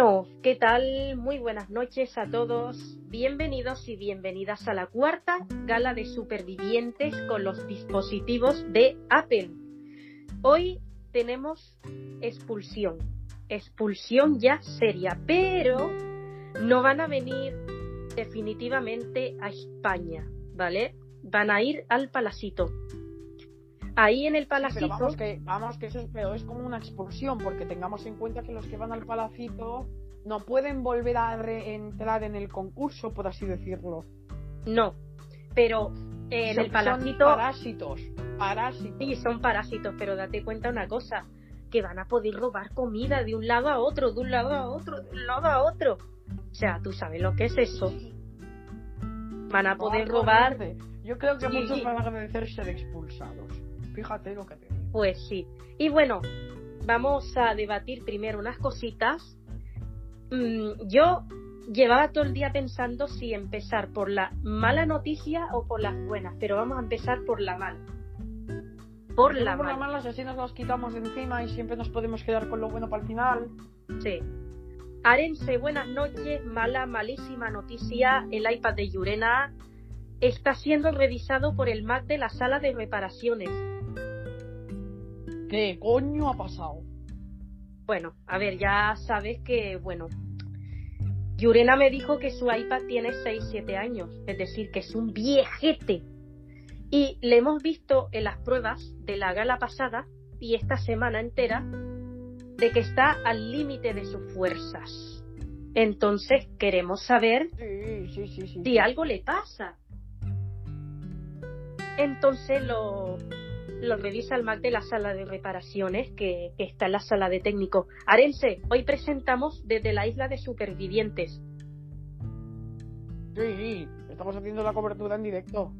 Bueno, ¿qué tal? Muy buenas noches a todos. Bienvenidos y bienvenidas a la cuarta gala de supervivientes con los dispositivos de Apple. Hoy tenemos expulsión, expulsión ya seria, pero no van a venir definitivamente a España, ¿vale? Van a ir al Palacito. Ahí en el Palacito. Pero vamos que, vamos que eso es, pero es como una expulsión, porque tengamos en cuenta que los que van al Palacito no pueden volver a entrar en el concurso, por así decirlo. No, pero en Son- el Palacito. Son parásitos. Parásitos. Sí, son parásitos, pero date cuenta una cosa, que van a poder robar comida de un lado a otro, de un lado a otro, de un lado a otro. O sea, tú sabes lo que es eso. Van a poder robar. Yo creo que Sí. muchos van a agradecer ser expulsados. Fíjate lo que te digo. pues sí. Y bueno, vamos a debatir primero unas cositas. Mm, yo llevaba todo el día pensando si empezar por la mala noticia o por las buenas, pero vamos a empezar por la mala. Por la por la mala. mala, así nos las quitamos de encima y siempre nos podemos quedar con lo bueno para el final. Sí. Arense, buenas noches. Mala, malísima noticia. El iPad de Yurena está siendo revisado por el Mac de la sala de reparaciones. ¿Qué coño ha pasado? Bueno, a ver, ya sabes que, bueno, Yurena me dijo que su iPad tiene 6-7 años, es decir, que es un viejete. Y le hemos visto en las pruebas de la gala pasada y esta semana entera de que está al límite de sus fuerzas. Entonces queremos saber Sí, sí, sí, sí. si algo le pasa. Entonces lo, lo revisa el Mac de la sala de reparaciones que, que está en la sala de técnico. Arense, hoy presentamos desde la isla de supervivientes. Sí, sí, estamos haciendo la cobertura en directo.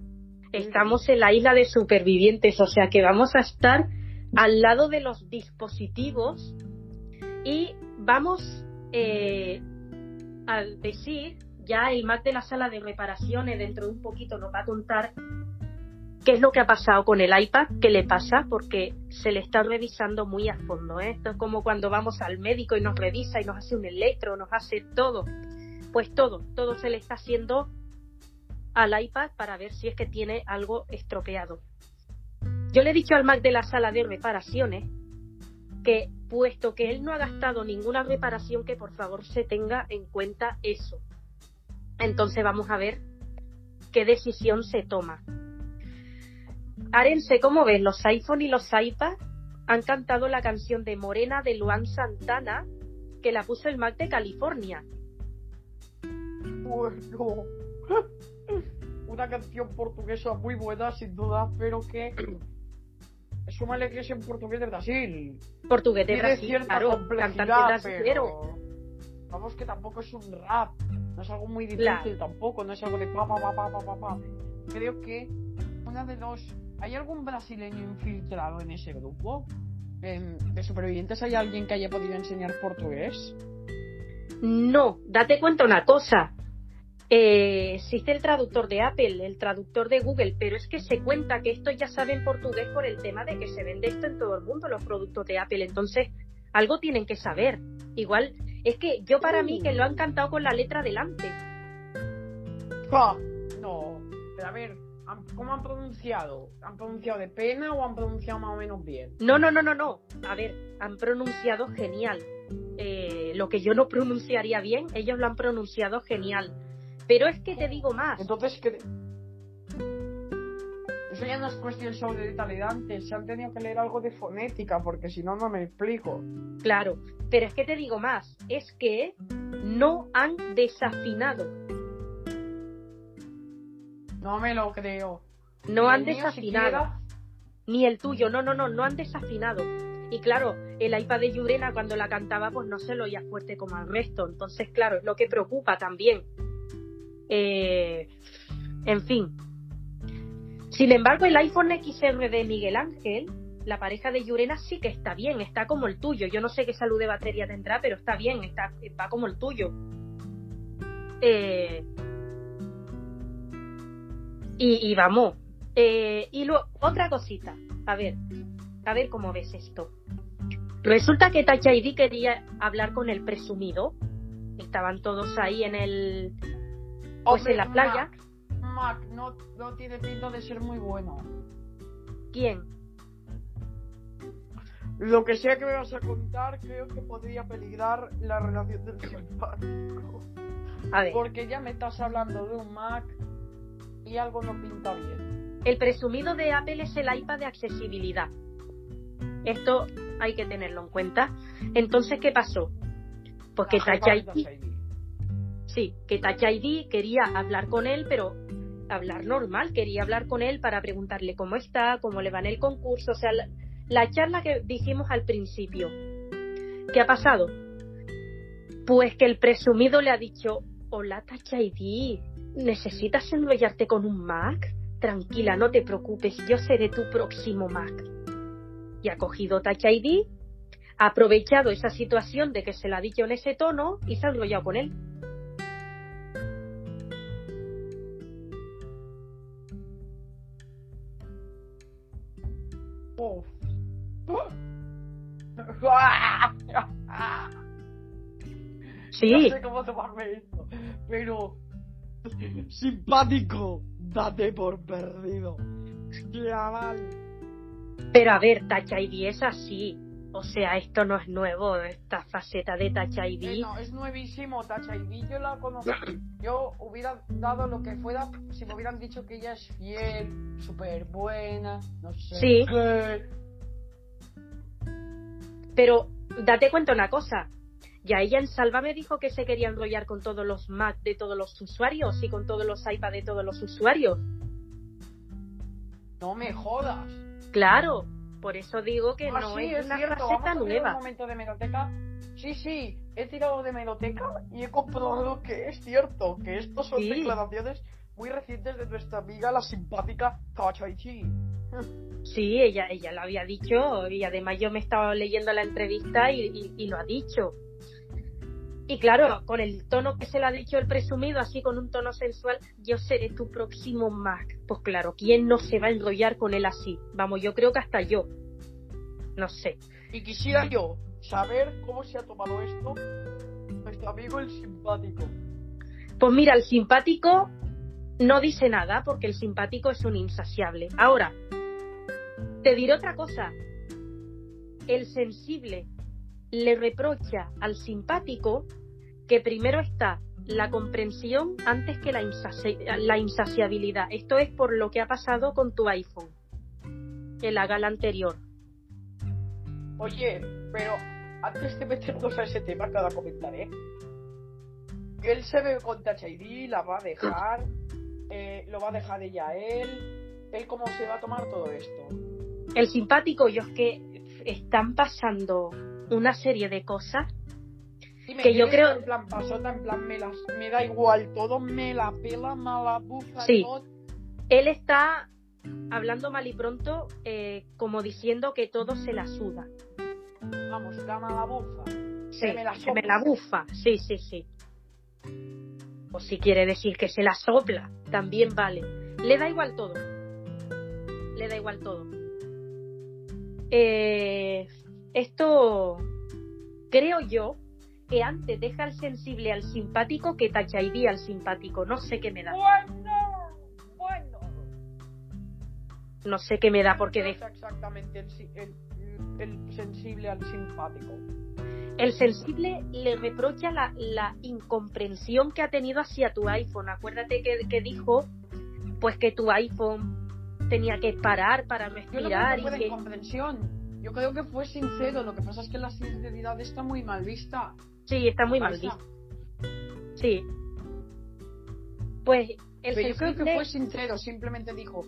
Estamos en la isla de supervivientes, o sea que vamos a estar al lado de los dispositivos y vamos eh, a decir, ya el Mac de la sala de reparaciones dentro de un poquito nos va a contar qué es lo que ha pasado con el iPad, qué le pasa, porque se le está revisando muy a fondo. ¿eh? Esto es como cuando vamos al médico y nos revisa y nos hace un electro, nos hace todo. Pues todo, todo se le está haciendo al iPad para ver si es que tiene algo estropeado. Yo le he dicho al Mac de la sala de reparaciones que, puesto que él no ha gastado ninguna reparación, que por favor se tenga en cuenta eso. Entonces vamos a ver qué decisión se toma. Arense, ¿cómo ves? Los iPhone y los iPad han cantado la canción de Morena de Luan Santana que la puso el Mac de California. Bueno. Una canción portuguesa muy buena, sin duda, pero que. Súmale que es en portugués de Brasil. Portugués de Tiene Brasil, claro, cantante brasilero. Vamos que tampoco es un rap. No es algo muy difícil Claro. tampoco. No es algo de pa pa pa pa pa pa pa. Creo que una de los. ¿Hay algún brasileño infiltrado en ese grupo? En- ¿De supervivientes hay alguien que haya podido enseñar portugués? No, date cuenta una cosa. Eh, existe el traductor de Apple, el traductor de Google, pero es que se cuenta que estos ya saben portugués por el tema de que se vende esto en todo el mundo, los productos de Apple. Entonces, algo tienen que saber. Igual, es que yo para mí que lo han cantado con la letra delante. ¡Ja! No, pero a ver, ¿han- ¿cómo han pronunciado? ¿Han pronunciado de pena o han pronunciado más o menos bien? No, no, no, no, no. A ver, han pronunciado genial. Eh, lo que yo no pronunciaría bien, ellos lo han pronunciado genial. Pero es que te digo más. Entonces, ¿qué? Eso ya no es cuestión solo de talidante, se han tenido que leer algo de fonética, porque si no, no me explico. Claro, pero es que te digo más, es que no han desafinado, No me lo creo. no han desafinado, siquiera. ni el tuyo, no, no, no, no han desafinado. Y claro, el iPad de Yurena cuando la cantaba pues no se lo oía fuerte como al resto, entonces claro, es lo que preocupa también. Eh, en fin. Sin embargo, el iPhone XR de Miguel Ángel, la pareja de Yurena sí que está bien, está como el tuyo. Yo no sé qué salud de batería tendrá, pero está bien, está, va como el tuyo. Eh, y, y vamos. Eh, y luego, otra cosita. A ver, a ver cómo ves esto. Resulta que Touch ID quería hablar con el presumido estaban todos ahí en el pues Hombre, en la playa. Mac, Mac, no, no tiene pinta de ser muy bueno. ¿Quién? Lo que sea que me vas a contar, creo que podría peligrar la relación del simpático. A ver, Porque ya me estás hablando de un Mac algo no pinta bien. el presumido de Apple es el iPad de accesibilidad. Esto hay que tenerlo en cuenta. Entonces, ¿qué pasó? Pues que Touch ID. sí, que Touch ID quería hablar con él, pero hablar normal, quería hablar con él para preguntarle cómo está, cómo le va en el concurso, o sea, la, la charla que dijimos al principio. ¿Qué ha pasado? Pues que el presumido le ha dicho, hola Touch ID, ¿necesitas enrollarte con un Mac? Tranquila, no te preocupes, yo seré tu próximo Mac. Y ha cogido Touch ID, ha aprovechado esa situación de que se la ha dicho en ese tono y se ha enrollado con él. Sí, No sé cómo tomarme esto, pero simpático, date por perdido. Chaval. pero a ver, Touch ID es así. O sea, esto no es nuevo, esta faceta de Touch Eh, ID. no, es nuevísimo Touch ID, yo la conozco. Yo hubiera dado lo que fuera si me hubieran dicho que ella es fiel, súper buena, no sé Sí. qué. Pero date cuenta una cosa. Ya ella en Salva me dijo que se quería enrollar con todos los Mac de todos los usuarios y con todos los iPad de todos los usuarios. No me jodas. Claro, por eso digo que Ah, no sí, es una cierto, faceta a un nueva. momento de meroteca. Sí, sí, he tirado de meroteca y he comprobado que es cierto, que estos son Sí. declaraciones muy recientes de nuestra amiga, la simpática Tachaichi. Sí, ella, ella lo había dicho y además yo me estaba leyendo la entrevista y, y- y lo ha dicho. Y claro, con el tono que se le ha dicho el presumido, así con un tono sensual, yo seré tu próximo Mac. Pues claro, ¿quién no se va a enrollar con él así? Vamos, yo creo que hasta yo. No sé. Y quisiera yo saber cómo se ha tomado esto nuestro amigo el simpático. Pues mira, el simpático no dice nada porque el simpático es un insaciable. Ahora, te diré otra cosa. El sensible le reprocha al simpático que primero está la comprensión antes que la, insaci- la insaciabilidad. Esto es por lo que ha pasado con tu iPhone en la gala anterior. Oye, pero antes de meternos a ese tema que ahora comentaré, él se ve con Touch ID, la va a dejar, eh, lo va a dejar ella a él, él cómo se va a tomar todo esto. El simpático, yo es que están pasando una serie de cosas Que yo creo- En plan pasota, en plan me, las, me da igual todo, me la pela, me la bufa Sí. todo. él está hablando mal y pronto, eh, como diciendo que todo se la suda. Vamos, gama la bufa. Sí, me la que me la bufa. Sí, sí, sí. O si quiere decir que se la sopla, también vale. Le da igual todo. Le da igual todo. Eh, esto creo yo que antes deja al sensible al simpático que ID al simpático. No sé qué me da. Bueno, bueno. No sé qué me da porque de- Es exactamente el, el, el sensible al simpático. El sensible le reprocha la, la incomprensión que ha tenido hacia tu iPhone. Acuérdate que, que dijo pues que tu iPhone tenía que parar para Yo no creo respirar y que incomprensión. Yo creo que fue sincero. Lo que pasa es que la sinceridad está muy mal vista. Sí, está muy mal visto. Sí. Pues el Pero yo creo que fue sincero. Simplemente dijo: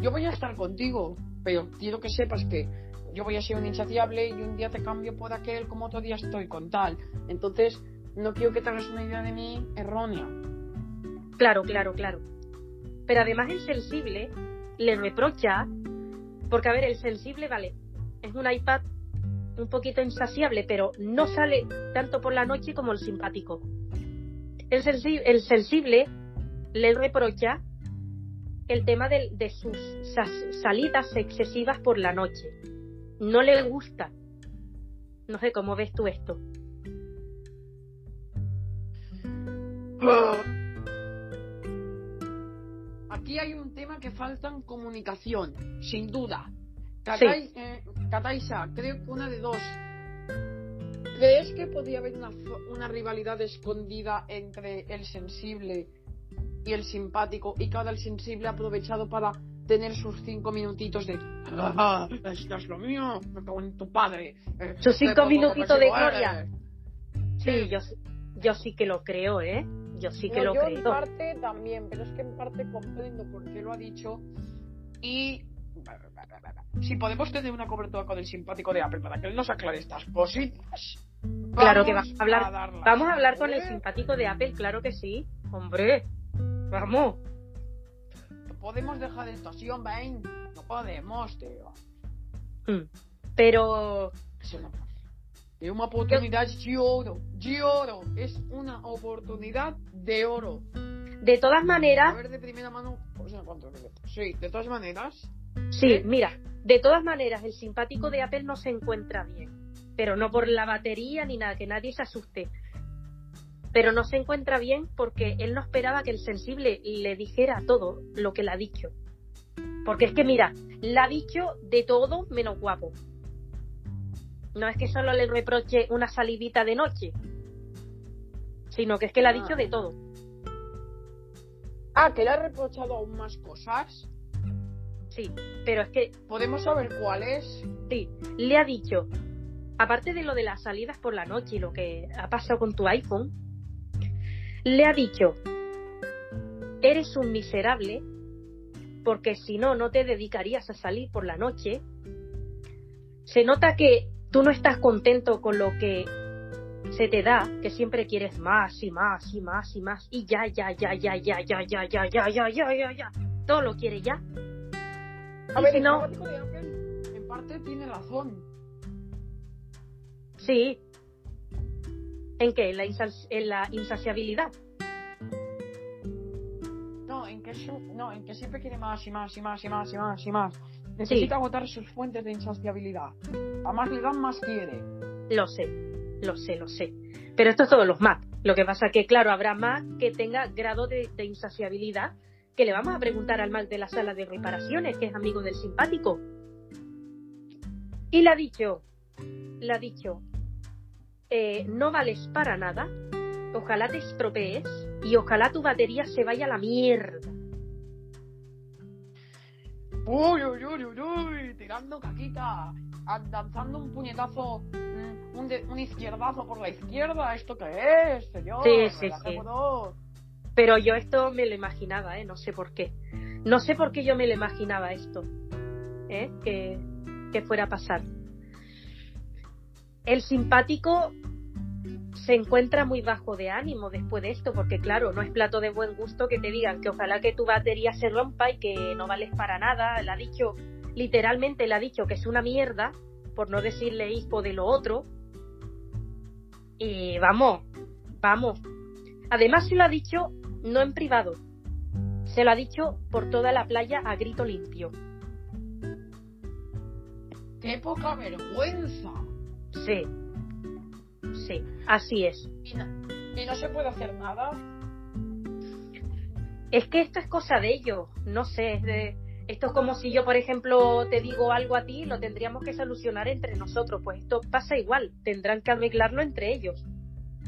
Yo voy a estar contigo, pero quiero que sepas que yo voy a ser un insaciable y un día te cambio por aquel como otro día estoy con tal. Entonces, no quiero que te hagas una idea de mí errónea. Claro, claro, claro. Pero además el sensible le reprocha, porque a ver, el sensible, vale, es un iPad un poquito insaciable, pero no sale tanto por la noche como el simpático. El, sensi- el sensible le reprocha el tema de, de sus salidas excesivas por la noche. No le gusta. No sé cómo ves tú esto. Aquí hay un tema que falta en comunicación, sin duda. Katai, eh, Kataisa, creo que una de dos. ¿Crees que podría haber una, una rivalidad escondida entre el sensible y el simpático y cada el sensible ha aprovechado para tener sus cinco minutitos de ah, esto es lo mío, me cago en tu padre. Eh, Sus cinco minutitos de gloria. Sí, yo, yo sí que lo creo, ¿eh? Yo sí que No, lo yo creo. en parte también, pero es que en parte comprendo por qué lo ha dicho y si podemos tener una cobertura con el simpático de Apple para que él nos aclare estas cositas. Claro que vamos a hablar, darlas, vamos a hablar con el ¿eh? simpático de Apple, claro que sí. Hombre, vamos. No podemos dejar esto así, hombre. No podemos, tío. Mm. Pero Es una, es una oportunidad de oro. De oro. Es una oportunidad de oro. de todas A maneras, ver de primera mano. pues. Sí, de todas maneras. Sí, ¿eh? mira, de todas maneras, el simpático de Apple no se encuentra bien. Pero no por la batería ni nada, que nadie se asuste. Pero no se encuentra bien porque él no esperaba que el sensible le dijera todo lo que le ha dicho. Porque es que, mira, le ha dicho de todo menos guapo. No es que solo le reproche una salidita de noche, sino que es que le ha dicho de todo. Ah, que le ha reprochado aún más cosas. Sí, pero es que ¿Podemos saber cuáles? sí, le ha dicho, aparte de lo de las salidas por la noche y lo que ha pasado con tu iPhone, le ha dicho, eres un miserable porque si no, no te dedicarías a salir por la noche. Se nota que tú no estás contento con lo que se te da, que siempre quieres más y más y más y más y ya, ya, ya, ya, ya, ya, ya, ya, ya, ya, ya, ya, ya, todo lo quiere ya. A ver, si el no- fanático de Apple en parte tiene razón. Sí. ¿En qué? ¿En la, insas- en la insaciabilidad? No, en que, no, en que siempre quiere más y más y más y más y más y más. Necesita agotar sus fuentes de insaciabilidad. A más le dan, más quiere. Lo sé, lo sé, lo sé. Pero esto es todos los Mac. Lo que pasa que, claro, habrá Mac que tenga grado de, de insaciabilidad que le vamos a preguntar al Mac de la sala de reparaciones, que es amigo del simpático. Y le ha dicho, le ha dicho, eh, no vales para nada, ojalá te estropees y ojalá tu batería se vaya a la mierda. Uy, uy, uy, uy, uy, tirando caquita, danzando un puñetazo, mm, un, de- un izquierdazo por la izquierda. ¿Esto qué es, señor? Sí, sí, Relajémonos. Pero yo esto me lo imaginaba, ¿eh? No sé por qué. No sé por qué yo me lo imaginaba esto, ¿eh? Que, que fuera a pasar. El simpático se encuentra muy bajo de ánimo después de esto, porque claro, no es plato de buen gusto que te digan que ojalá que tu batería se rompa y que no vales para nada. Le ha dicho, literalmente le ha dicho que es una mierda, por no decirle hijo de lo otro. Y vamos, vamos. Además se lo ha dicho no en privado, se lo ha dicho por toda la playa a grito limpio. ¡Qué poca vergüenza! Sí, sí, así es. Y no, y no se puede hacer nada. Es que esto es cosa de ellos, no sé, es de- esto es como si yo, por ejemplo, te digo algo a ti, lo tendríamos que solucionar entre nosotros, pues esto pasa igual, tendrán que arreglarlo entre ellos.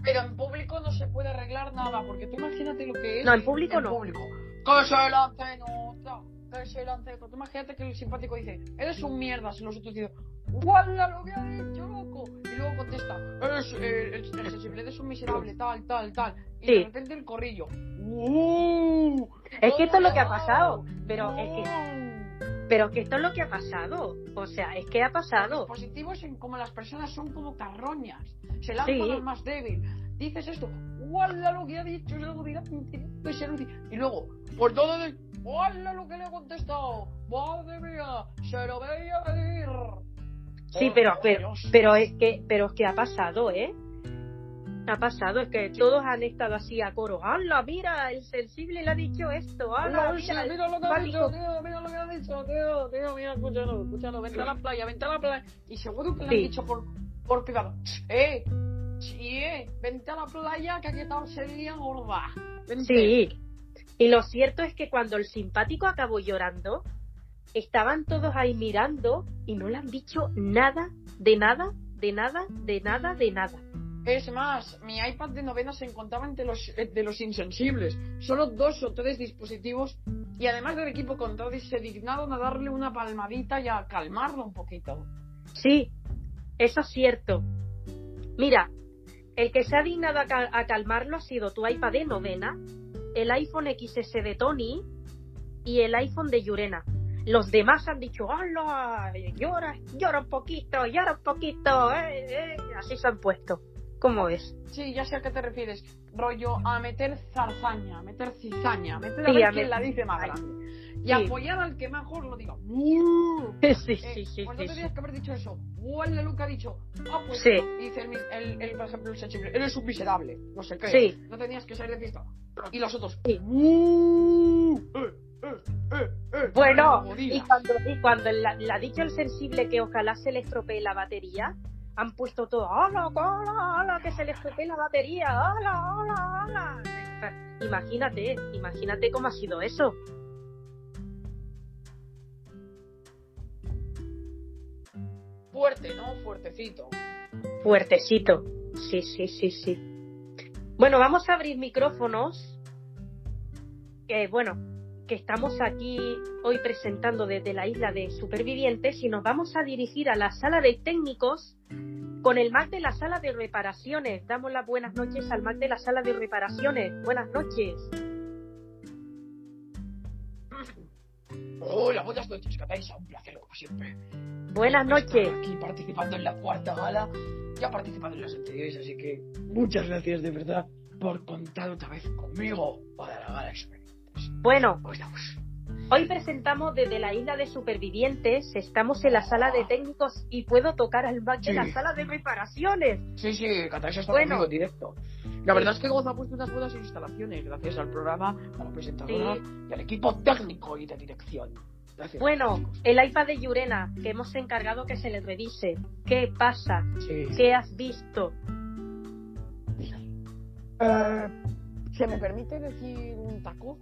Pero en público no se puede arreglar nada, porque tú imagínate lo que es. No, en público no. público. Que se lance nota, que se lance. Tú imagínate que el simpático dice, eres un mierda, y los otros dicen, ¡Guala lo que ha dicho, loco! Y luego contesta, eres eh, el, el sensible, eres un miserable, tal, tal, tal. Y Sí. de repente el corrillo. ¡Uh! Es que esto es lo que ha pasado, pero es que. Pero que esto es lo que ha pasado, o sea, es que ha Los pasado. positivos en como las personas son como carroñas. Se lanzan Sí. al más débil. Dices esto, ¡Guala lo que ha dicho! Y luego, por todo el. ¡Guala lo que le he contestado! ¡Madre mía! ¡Se lo veía venir! Sí, pero, pero, pero es que, pero es que ha pasado, ¿eh? Ha pasado, es que todos han estado así a coro. ¡Hala, mira! El sensible le ha dicho esto. ¡Hala, Mira, mira! lo que ha dicho, simpático". tío, mira lo que ha dicho, tío, tío, mira, escúchalo, escúchalo, vente a la playa, vente a la playa. Y seguro que le han dicho por, por privado, eh, Sí, eh, vente a la playa que aquí está sería gorda. Vente. Sí. Y lo cierto es que cuando el simpático acabó llorando, estaban todos ahí mirando y no le han dicho nada, de nada, de nada, de nada, de nada. Es más, mi iPad de novena se encontraba entre los, de los insensibles. Solo dos o tres dispositivos y además del equipo contrario se dignaron a darle una palmadita y a calmarlo un poquito. Sí, eso es cierto. Mira, el que se ha dignado a, cal- a calmarlo ha sido tu iPad de novena, el iPhone XS de Tony y el iPhone de Yurena. Los demás han dicho, ¡Hala! Llora, llora un poquito, llora un poquito, eh, eh". Así se han puesto. ¿Cómo ves? Sí, ya sé a qué te refieres. Rollo a meter zarzaña, a meter cizaña, a meter a Sí, ver a quién la dice más grande. Y Sí. apoyar al que mejor lo diga. ¡Uh! Sí, Eh, sí, sí, pues sí, no sí. que haber dicho eso. O el de Luca ha dicho, ah, pues, Sí. dice el, el, el, por ejemplo, el sensible, él es un miserable, no sé qué. Sí. No tenías que salir de fiesta. Y los otros, Sí. "Uh, eh, eh, eh, eh", Bueno, y cuando, y cuando la, la ha dicho el sensible que ojalá se le estropee la batería, han puesto todo, ¡Hala, hala, hala, que se le estropee la batería! ¡Hala, hala, hala! Imagínate, imagínate cómo ha sido eso. Fuerte, ¿no? Fuertecito. Fuertecito. Sí, sí, sí, sí. Bueno, vamos a abrir micrófonos. Que bueno, que estamos aquí hoy presentando desde la isla de supervivientes y nos vamos a dirigir a la sala de técnicos con el Mac de la sala de reparaciones. Damos las buenas noches al Mac de la sala de reparaciones. Buenas noches. Hola, buenas noches, Cataisa. Un placer, como siempre. Buenas noches. Aquí participando en la cuarta gala. Ya he participado en las anteriores, así que muchas gracias de verdad por contar otra vez conmigo para la gala. Bueno, hoy presentamos desde la isla de supervivientes. Estamos en la sala de técnicos y puedo tocar al Mac de Sí. la sala de reparaciones. Sí, sí, Cataisa está Bueno. conmigo en directo. La verdad es que Goza ha puesto unas buenas instalaciones gracias al programa, a la presentadora Sí. y al equipo técnico y de dirección. Gracias. Bueno, el iPad de Yurena, que hemos encargado que se le revise. ¿Qué pasa? Sí. ¿Qué has visto? Eh, ¿Se me permite decir un taco?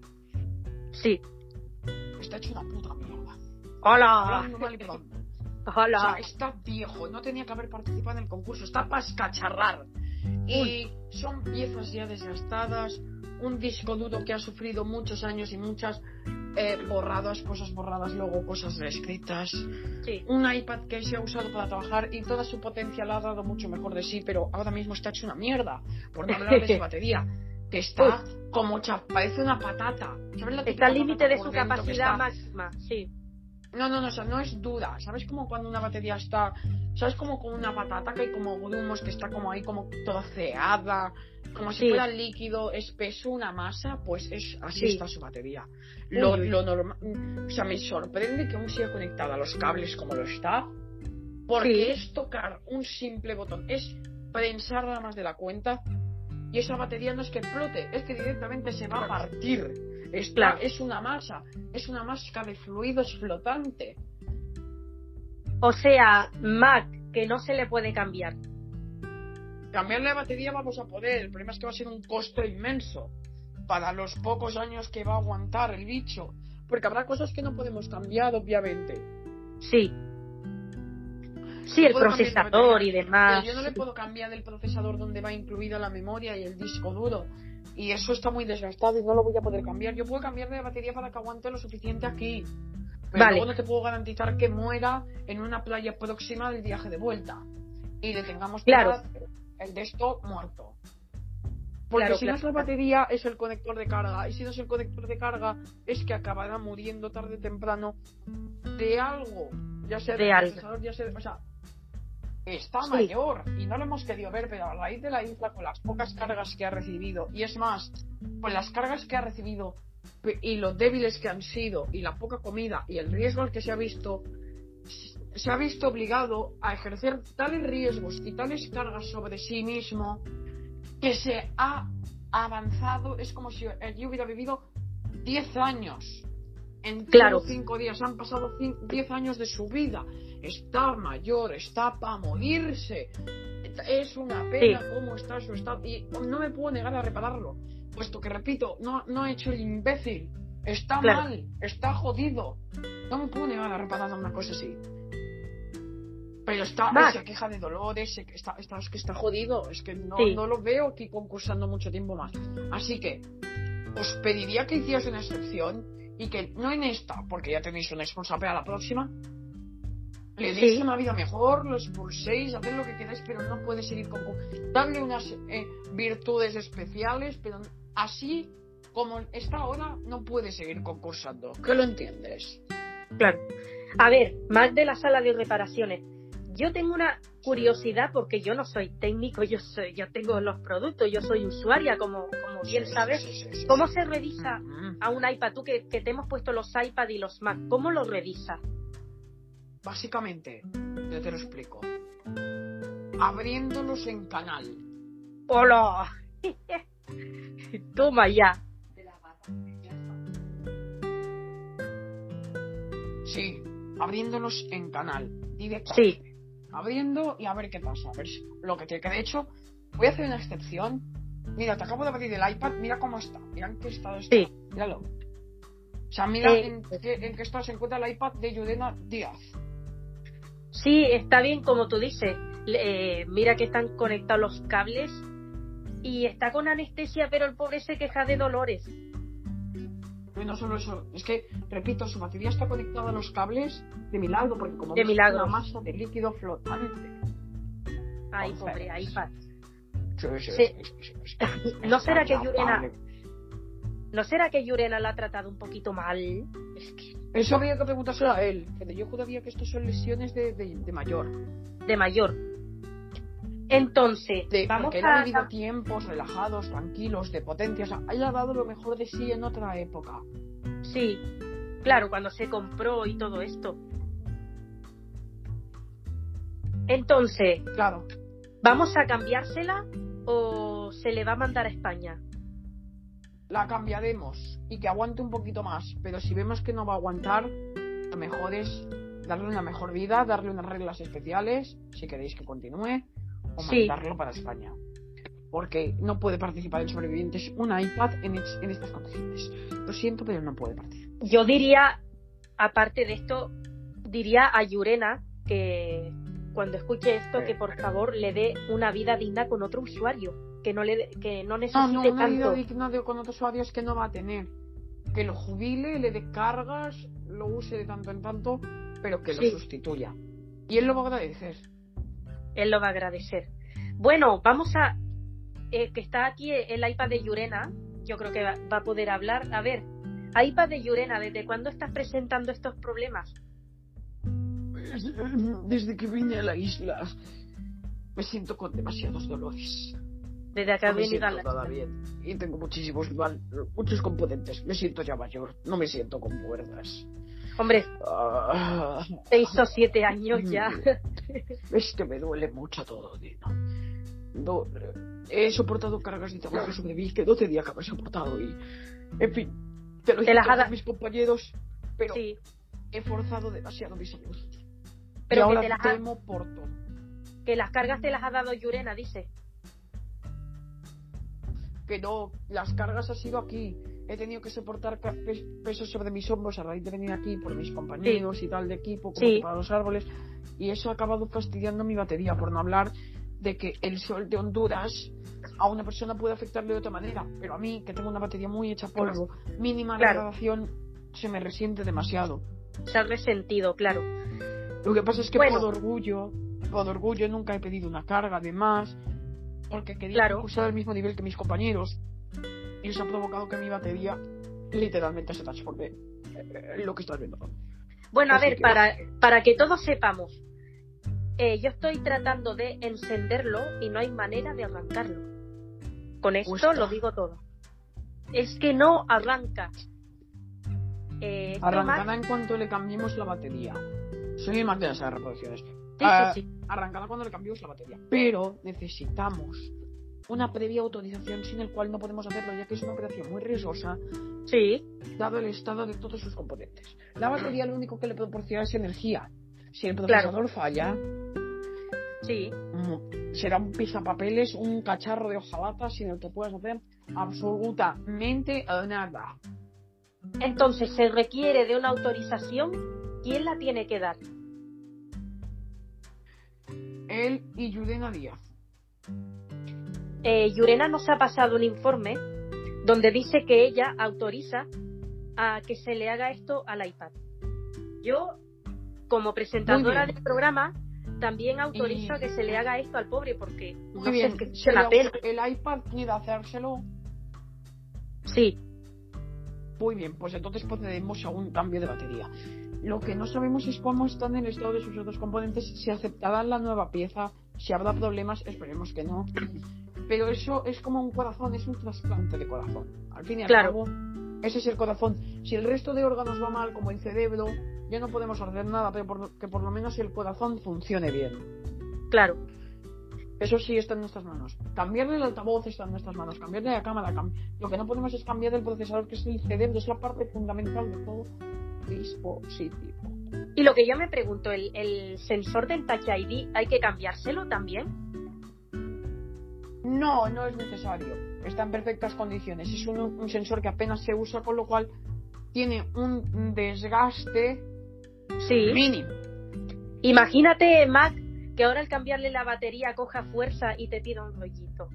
Sí. Está hecho una puta mierda. ¡Hola! Pronto. O ¡Hola! sea, está viejo, no tenía que haber participado en el concurso, está para escacharrar. Y son piezas ya desgastadas, un disco duro que ha sufrido muchos años y muchas eh, borradas, cosas borradas, luego cosas reescritas. Sí. Un iPad que se ha usado para trabajar y toda su potencia la ha dado mucho mejor de sí, pero ahora mismo está hecho una mierda. Por no hablar de su batería, que está como cha- parece una patata. ¿Sabes la Está al límite de su capacidad máxima. Sí. no, no, no, o sea, no es dura. ¿Sabes como cuando una batería está. ¿Sabes como con una patata que hay como grumos que está como ahí como troceada? Como si fuera líquido, espeso, una masa, pues es así Sí. está su batería. Lo, lo normal. O sea, me sorprende que aún siga conectada a los cables como lo está. Porque Sí. es tocar un simple botón, es prensar nada más de la cuenta. Y esa batería no es que explote, es que directamente se va a partir. Claro. Es una masa, es una masa de fluidos flotante. O sea, Mac, que no se le puede cambiar. Cambiarle la batería vamos a poder, el problema es que va a ser un costo inmenso para los pocos años que va a aguantar el bicho. Porque habrá cosas que no podemos cambiar, obviamente. Sí. Sí, el cambiar procesador y demás. Pero yo no le puedo cambiar el procesador donde va incluida la memoria y el disco duro. Y eso está muy desgastado y no lo voy a poder cambiar. Yo puedo cambiarle la batería para que aguante lo suficiente aquí. Pero Vale. luego no te puedo garantizar que muera en una playa próxima del viaje de vuelta. Y le tengamos que Claro. el de esto muerto. Porque Claro, si no es la batería, es el conector de carga. Y si no es el conector de carga, es que acabará muriendo tarde o temprano de algo. Ya sea De del algo. procesador, ya sea de- O sea, está Sí. mayor y no lo hemos querido ver, pero a raíz de la isla, con las pocas cargas que ha recibido, y es más, con las cargas que ha recibido y los débiles que han sido, y la poca comida y el riesgo al que se ha visto, se ha visto obligado a ejercer tales riesgos y tales cargas sobre sí mismo que se ha avanzado, es como si allí hubiera vivido 10 años. En Claro. 5 días han pasado cin- 10 años de su vida. Está mayor, está para morirse. es una pena cómo está su estado y no me puedo negar a repararlo, puesto que repito, no, no he hecho el imbécil, está mal, está jodido, no me puedo negar a reparar una cosa así. Pero está, se queja de dolores, está, está, es que está jodido, es que no, no lo veo aquí concursando mucho tiempo más. Así que os pediría que hicierais una excepción y que no en esta, porque ya tenéis una sponsor a la próxima, le deis una vida mejor, lo expulséis, haced lo que queráis, pero no puede seguir con. Darle unas eh, virtudes especiales, pero así como está ahora, no puede seguir concursando. ¿Qué lo entiendes? Claro. A ver, más de la sala de reparaciones. Yo tengo una curiosidad porque yo no soy técnico, yo soy, yo tengo los productos, yo soy usuaria, como, como bien sabes. ¿Cómo se revisa a un iPad? Tú que, que, te hemos puesto los iPad y los Mac, ¿cómo lo revisas? Básicamente, yo te lo explico. Abriéndolos en canal. ¡Hola! Toma ya. Sí, abriéndolos en canal. Directo. Sí. Abriendo y a ver qué pasa. A ver lo que te De hecho, voy a hacer una excepción. Mira, te acabo de abrir el iPad. Mira cómo está. Mira en qué estado está. Sí. Míralo. O sea, mira en, qué, en, qué, estado se encuentra el iPad de Yudena Díaz. Sí, está bien como tú dices. Eh, mira que están conectados los cables y está con anestesia, pero el pobre se queja de dolores. Y no solo eso, es que, repito, su batería está conectada a los cables de milagro, porque como de milagro. una masa de líquido flotante. Ay, pobre. Sí, sí, ¿No será que Yurena... ¿No será que Yurena la ha tratado un poquito mal? Es que eso había que preguntárselo a él. Yo juraría que esto son lesiones de, de, mayor. De mayor. Entonces, vamos porque él ha vivido tiempos relajados, tranquilos, de potencia. O sea, haya dado lo mejor de sí en otra época. Sí, claro, cuando se compró y todo esto. Entonces, claro. ¿vamos a cambiársela o se le va a mandar a España? La cambiaremos y que aguante un poquito más. Pero si vemos que no va a aguantar, lo mejor es darle una mejor vida, darle unas reglas especiales, si queréis que continúe, o mandarlo para España. Porque no puede participar en sobrevivientes un iPad en, en estas condiciones. Lo siento, pero no puede participar. Yo diría, aparte de esto, diría a Yurena que cuando escuche esto, que por favor le dé una vida digna con otro usuario que no le que no necesite no, no, tanto. No, no, con otros usuarios que no va a tener. Que lo jubile, le dé cargas, lo use de tanto en tanto, pero que lo sustituya. Y él lo va a agradecer. Él lo va a agradecer. Bueno, vamos a. Eh, que está aquí el iPad de Yurena. Yo creo que va, va, a poder hablar. A ver, iPad de Yurena, ¿desde cuándo estás presentando estos problemas? Desde que vine a la isla. Me siento con demasiados dolores. Desde acá no venido a bien. Y tengo muchísimos muchos componentes. Me siento ya mayor. No me siento con fuerzas. Hombre, ah. seis o siete años ya. Es que me duele mucho todo, Dino. No, he soportado cargas de trabajo sobre mí que no tenía que haber soportado. Y, en fin, te lo he a mis compañeros, pero he forzado demasiado mi salud. Pero y ahora te las temo por todo. Que las cargas te las ha dado Yurena, dice que no, las cargas ha sido aquí. He tenido que soportar pesos sobre mis hombros a raíz de venir aquí por mis compañeros y tal de equipo, como para los árboles. Y eso ha acabado fastidiando mi batería, por no hablar de que el sol de Honduras a una persona puede afectarle de otra manera, pero a mí, que tengo una batería muy hecha polvo, mínima claro. se me resiente demasiado. Se ha resentido, claro. Lo que pasa es que por orgullo, por orgullo nunca he pedido una carga de más, porque quería claro. al mismo nivel que mis compañeros y eso ha provocado que mi batería literalmente se transforme en lo que estás viendo. Bueno, a ver, para, para que todos sepamos, eh, yo estoy tratando de encenderlo y no hay manera de arrancarlo. Con esto lo digo todo. Es que no arranca. Eh, Arrancará en cuanto le cambiemos la batería. Soy más de las reproducciones. Sí, ah, sí, Arrancará cuando le cambiemos la batería. Pero necesitamos una previa autorización sin el cual no podemos hacerlo, ya que es una operación muy riesgosa. Sí. Dado el estado de todos sus componentes. La batería lo único que le proporciona es energía. Si el procesador falla, Sí. Será un pisapapeles, un cacharro de hojalata sin el que puedas hacer absolutamente nada. Entonces se requiere de una autorización. ¿Quién la tiene que dar? Él y Yudena Díaz. Eh, Yurena nos ha pasado un informe donde dice que ella autoriza a que se le haga esto al iPad. Yo, como presentadora del programa, también autorizo Y- a que se le haga esto al pobre porque Muy no bien, sé si es la pena. el iPad quiere hacérselo, Sí, muy bien, pues entonces procedemos a un cambio de batería. Lo que no sabemos es cómo están en el estado de sus otros componentes, si aceptarán la nueva pieza, si habrá problemas, esperemos que no. Pero eso es como un corazón, es un trasplante de corazón. Al fin y al Claro. cabo, ese es el corazón. Si el resto de órganos va mal, como el cerebro, ya no podemos hacer nada, pero por- que por lo menos el corazón funcione bien. claro. Eso sí está en nuestras manos. Cambiarle el altavoz está en nuestras manos. Cambiarle la cámara. cam- Lo que no podemos es cambiar el procesador, que es el cerebro, es la parte fundamental de todo dispositivo. Y lo que yo me pregunto, ¿el, el sensor del Touch ID hay que cambiárselo también? No, no es necesario. Está en perfectas condiciones. Es un, un sensor que apenas se usa, con lo cual tiene un desgaste Sí. mínimo. Imagínate, Mac, que ahora al cambiarle la batería coja fuerza y te tira un rollito.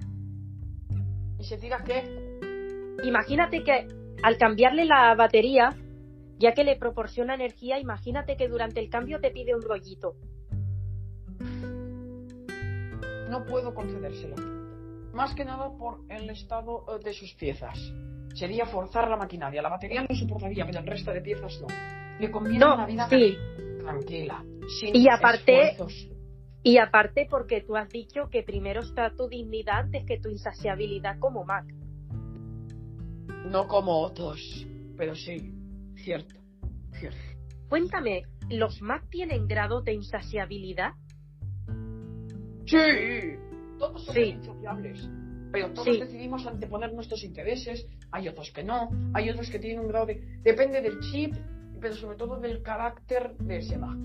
¿Y se tira qué? Imagínate que al cambiarle la batería, ya que le proporciona energía, imagínate que durante el cambio te pide un rollito. No puedo concedérselo. Más que nada por el estado eh, de sus piezas. Sería forzar la maquinaria. La batería no soportaría, pero el resto de piezas no. Le conviene No, una vida sí. tranquila. Sin Y aparte- esfuerzos. Y aparte porque tú has dicho que primero está tu dignidad antes que tu insaciabilidad como Mac. No como otros. Pero sí, cierto. Cierto. Cuéntame, ¿los Mac tienen grado de insaciabilidad? Sí, todos somos Sí. insaciables. Pero todos Sí. decidimos anteponer nuestros intereses. Hay otros que no. Hay otros que tienen un grado de. Depende del chip, pero sobre todo del carácter de ese Mac.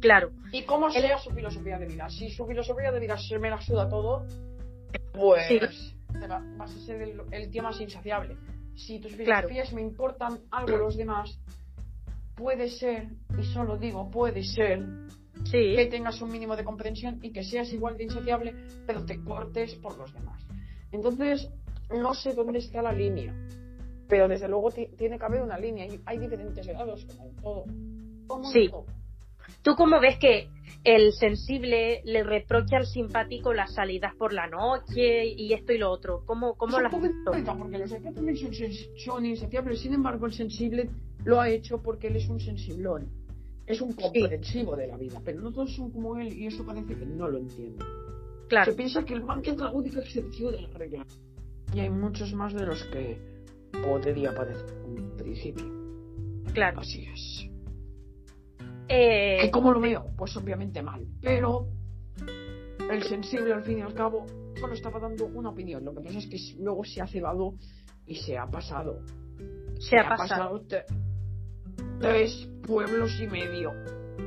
Claro, Y cómo El- sea su filosofía de vida. Si su filosofía de vida se me la suda todo, pues Sí. vas a ser el, el tío más insaciable. Si tus Claro. filosofías me importan algo los demás, puede ser, y solo digo puede ser, sí. que tengas un mínimo de comprensión y que seas igual de insaciable, pero te cortes por los demás. Entonces, no sé dónde está la línea, pero desde luego ti- tiene que haber una línea y hay diferentes grados, como en todo. Como en Sí. todo. ¿Tú cómo ves que el sensible le reprocha al simpático las salidas por la noche y esto y lo otro? ¿Cómo, cómo un hipócrita, porque los también son, son insaciables. Sin embargo, el sensible lo ha hecho porque él es un sensiblón. Es un comprensivo de la vida, pero no todos son como él y eso parece que no lo entiende. Claro, Se piensa que el banco es la única excepción de la regla. Y hay muchos más de los que podría parecer en principio. claro. Así es. Eh, ¿Que ¿Cómo lo veo? Pues obviamente mal. Pero el sensible, al fin y al cabo, solo estaba dando una opinión. Lo que pasa es que luego se ha cebado y se ha pasado. se ha pasado. te- tres pueblos y medio.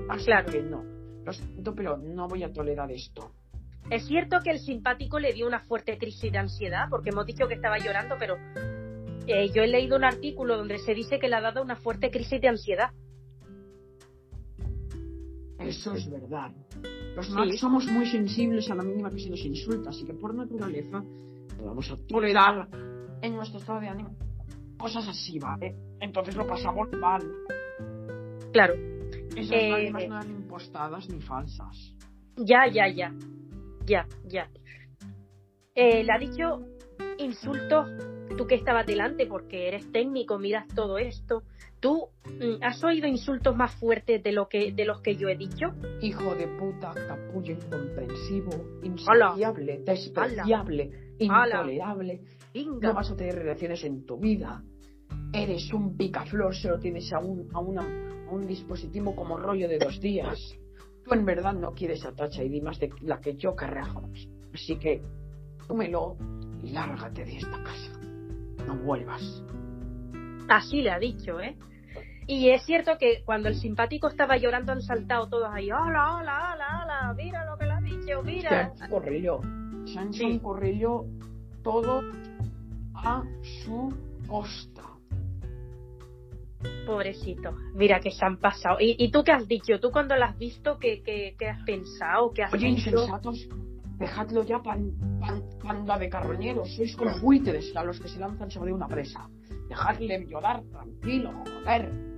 Así Claro. que no. Lo siento, pero no voy a tolerar esto. Es cierto que el simpático le dio una fuerte crisis de ansiedad, porque hemos dicho que estaba llorando, pero eh, yo he leído un artículo donde se dice que le ha dado una fuerte crisis de ansiedad. Eso es verdad. Los Sí. Somos muy sensibles a la mínima que se nos insulta, así que por naturaleza vamos a tolerar en nuestro estado de ánimo cosas así, ¿vale? Entonces lo pasamos mal. Claro, Esas Eh, lágrimas no eran impostadas ni falsas. ya, ya, ya. Ya, ya. Eh, le ha dicho insultos, tú que estabas delante, porque eres técnico, miras todo esto. ¿Tú mm, has oído insultos más fuertes de, lo que, de los que yo he dicho? Hijo de puta, capullo incomprensivo, insaciable, despreciable, intolerable. No vas a tener relaciones en tu vida. Eres un picaflor, solo tienes a un, a, una, a un dispositivo como rollo de dos días. Tú en verdad no quieres a Touch ID más de la que yo querrás. Así que tómelo y lárgate de esta casa. No vuelvas. Así le ha dicho, ¿eh? Y es cierto que cuando el simpático estaba llorando han saltado todos ahí, hola, hola, hola, hola, mira lo que le ha dicho. mira. Sánchez Corrillo. Sánchez Sí. Corrillo, todo a su costa. Pobrecito, mira que se han pasado. ¿Y, y tú qué has dicho? ¿Tú cuando lo has visto, qué, qué, qué has pensado? ¿Qué has Oye, dicho? insensatos, dejadlo ya, pan, pan- panda de carroñeros. Sois como buitres a los que se lanzan sobre una presa. Dejadle llorar tranquilo, joder.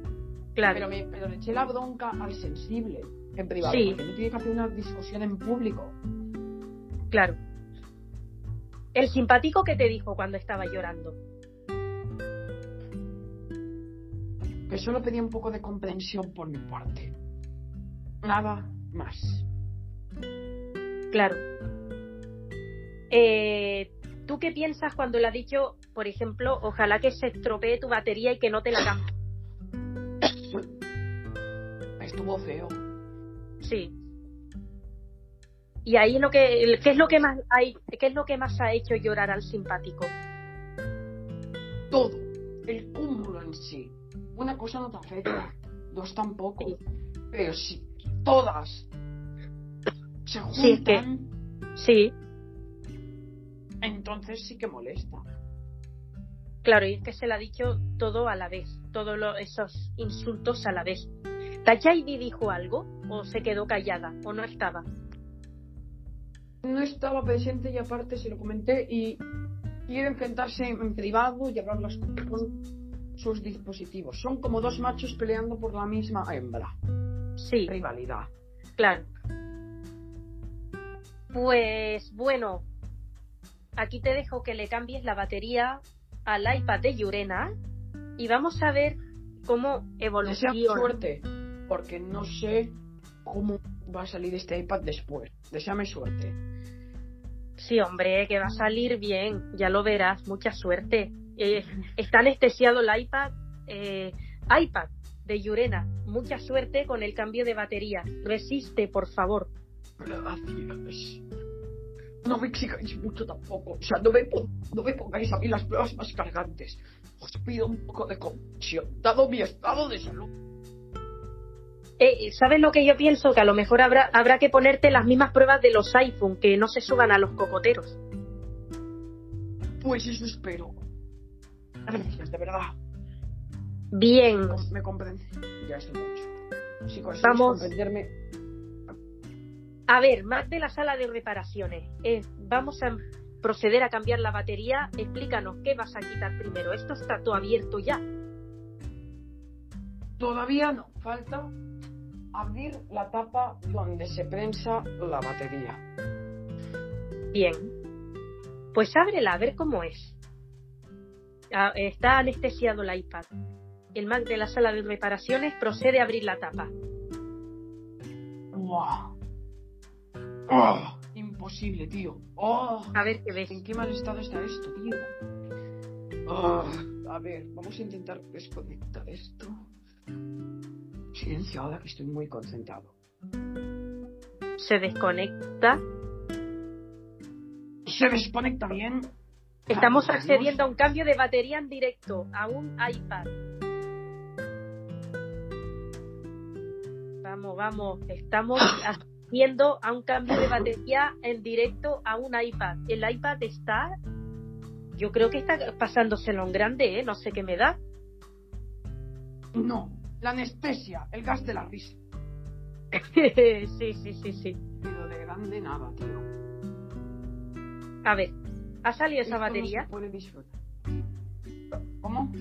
Claro, Pero, me, pero le eché la bronca al sensible en privado, Sí. porque no tiene que hacer una discusión en público. claro. El simpático que te dijo cuando estaba llorando. Que solo pedía un poco de comprensión por mi parte. Nada más. Claro. Eh, ¿Tú qué piensas cuando le ha dicho, por ejemplo, ojalá que se estropee tu batería y que no te la cambie? Estuvo feo. Sí. Y ahí lo que, ¿qué es lo que más hay, qué es lo que más ha hecho llorar al simpático? Todo. El cúmulo en sí. Una cosa no te afecta. Dos tampoco. Sí. Pero si todas se Sí, es que- juntan, Sí, entonces sí que molesta. claro, y es que se le ha dicho todo a la vez, todos esos insultos a la vez. ¿Tachaidi dijo algo? ¿O se quedó callada? ¿O no estaba? No estaba presente y aparte se lo comenté y quiere enfrentarse en privado y hablar las con sus dispositivos. Son como dos machos peleando por la misma hembra. Sí, Rivalidad. claro. Pues bueno, aquí te dejo que le cambies la batería al iPad de Yurena y vamos a ver cómo Desea evoluciona. suerte, porque no sé cómo va a salir este iPad después. Deseame suerte. Sí, hombre, que va a salir bien, ya lo verás, mucha suerte. Eh, está anestesiado el iPad, eh, iPad de Yurena, mucha suerte con el cambio de batería. Resiste, por favor. Gracias. No me exijáis mucho tampoco. O sea, no me, no me pongáis a mí las pruebas más cargantes. Os pido un poco de comprensión, dado mi estado de salud. Eh, ¿Sabes lo que yo pienso? Que a lo mejor habrá, habrá que ponerte las mismas pruebas de los iPhone, que no se suban a los cocoteros. Pues eso espero. Gracias, de verdad. Bien, Me comprende. Ya es mucho. Si Vamos. comprenderme, a ver, más de la sala de reparaciones. Eh, vamos a proceder a cambiar la batería. Explícanos qué vas a quitar primero. Esto está todo abierto ya. todavía no. Falta abrir la tapa donde se prensa la batería. Bien. Pues ábrela, a ver cómo es. Ah, está anestesiado el iPad. El Mac de la sala de reparaciones procede a abrir la tapa. ¡Buah! ¡Ah! Imposible, tío. ¡Oh! A ver qué ves. ¿En qué mal estado está esto, tío? Ah, a ver, vamos a intentar desconectar esto. Silencio ahora que estoy muy concentrado. Se desconecta. ¿Se desconecta bien? Estamos accediendo a un cambio de batería en directo a un iPad. Vamos, vamos. Estamos haciendo a un cambio de batería en directo a un iPad. El iPad está. Yo creo que está pasándoselo en grande, ¿eh? No sé qué me da. No, la anestesia, el gas de la risa. sí, sí, sí, sí. Pero de grande nada, tío. A ver, ¿ha salido esa Esto no batería? se puede disfrutar. ¿Cómo?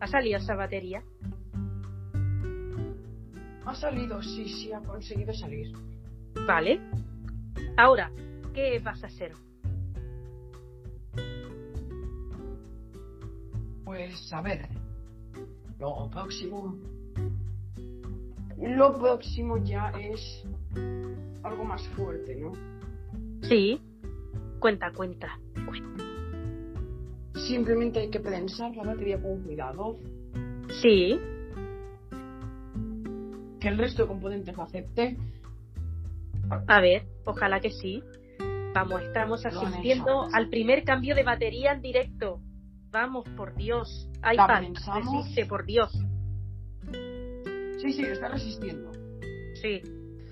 ¿Ha salido esa batería? Ha salido, sí, sí, ha conseguido salir. Vale. Ahora, ¿qué vas a hacer? Pues a ver. Lo próximo. Lo próximo ya es algo más fuerte, ¿no? Sí. Cuenta, cuenta. Simplemente hay que prensar la batería con cuidado. Sí. Que el resto de componentes lo acepte. A ver, ojalá que sí. Vamos, estamos asistiendo al primer cambio de batería en directo. Vamos, por Dios. iPad, resiste, por Dios. Sí, sí, está resistiendo. Sí.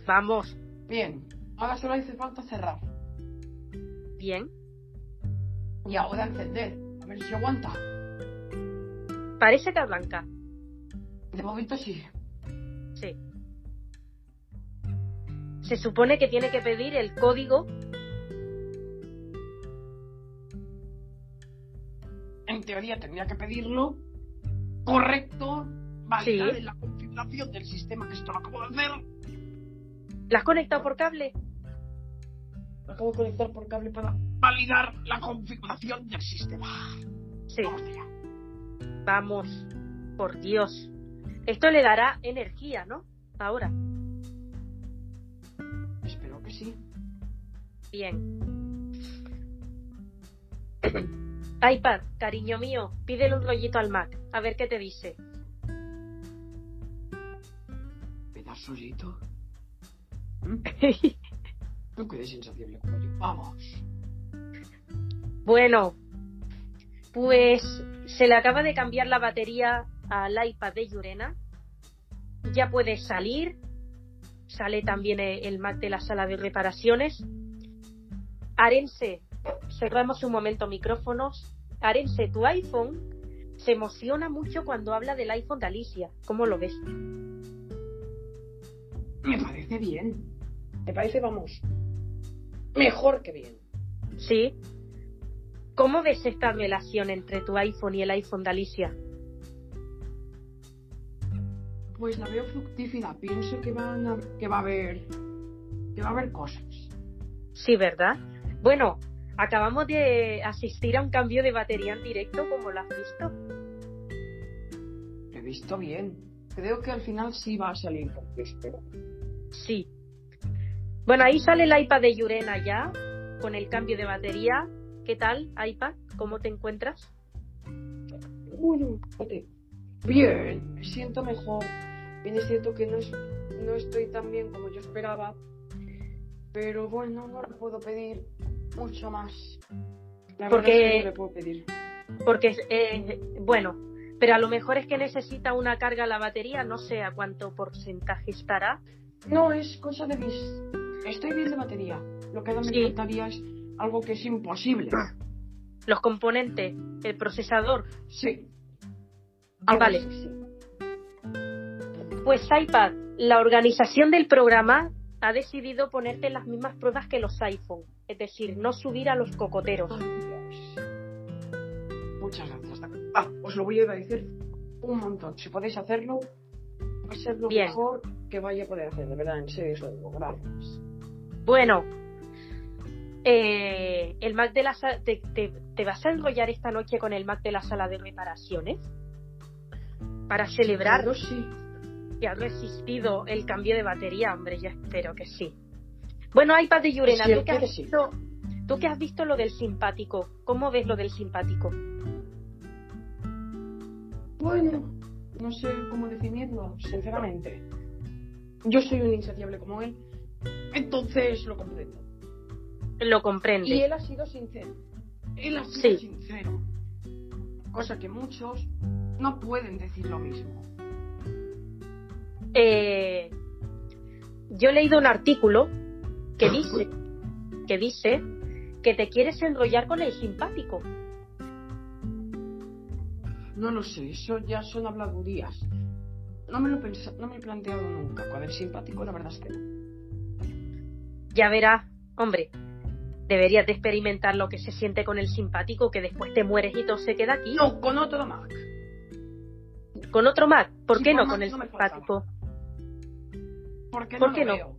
Vamos. Bien. Ahora solo hace falta cerrar. Bien. Y ahora encender. A ver si aguanta. Parece que arranca. De momento sí. Sí. Se supone que tiene que pedir el código. En teoría tendría que pedirlo. Correcto. Validar Sí. en la del sistema que esto lo acabo de hacer. ¿La has conectado por cable? Lo acabo de conectar por cable para validar la configuración del sistema. Sí. Vamos. Por Dios. Esto le dará energía, ¿no? Ahora. Espero que sí. Bien. iPad, cariño mío, pídele un rollito al Mac. A ver qué te dice. Pedazolito. ¿Mm? Tú que eres insaciable como yo. Vamos. Bueno, pues se le acaba de cambiar la batería al iPad de Yurena. Ya puede salir. Sale también el Mac de la sala de reparaciones. Arense, cerramos un momento micrófonos. Arense, tu iPhone se emociona mucho cuando habla del iPhone de Alicia. ¿Cómo lo ves? Me parece bien. Me parece, vamos, mejor que bien. ¿Sí? ¿Cómo ves esta relación entre tu iPhone y el iPhone de Alicia? Pues la veo fructífera. Pienso que van a, que va a haber que va a haber cosas. Sí, ¿verdad? Bueno, acabamos de asistir a un cambio de batería en directo, como lo has visto. Lo he visto bien. Creo que al final sí va a salir espero. Sí. Bueno, ahí sale el iPad de Yurena ya, con el cambio de batería. ¿Qué tal, iPad? ¿Cómo te encuentras? Bueno. Bien, me siento mejor. Bien, es cierto que no, es- no estoy tan bien como yo esperaba. Pero bueno, no le puedo pedir mucho más. La Porque- verdad es que no le puedo pedir. Porque, eh, bueno, pero a lo mejor es que necesita una carga la batería, no sé a cuánto porcentaje estará. No, es cosa de mis. Estoy bien de batería. Lo que ahora me Sí. es algo que es imposible. Los componentes, el procesador. Sí. Vale. así, sí. Pues iPad, la organización del programa ha decidido ponerte las mismas pruebas que los iPhone, es decir, no subir a los cocoteros. Muchas gracias. Ah, os lo voy a decir un montón. Si podéis hacerlo, va a ser lo Bien. mejor que vaya a poder hacer. De verdad, en serio, os lo digo. Gracias. Bueno, eh, el Mac de la te, te- te vas a enrollar esta noche con el Mac de la sala de reparaciones para celebrar Claro, sí. que ha resistido el cambio de batería, hombre, yo espero que sí. Bueno, iPad de Yurena, Sí, tú, que has que sí. visto, tú que has visto lo del simpático, ¿cómo ves lo del simpático? Bueno, no sé cómo definirlo, sinceramente. Yo soy un insaciable como él, entonces lo comprendo. Lo comprende. Y él ha sido sincero. Él ha sido Sí. sincero. Cosa que muchos no pueden decir lo mismo. Eh, yo he leído un artículo que dice que dice que te quieres enrollar con el simpático. No lo sé, eso ya son habladurías. No me lo no me lo he planteado nunca. Con el simpático, la verdad es que no. Ya verás, hombre, deberías de experimentar lo que se siente con el simpático, que después te mueres y todo se queda aquí. No, con otro Mac. Con otro Mac, ¿por Sí, qué no Mac con el no simpático? ¿Por no qué lo no? veo.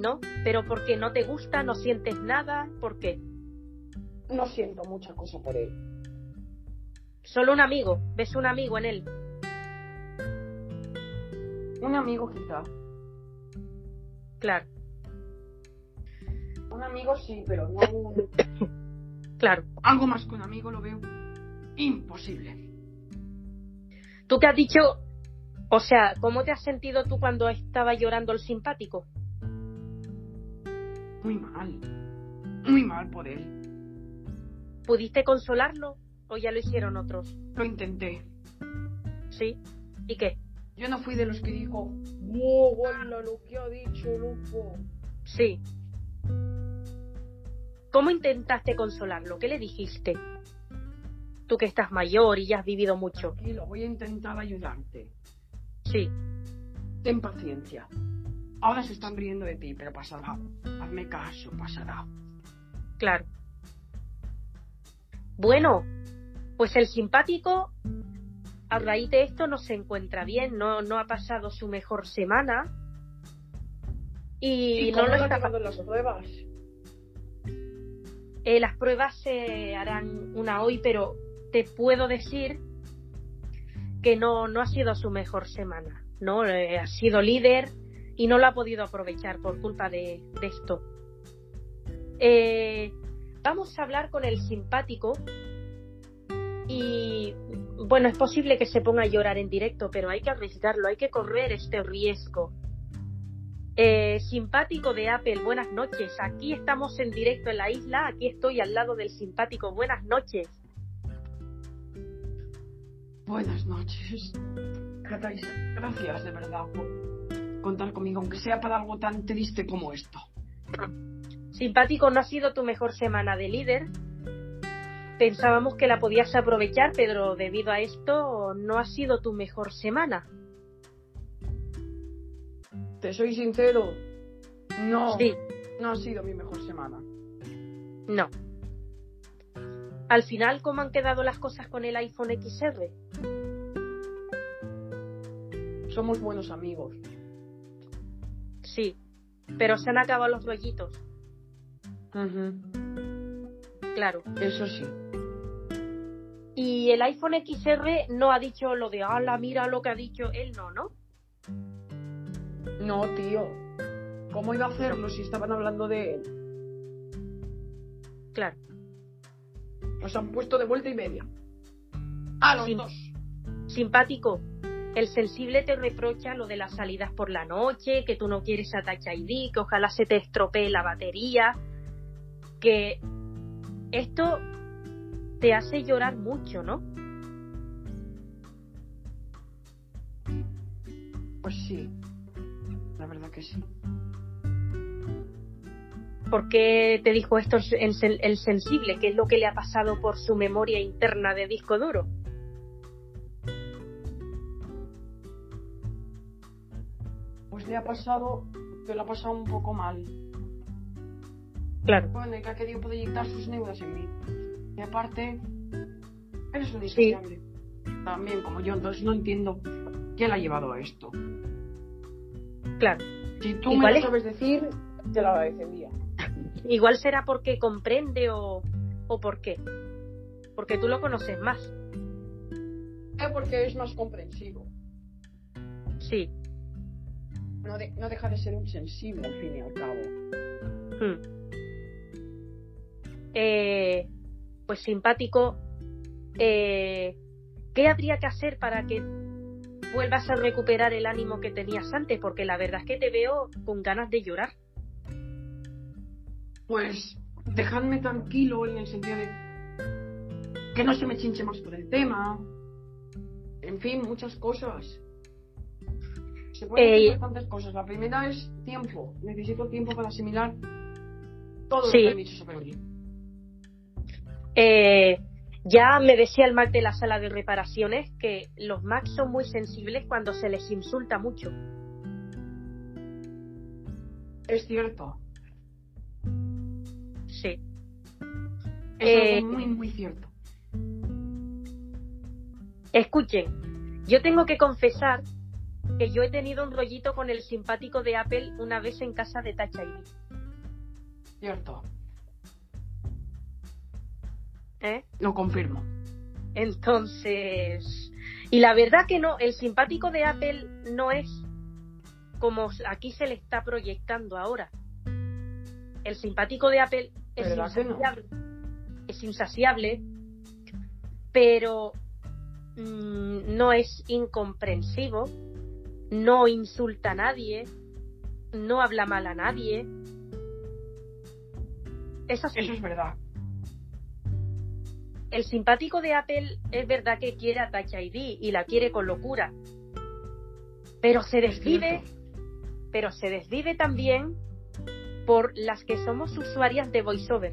¿No? Pero porque no te gusta, no sientes nada, ¿por qué? No siento mucha cosa por él. Solo un amigo, ves un amigo en él. Un amigo quizá. Claro, Un amigo sí, pero no un... claro. Algo más que un amigo lo veo imposible. ¿Tú qué has dicho? O sea, ¿cómo te has sentido tú cuando estaba llorando el simpático? Muy mal. Muy mal por él. ¿Pudiste consolarlo o ya lo hicieron otros? Lo intenté. ¿Sí? ¿Y qué? Yo no fui de los que dijo, ¡Wow, hola, lo que ha dicho, loco! Sí. ¿Cómo intentaste consolarlo? ¿Qué le dijiste? Tú que estás mayor y ya has vivido mucho. Tranquilo, voy a intentar ayudarte. Sí, Ten paciencia. Ahora se están riendo de ti, pero pasará. Hazme caso, pasará. claro. Bueno, pues el simpático a raíz de esto no se encuentra bien, no, no ha pasado su mejor semana y, no lo está llegado las pruebas? Eh, las pruebas se harán una hoy, pero te puedo decir que no, no ha sido su mejor semana. ¿no? Eh, ha sido líder y no lo ha podido aprovechar por culpa de, de esto. Eh, vamos a hablar con el simpático y bueno, es posible que se ponga a llorar en directo, pero hay que arriesgarlo, hay que correr este riesgo. Eh, simpático de Apple, buenas noches. Aquí estamos en directo en la isla, aquí estoy al lado del simpático. Buenas noches. Buenas noches. Gracias de verdad por contar conmigo, aunque sea para algo tan triste como esto. Simpático, no ha sido tu mejor semana de líder. Pensábamos que la podías aprovechar, pero debido a esto no ha sido tu mejor semana. Te soy sincero, no, Sí, no ha sido mi mejor semana. no. Al final, ¿cómo han quedado las cosas con el iPhone XR? Somos buenos amigos. Sí, pero se han acabado los rollitos, claro. Eso sí. Y el iPhone XR no ha dicho lo de, ala, mira lo que ha dicho él, no, ¿no? No, tío. ¿Cómo iba a hacerlo si estaban hablando de él? Claro. Nos han puesto de vuelta y media. A los dos. Simpático. El sensible te reprocha lo de las salidas por la noche, que tú no quieres a Touch ID, que ojalá se te estropee la batería, que esto te hace llorar mucho, ¿no? Pues sí. La verdad que sí. ¿Por qué te dijo esto el, sen- el sensible? ¿Qué es lo que le ha pasado por su memoria interna de disco duro? Pues le ha pasado, que lo ha pasado un poco mal. Claro. Bueno, que ha querido proyectar sus neuras en mí. Y aparte, eres un insaciable. También como yo, entonces no entiendo qué le ha llevado a esto. Claro. Si tú ¿Y me lo es? sabes decir, te lo agradecería. Igual será porque comprende o, o por qué. Porque tú lo conoces más. Es porque es más comprensivo. Sí. No, de- no deja de ser un sensible al fin y al cabo. Hmm. Eh, pues simpático. Eh, ¿Qué habría que hacer para que vuelvas a recuperar el ánimo que tenías antes? Porque la verdad es que te veo con ganas de llorar. Pues dejadme tranquilo en el sentido de que no se me chinche más por el tema. En fin, muchas cosas. Se pueden Eh, decir bastantes cosas. La primera es tiempo. Necesito tiempo para asimilar todo Sí. lo que han dicho sobre mí. Eh, ya me decía el Mac de la sala de reparaciones que los Macs son muy sensibles cuando se les insulta mucho. Es cierto. Sí. Es Eh, algo muy, muy cierto. Escuchen, yo tengo que confesar que yo he tenido un rollito con el simpático de Apple una vez en casa de ID. Cierto. ¿Eh? Lo confirmo. Entonces, y la verdad que no, el simpático de Apple no es como aquí se le está proyectando ahora. El simpático de Apple es insaciable, es insaciable, pero mm, no es incomprensivo, no insulta a nadie, no habla mal a nadie. Eso es verdad. El simpático de Apple es verdad que quiere a Touch ID y la quiere con locura. Pero se Es desvive, pero se desvive también por las que somos usuarias de VoiceOver.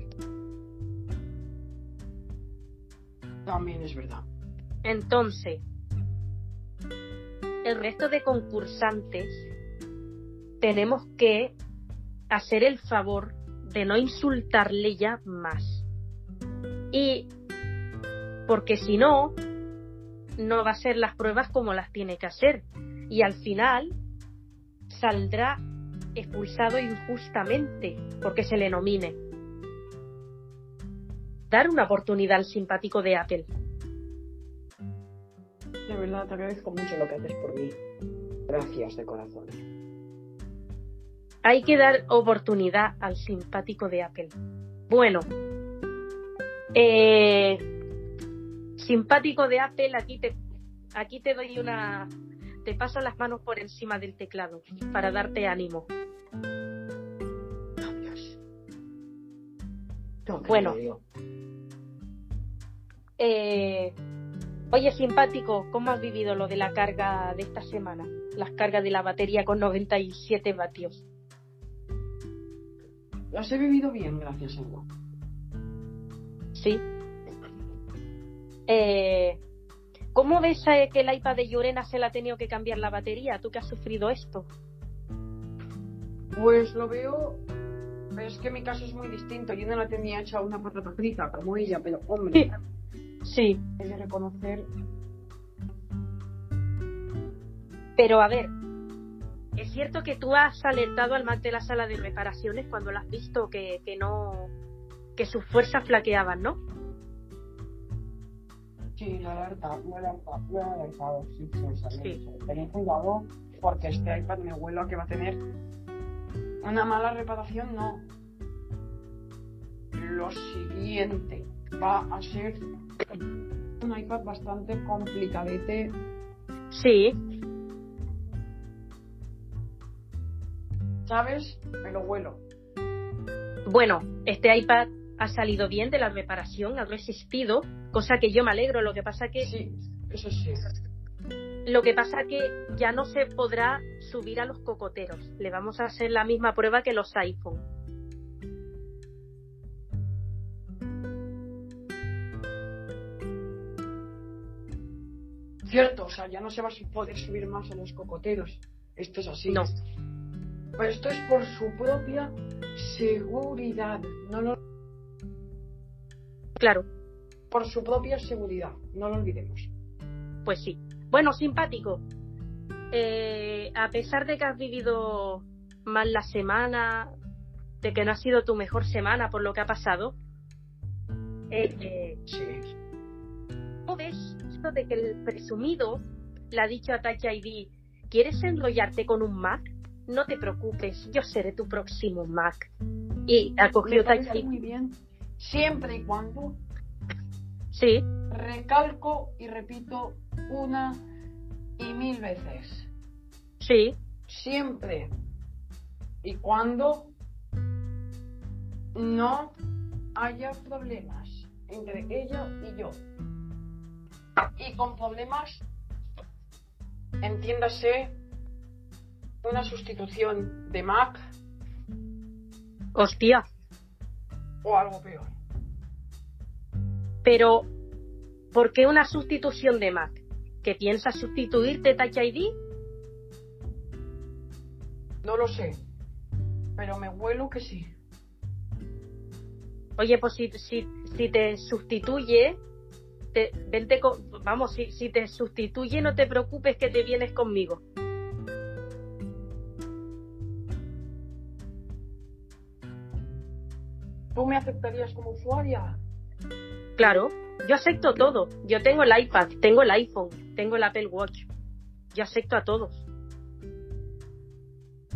También es verdad. Entonces, el resto de concursantes tenemos que hacer el favor de no insultarle ya más. Y porque si no, no va a ser las pruebas como las tiene que hacer. Y al final saldrá expulsado injustamente porque se le nomine. Dar una oportunidad al simpático de Apple. De verdad, te agradezco mucho lo que haces por mí. Gracias de corazón. Hay que dar oportunidad al simpático de Apple. Bueno, eh, simpático de Apple, aquí te, aquí te doy una, te paso las manos por encima del teclado para darte ánimo. Bueno. Eh, oye, simpático, ¿cómo has vivido lo de la carga de esta semana? Las cargas de la batería con 97 vatios. Las he vivido bien, gracias a Dios. Sí. Eh, ¿Cómo ves que el iPad de Llorena se le ha tenido que cambiar la batería? ¿Tú que has sufrido esto? Pues lo veo. Es que mi caso es muy distinto. Yo no la tenía hecha una patata frita como ella, pero hombre, Sí. he de reconocer. Pero a ver, es cierto que tú has alertado al Mac de la sala de reparaciones cuando lo has visto que, que no. que sus fuerzas flaqueaban, ¿no? He alertado, sí, sí, sí, Sí. sí. Tened cuidado porque este iPad me huelo a que va a tener una mala reparación, no. Lo siguiente va a ser un iPad bastante complicadete. Sí. ¿Sabes? Me lo huelo. Bueno, este iPad ha salido bien de la reparación, ha resistido, cosa que yo me alegro. Lo que pasa que Sí, eso sí. Lo que pasa que ya no se podrá subir a los cocoteros. Le vamos a hacer la misma prueba que los iPhone. Cierto, o sea, ya no se va a poder subir más a los cocoteros. Esto es así. No. Pero esto es por su propia seguridad. No lo- Claro, por su propia seguridad. No lo olvidemos. pues sí. Bueno, simpático. Eh, a pesar de que has vivido mal la semana, de que no ha sido tu mejor semana por lo que ha pasado, eh, eh, Sí. ¿cómo ves esto de que el presumido le ha dicho a Touch ID, ¿quieres enrollarte con un Mac? No te preocupes, yo seré tu próximo Mac. Y ha cogido Touch ID. muy bien. Siempre y cuando Sí, recalco y repito una y mil veces. sí, Siempre y cuando no haya problemas entre ella y yo. Y con problemas, entiéndase una sustitución de Mac hostia. O algo peor. Pero, ¿por qué una sustitución de Mac? ¿Que piensas sustituirte Touch ID? No lo sé, pero me huelo que sí. Oye, pues si, si, si te sustituye, te, vente con, vamos, si, si te sustituye, no te preocupes que te vienes conmigo. ¿Tú me aceptarías como usuaria? Claro, yo acepto todo. Yo tengo el iPad, tengo el iPhone, tengo el Apple Watch. Yo acepto a todos.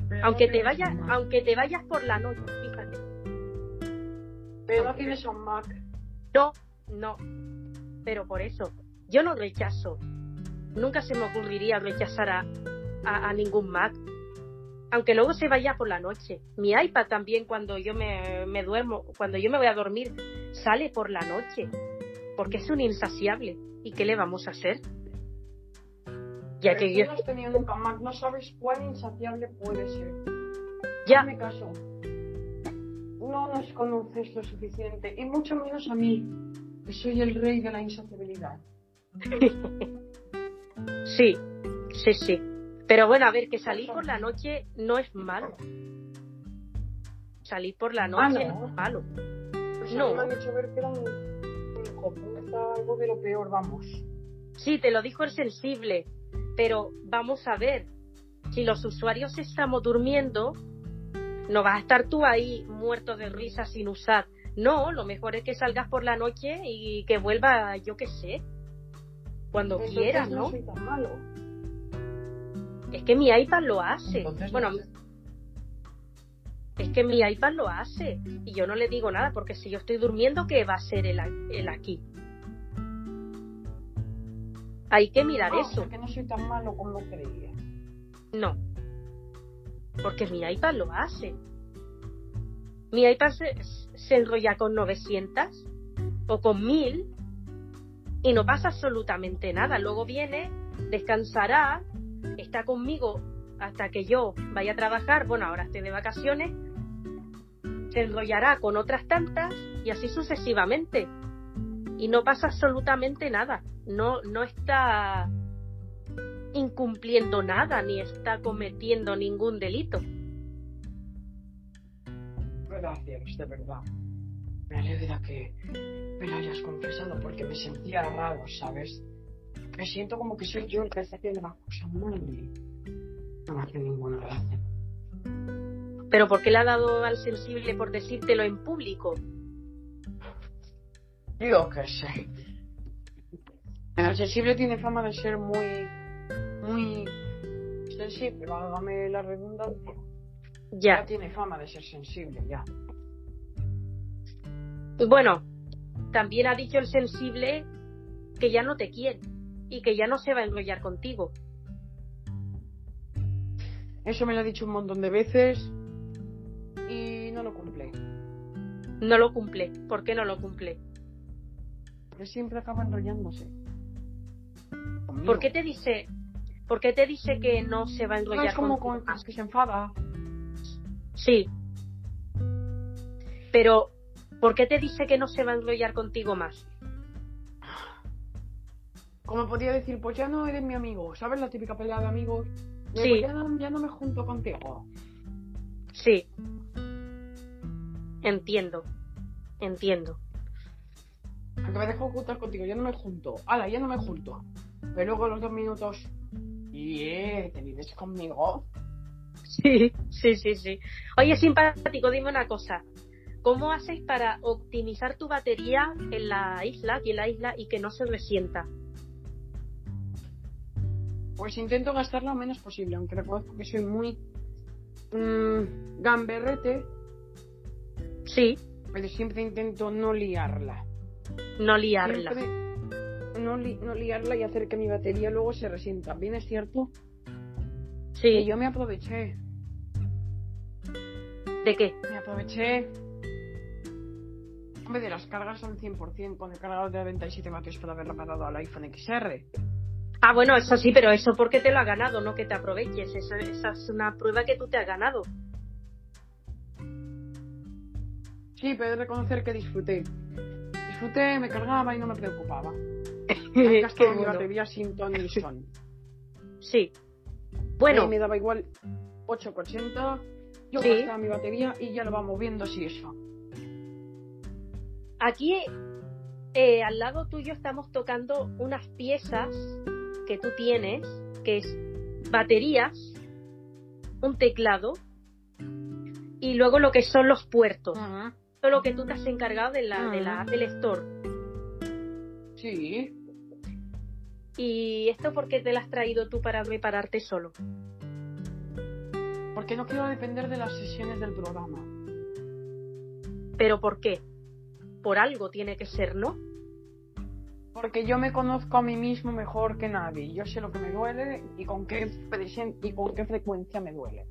Pero Aunque no te vayas, aunque te vayas por la noche, fíjate. Pero no tienes un Mac. No, no. Pero por eso, yo no rechazo. Nunca se me ocurriría rechazar a, a, a ningún Mac. Aunque luego se vaya por la noche. Mi iPad también cuando yo me, me duermo, cuando yo me voy a dormir, sale por la noche. Porque es un insaciable. ¿Y qué le vamos a hacer? Ya Pero que tú yo... no has tenido Mac, no sabes cuán insaciable puede ser. Ya, Hazme caso. no nos conoces lo suficiente, y mucho menos a mí, que soy el rey de la insociabilidad. Sí, sí, sí. Pero bueno, a ver, que salir por la noche no es malo. Salir por la Ah, noche no. no es malo. Pues No. me han hecho ver que era un, algo de lo peor, vamos. Sí, te lo dijo el sensible, pero vamos a ver, si los usuarios estamos durmiendo, no vas a estar tú ahí muerto de risa sin usar. No, lo mejor es que salgas por la noche y que vuelva, yo qué sé, cuando Entonces quieras, no ¿no? soy tan malo. Es que mi iPad lo hace. Entonces, bueno, no. es que mi iPad lo hace y yo no le digo nada porque si yo estoy durmiendo, ¿qué va a ser el, el aquí? Hay que mirar eso. sea que no soy tan malo como creía. No. Porque mi iPad lo hace. Mi iPad se, se enrolla con 900 o con 1000 y no pasa absolutamente nada. Luego viene, descansará, está conmigo hasta que yo vaya a trabajar. Bueno, ahora estoy de vacaciones. Se enrollará con otras tantas y así sucesivamente. Y no pasa absolutamente nada. No, no está incumpliendo nada ni está cometiendo ningún delito. Gracias, de verdad. Me alegra que me lo hayas confesado porque me sentía raro, ¿sabes? Me siento como que soy yo el que está haciendo las cosas mal y no me hace ninguna gracia. Pero ¿por qué le ha dado al sensible por decírtelo en público? Yo qué sé. El sensible tiene fama de ser muy, muy sensible, válgame la redundancia. Ya Ya. tiene fama de ser sensible, ya. Bueno, también ha dicho el sensible que ya no te quiere y que ya no se va a enrollar contigo. Eso me lo ha dicho un montón de veces y no lo cumple. No lo cumple. ¿Por qué no lo cumple? Porque siempre acaba enrollándose. Conmigo. ¿Por qué te dice, por qué te dice que no se va a No, enrollar es como con más? que se enfada. Sí. Pero, ¿por qué te dice que no se va a enrollar contigo más? Como podría decir, pues ya no eres mi amigo. ¿Sabes la típica pelea de amigos? De, Sí. "Pues ya, no, ya no me junto contigo. Sí. Entiendo. Entiendo. Aunque me dejo juntar contigo, ya no me junto. Ala, ya no me junto. Pero luego los dos minutos. Y eh, ¿te vives conmigo? Sí, sí, sí, sí. Oye, simpático, dime una cosa. ¿Cómo haces para optimizar tu batería en la isla, aquí en la isla, y que no se resienta? Pues intento gastar lo menos posible, aunque reconozco que soy muy mm, gamberrete, Sí, pero siempre intento no liarla. no liarla. Siempre no, li- no liarla y hacer que mi batería luego se resienta. Bien es cierto que Sí, yo me aproveché, ¿de qué? me aproveché hombre, de las cargas al 100% con el cargador de 97 vatios para haber reparado al iPhone XR. Ah, bueno, eso sí, pero eso porque te lo ha ganado, no que te aproveches. Eso, esa es una prueba que tú te has ganado. Sí, pero reconocer que disfruté. Disfruté, me cargaba y no me preocupaba. Qué mi batería sin ton ni son. Sí. Bueno. Bueno, me daba igual 8,80. Yo Sí. gastaba mi batería y ya lo va moviendo así eso. aquí eh, al lado tuyo estamos tocando unas piezas que tú tienes, que es baterías, un teclado y luego lo que son los puertos. Todo lo que tú te has encargado de la, de la. Apple Store. Sí. ¿Y esto por qué te lo has traído tú para repararte solo? Porque no quiero depender de las sesiones del programa. ¿Pero por qué? Por algo tiene que ser, ¿no? Porque yo me conozco a mí mismo mejor que nadie. Yo sé lo que me duele y con qué, y con qué frecuencia me duele.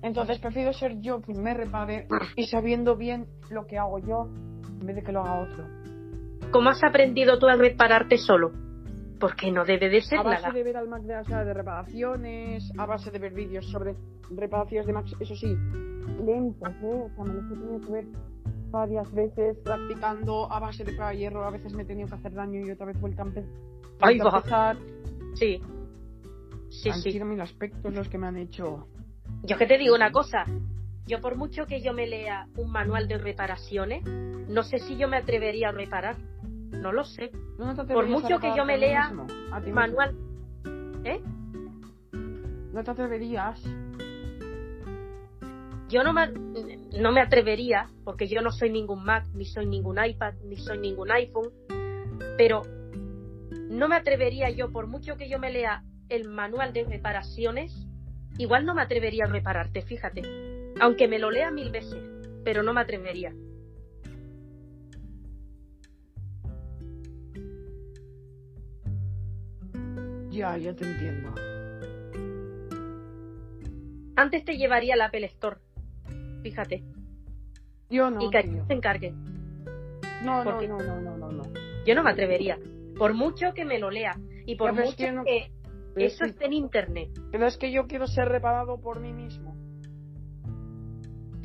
Entonces prefiero ser yo quien me repare y sabiendo bien lo que hago yo en vez de que lo haga otro. ¿Cómo has aprendido tú a repararte solo? Porque no debe de ser A base nada. de ver al Mac de la sala de reparaciones, a base de ver vídeos sobre reparaciones de Mac, eso sí, lentos, ¿eh? O sea, me los he tenido que ver varias veces practicando a base de prueba y error. A veces me he tenido que hacer daño y otra vez vuelta a, empezar. Sí. Sí, Han sí. sido mil aspectos los que me han hecho. Yo que te digo una cosa. Yo por mucho que yo me lea un manual de reparaciones, no sé si yo me atrevería a reparar. No lo sé. ¿Tú no te Por mucho que yo me lea mismo. Manual. ¿Eh? ¿No te atreverías? Yo no me, no me atrevería, porque yo no soy ningún Mac, ni soy ningún iPad, ni soy ningún iPhone, pero no me atrevería yo, por mucho que yo me lea el manual de reparaciones, igual no me atrevería a repararte, fíjate. Aunque me lo lea mil veces, pero no me atrevería. Ya, ya te entiendo. Antes te llevaría al Apple Store, fíjate, Yo no. y que tío. se encargue. No, no, no, no, no, no, no. Yo no me atrevería, por mucho que me lo lea, y por mucho que no- eso esté en internet. Pero es que yo quiero ser reparado por mí mismo.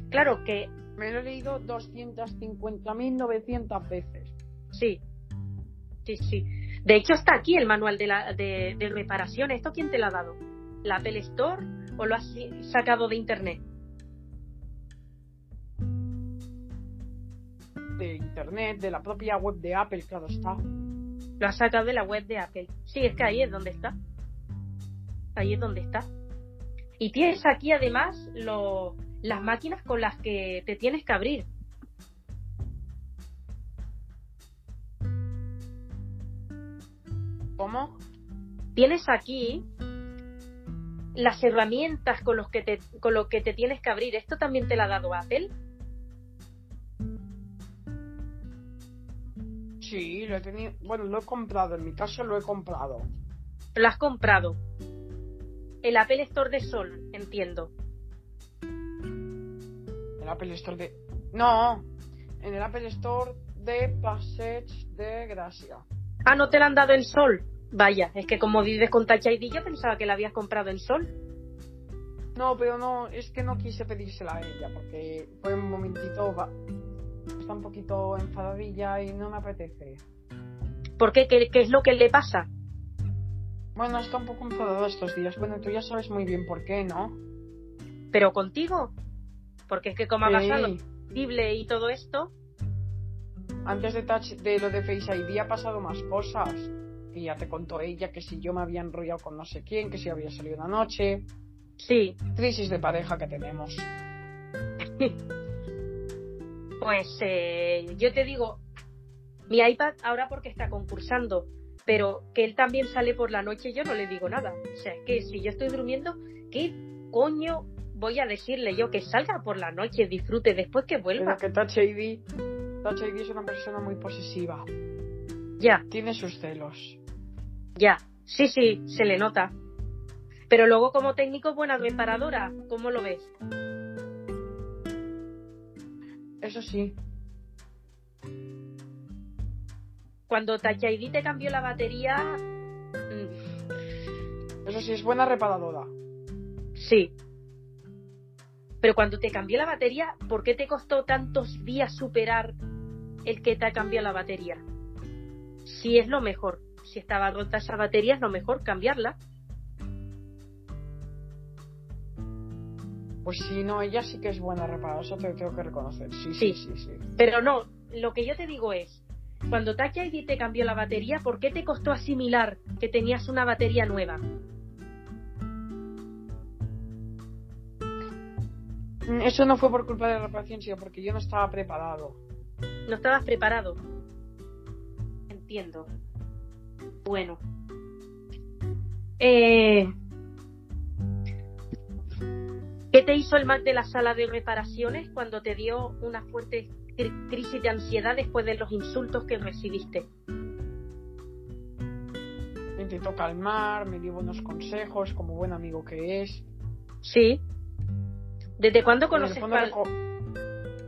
Claro que Me lo he leído 250.900 veces. Sí, sí, sí. De hecho, está aquí el manual de, la, de, de reparación. ¿Esto quién te lo ha dado? ¿La Apple Store o lo has sacado de internet? De internet, de la propia web de Apple, claro está. Lo has sacado de la web de Apple. Sí, es que ahí es donde está. Ahí es donde está. Y tienes aquí además lo- las máquinas con las que te tienes que abrir. ¿Cómo? Tienes aquí las herramientas con, los que te, con lo que te tienes que abrir. ¿Esto también te lo ha dado Apple? Sí, lo he tenido. Bueno, lo he comprado. En mi caso lo he comprado. Lo has comprado. El Apple Store de Sol, entiendo. El Apple Store de. No, en el Apple Store de Passage de Gracia. Ah, no te la han dado en Sol. Vaya, es que como vives con Touch ID, yo pensaba que la habías comprado en Sol. No, pero no, es que no quise pedírsela a ella porque fue un momentito. va- Está un poquito enfadadilla y no me apetece. ¿Por qué? ¿Qué, qué es lo que le pasa? Bueno, está un poco enfadada estos días. Bueno, tú ya sabes muy bien por qué, ¿no? ¿Pero contigo? Porque es que como ha Sí. pasado y todo esto, Antes de, touch, de lo de Face ID ha pasado más cosas. Y ya te contó ella que si yo me había enrollado con no sé quién, que si había salido una noche. sí, Crisis de pareja que tenemos. pues eh, yo te digo, mi iPad ahora porque está concursando, pero que él también sale por la noche, yo no le digo nada. O sea, es que si yo estoy durmiendo, ¿qué coño voy a decirle yo que salga por la noche, disfrute después que Pero vuelva? que Touch ID, ID es una persona muy posesiva. Ya. Tiene sus celos. Ya, sí, sí, se le nota. Pero luego como técnico buena reparadora, ¿cómo lo ves? Eso sí. Cuando Touch ID te cambió la batería, mm, Eso sí, es buena reparadora. sí. Pero cuando te cambió la batería, ¿por qué te costó tantos días superar el que te ha cambiado la batería? Si es lo mejor, si estaba rota esa batería, es lo mejor cambiarla. Pues sí, no, ella sí que es buena reparadora, eso te lo tengo que reconocer. Sí, Sí. sí, sí, sí. Pero no, lo que yo te digo es, cuando Touch ID te cambió la batería, ¿por qué te costó asimilar que tenías una batería nueva? Eso no fue por culpa de la sino porque yo no estaba preparado. No estabas preparado. Entiendo. Bueno. Eh, ¿Qué te hizo el Mac de la sala de reparaciones cuando te dio una fuerte cri- crisis de ansiedad después de los insultos que recibiste? Me intentó calmar, me dio buenos consejos, como buen amigo que es. Sí. ¿Desde cuándo conoces reco-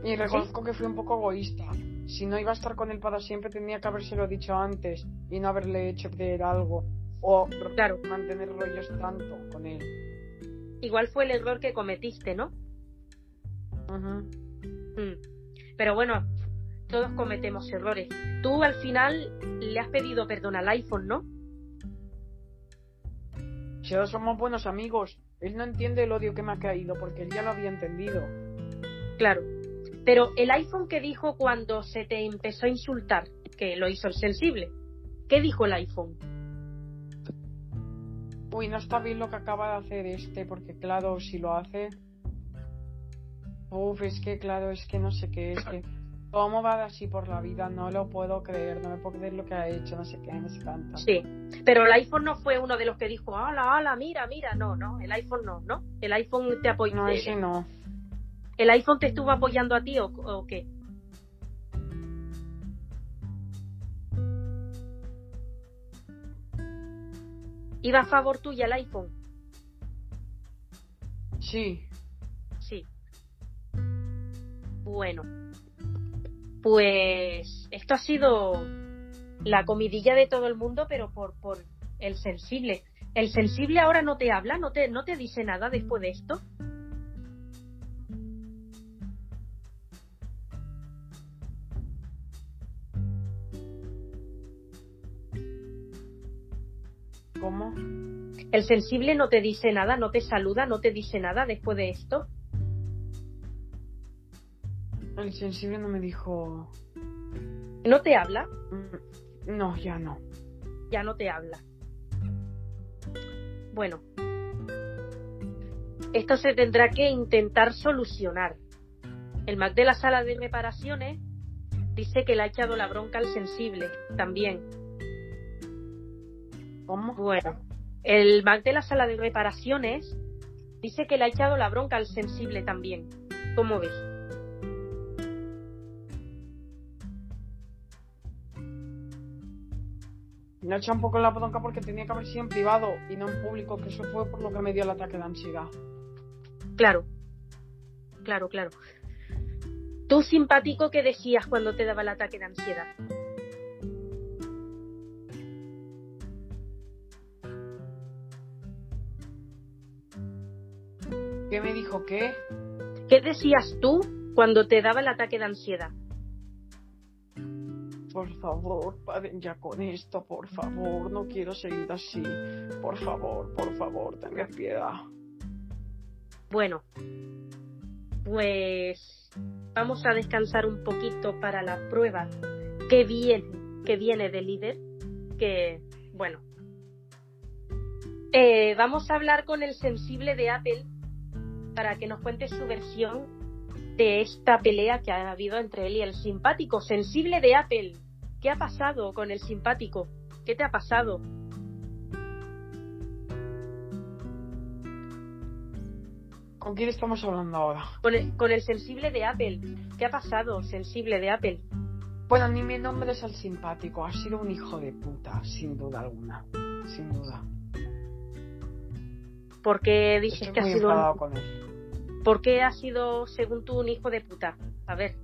Y reconozco que fui un poco egoísta. si no iba a estar con él para siempre, tenía que habérselo dicho antes y no haberle hecho creer algo o Claro. mantener rollos tanto con él. Igual fue el error que cometiste, ¿no? Mm. Pero bueno, todos cometemos errores. Tú al final le has pedido perdón al iPhone, ¿no? Si ahora somos buenos amigos, él no entiende el odio que me ha caído porque él ya lo había entendido. Claro. Pero el iPhone que dijo cuando se te empezó a insultar, que lo hizo el sensible, ¿qué dijo el iPhone? Uy, no está bien lo que acaba de hacer este, porque claro, si lo hace. Uf, es que claro, es que no sé qué, es que. ¿Cómo va así por la vida? No lo puedo creer, no me puedo creer lo que ha hecho, no sé qué, no sé cuánto. Sí. Pero el iPhone no fue uno de los que dijo, ala, ala, mira, mira. No, no, el iPhone no, ¿no? El iPhone te apoyó. No, ese no. ¿El iPhone te estuvo apoyando a ti o, o qué? ¿Iba a favor tuya el iPhone? Sí. Sí. Bueno. Pues esto ha sido la comidilla de todo el mundo, pero por, por el sensible. ¿El sensible ahora no te habla? ¿No te, no te dice nada después de esto? ¿Cómo? ¿El sensible no te dice nada? ¿No te saluda? ¿No te dice nada después de esto? El sensible no me dijo. ¿No te habla? Mm, No, ya no. Ya no te habla. Bueno. Esto se tendrá que intentar solucionar. El Mac de la sala de reparaciones dice que le ha echado la bronca al sensible también. ¿Cómo? Bueno, el Mac de la sala de reparaciones dice que le ha echado la bronca al sensible también. ¿Cómo ves? Me ha echado un poco la bronca porque tenía que haber sido en privado y no en público, que eso fue por lo que me dio el ataque de ansiedad. Claro, claro, claro. ¿Tú simpático qué decías cuando te daba el ataque de ansiedad? ¿Qué me dijo qué? ¿Qué decías tú cuando te daba el ataque de ansiedad? Por favor, paren ya con esto, por favor, no quiero seguir así. Por favor, por favor, tengan piedad. Bueno, pues vamos a descansar un poquito para la prueba que viene, que viene de líder, que bueno. Eh, vamos a hablar con el sensible de Apple para que nos cuente su versión de esta pelea que ha habido entre él y el simpático sensible de Apple. ¿Qué ha pasado con el simpático? ¿Qué te ha pasado? ¿Con quién estamos hablando ahora? Con el, con el sensible de Apple. ¿Qué ha pasado, sensible de Apple? Bueno, ni mi nombre es el simpático, ha sido un hijo de puta, sin duda alguna. Sin duda. ¿Por qué dices Estoy que ha sido un- con él. ¿Por qué ha sido, según tú, un hijo de puta? A ver.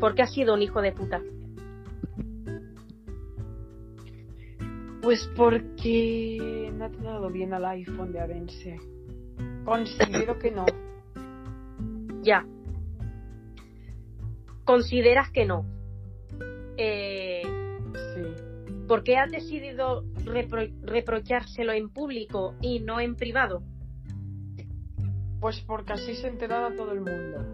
¿Por qué ha sido un hijo de puta? Pues porque no ha tratado bien al iPhone de Arense. Considero que no. Ya. ¿Consideras que no? Eh, Sí. ¿Por qué has decidido repro- reprochárselo en público y no en privado? Pues porque así se enterara todo el mundo.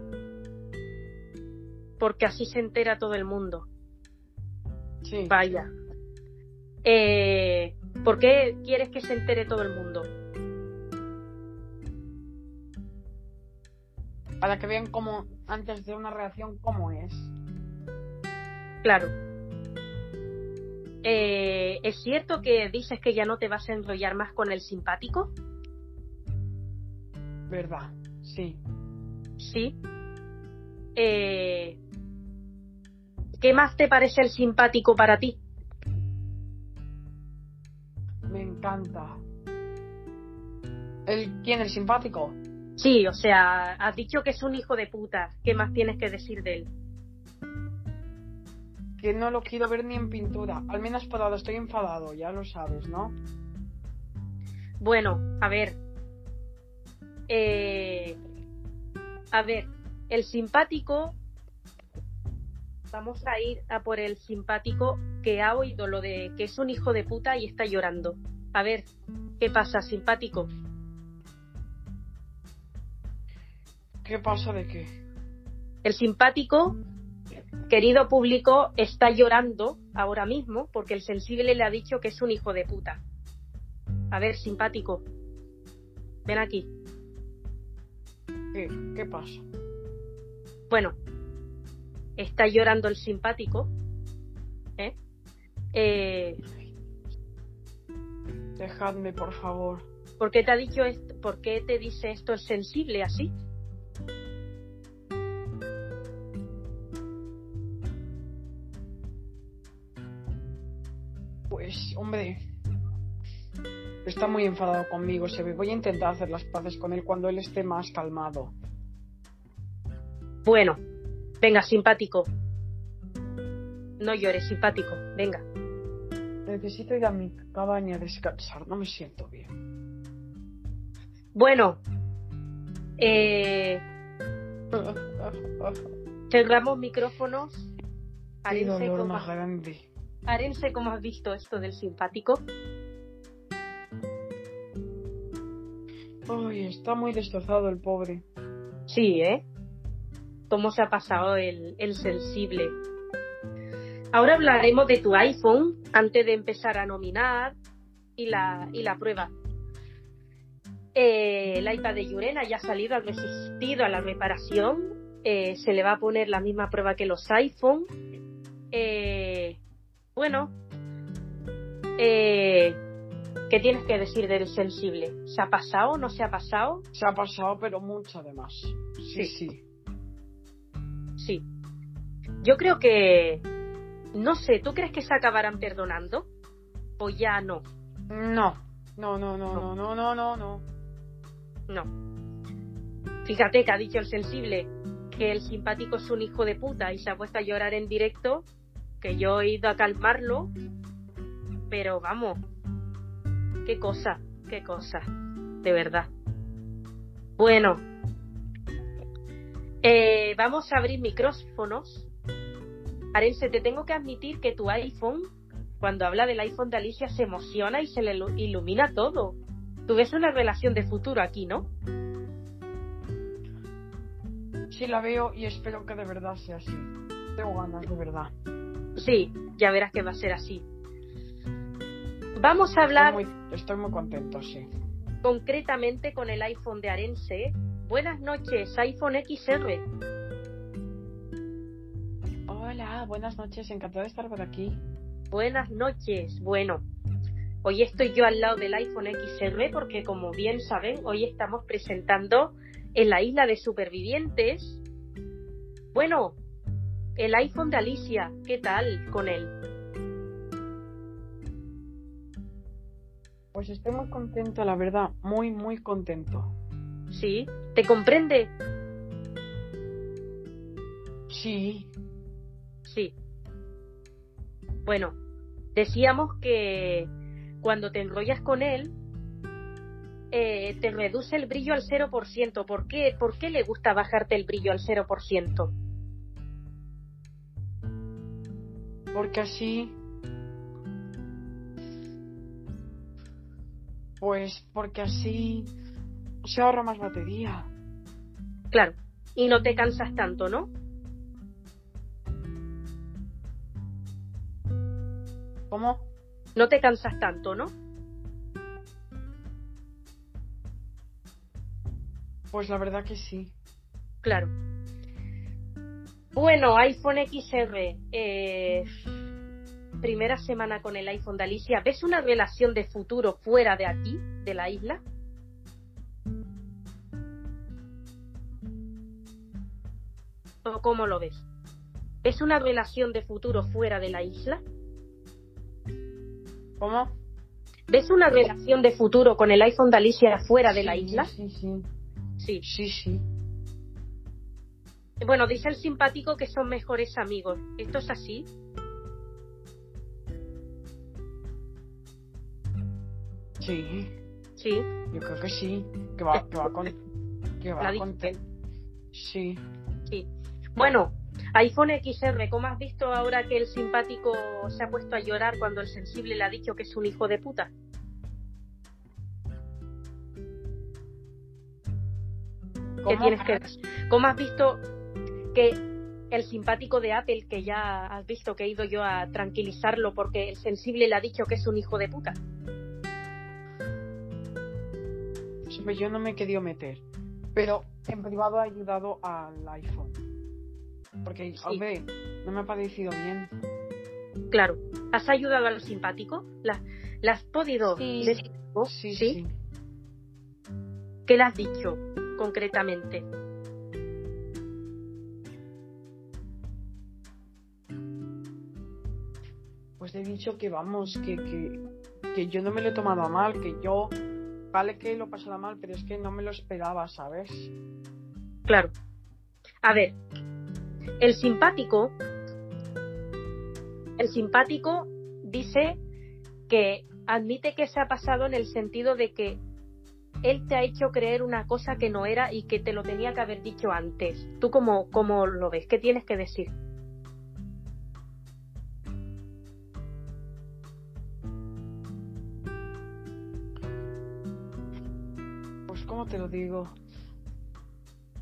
Porque así se entera todo el mundo. Sí. Vaya. Eh, ¿Por qué quieres que se entere todo el mundo? Para que vean cómo, antes de una reacción, cómo es. Claro. Eh, ¿Es cierto que dices que ya no te vas a enrollar más con el simpático? ¿Verdad? Sí. Sí. Eh, ¿Qué más te parece el simpático para ti? Me encanta. ¿El, ¿Quién? ¿El simpático? Sí, o sea, has dicho que es un hijo de puta. ¿Qué más tienes que decir de él? Que no lo quiero ver ni en pintura. Al menos por ahora estoy enfadado, ya lo sabes, ¿no? Bueno, a ver. Eh, a ver, el simpático. Vamos a ir a por el simpático que ha oído lo de que es un hijo de puta y está llorando. A ver, ¿qué pasa, simpático? ¿Qué pasa de qué? El simpático, querido público, está llorando ahora mismo porque el sensible le ha dicho que es un hijo de puta. A ver, simpático, ven aquí. ¿Qué? ¿Qué pasa? Bueno, está llorando el simpático. ¿eh? Eh, Dejadme, por favor. ¿Por qué te ha dicho esto? ¿Por qué te dice esto el sensible así? Pues, hombre, está muy enfadado conmigo. Se ve. Voy a intentar hacer las paces con él cuando él esté más calmado. Bueno, venga, simpático. No llores, simpático. Venga. Necesito ir a mi cabaña a descansar. No me siento bien. Bueno, eh, cerramos micrófonos. Qué Arense, dolor ¿cómo, más grande. Arense, ¿cómo has visto esto del simpático? Ay, está muy destrozado el pobre. Sí, ¿eh? ¿Cómo se ha pasado el, el sensible? Ahora hablaremos de tu iPhone antes de empezar a nominar y la, y la prueba. Eh, el iPad de Yurena ya ha salido, ha resistido a la reparación. Eh, se le va a poner la misma prueba que los iPhone. Eh, bueno, eh, ¿qué tienes que decir del sensible? ¿Se ha pasado o no se ha pasado? Se ha pasado, pero mucho además. Sí, Sí. sí. Sí. Yo creo que. No sé, ¿tú crees que se acabarán perdonando? O ya no. No. No, no, no, no, no, no, no, no. No. Fíjate que ha dicho el sensible que el simpático es un hijo de puta y se ha puesto a llorar en directo. Que yo he ido a calmarlo. Pero vamos. Qué cosa, qué cosa. De verdad. Bueno. Eh, vamos a abrir micrófonos. Arense, te tengo que admitir que tu iPhone, cuando habla del iPhone de Alicia, se emociona y se le ilu- ilumina todo. Tú ves una relación de futuro aquí, ¿no? Sí la veo y espero que de verdad sea así. Tengo ganas, de verdad. Sí, ya verás que va a ser así. Vamos a hablar Estoy muy, estoy muy contento, sí. concretamente con el iPhone de Arense. Buenas noches, iPhone XR. Hola, buenas noches. Encantada de estar por aquí. Buenas noches. Bueno, hoy estoy yo al lado del iPhone XR porque como bien saben, hoy estamos presentando en la isla de supervivientes. Bueno, el iPhone de Alicia, ¿qué tal con él? Pues estoy muy contento, la verdad. Muy, muy contento. ¿Sí? ¿Te comprende? Sí. Sí. Bueno, decíamos que cuando te enrollas con él, eh, te reduce el brillo al 0%. ¿Por qué? ¿Por qué le gusta bajarte el brillo al 0%? Porque así. Pues porque así se ahorra más batería. Claro. Y no te cansas tanto, ¿no? ¿Cómo? No te cansas tanto, ¿no? Pues la verdad que sí. Claro. Bueno, iPhone XR. eh, primera semana con el iPhone de Alicia. ¿Ves una relación de futuro fuera de aquí, de la isla? ¿O cómo lo ves? ¿Ves una relación de futuro fuera de la isla? ¿Cómo? ¿Ves una relación de futuro con el iPhone de Alicia fuera de la isla? Sí, sí. Sí. Sí, sí. Bueno, dice el simpático que son mejores amigos. ¿Esto es así? Sí. Sí. Yo creo que sí. Que va, que va con. Que va La con. dicen. Sí. Sí. Bueno, iPhone XR, ¿cómo has visto ahora que el simpático se ha puesto a llorar cuando el sensible le ha dicho que es un hijo de puta? ¿Qué tienes que ¿Cómo has visto que el simpático de Apple, que ya has visto que he ido yo a tranquilizarlo porque el sensible le ha dicho que es un hijo de puta? Yo no me he querido meter. Pero en privado ha ayudado al iPhone. Porque, Sí. hombre, no me ha parecido bien. Claro. ¿Has ayudado al simpático? ¿La, la has podido Sí. decir vos? Sí, sí. ¿Qué le has dicho concretamente? He dicho que vamos, que, que, que yo no me lo he tomado a mal, que yo. Vale que lo pasara mal, pero es que no me lo esperaba, ¿sabes? Claro. A ver, el simpático, el simpático dice que admite que se ha pasado en el sentido de que él te ha hecho creer una cosa que no era y que te lo tenía que haber dicho antes. ¿Tú cómo, cómo lo ves? ¿Qué tienes que decir? ¿Cómo te lo digo?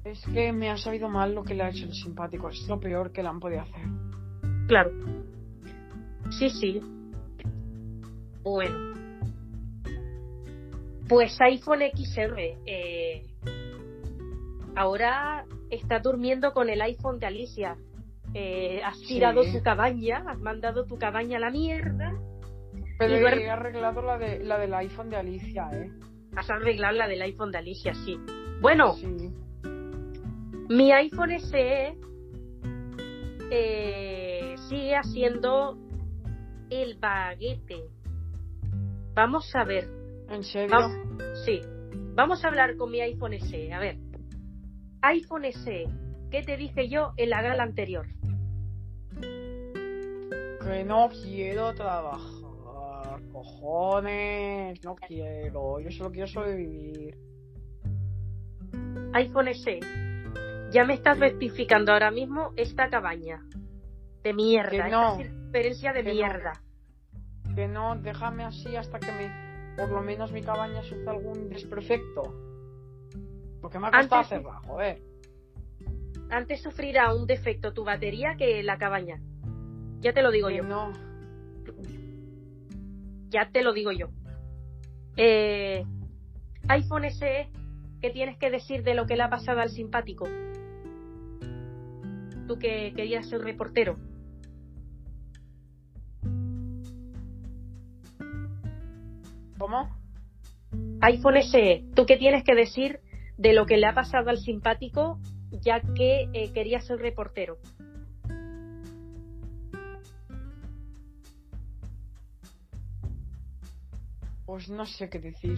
Es que me ha sabido mal lo que le ha hecho el simpático. Es lo peor que le han podido hacer. Claro. Sí, sí. Bueno. Pues iPhone XR. eh, ahora está durmiendo con el iPhone de Alicia. Eh, has Sí. tirado tu cabaña, has mandado tu cabaña a la mierda. Pero he arreglado la, de, la del iPhone de Alicia, ¿eh? Has arreglado la del iPhone de Alicia, sí. Bueno, Sí. mi iPhone SE eh, sigue haciendo el baguete. Vamos a ver. ¿En serio? Vamos, sí. Vamos a hablar con mi iPhone SE. A ver. iPhone SE. ¿Qué te dije yo en la gala anterior? Que no quiero trabajar, cojones, no quiero, yo solo quiero sobrevivir. iPhone SE. Ya me estás rectificando ahora mismo esta cabaña. De mierda. Que no. Esta experiencia de Que no. mierda. Que no, déjame así hasta que me, por lo menos mi cabaña sufra algún desperfecto. Porque me ha costado Antes- hacerla, joder. Antes sufrirá un defecto tu batería que la cabaña. Ya te lo digo Que yo. no, Ya te lo digo yo. Eh, iPhone SE, ¿qué tienes que decir de lo que le ha pasado al simpático? Tú que querías ser reportero. ¿cómo? iPhone SE, ¿tú qué tienes que decir de lo que le ha pasado al simpático ya que eh, quería ser reportero? Pues no sé qué decir.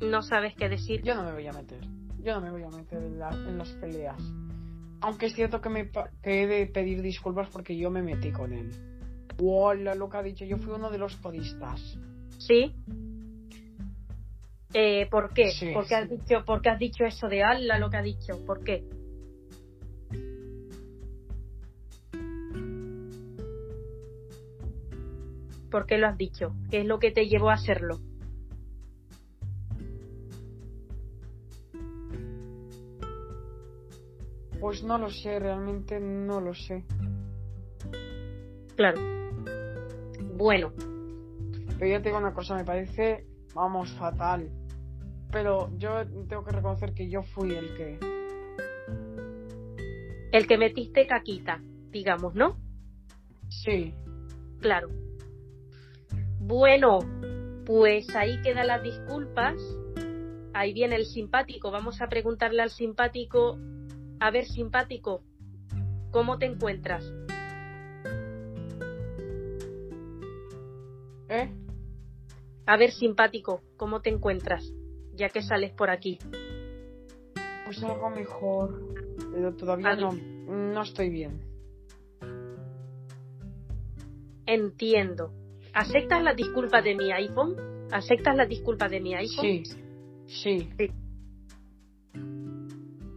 No sabes qué decir. Yo no me voy a meter. Yo no me voy a meter en, la- en las peleas. Aunque es cierto que, me, que he de pedir disculpas porque yo me metí con él. Hola, lo que ha dicho. Yo fui uno de los podistas. ¿Sí? Eh, ¿Por qué? Sí, ¿Por qué has dicho, por qué has dicho eso de Allah, lo que ha dicho? ¿Por qué? ¿Por qué lo has dicho? ¿Qué es lo que te llevó a hacerlo? Pues no lo sé, realmente no lo sé. Claro. Bueno, Pero yo te digo una cosa, me parece, vamos, fatal. Pero yo tengo que reconocer que yo fui el que... el que metiste caquita, digamos, ¿no? Sí. Claro. Bueno, pues ahí quedan las disculpas. Ahí viene el simpático. Vamos a preguntarle al simpático. A ver, simpático, ¿cómo te encuentras? ¿Eh? A ver, simpático, ¿cómo te encuentras? Ya que sales por aquí. Pues algo mejor. Pero todavía no, no estoy bien. Entiendo. ¿Aceptas las disculpas de mi iPhone? ¿Aceptas las disculpas de mi iPhone? Sí, sí.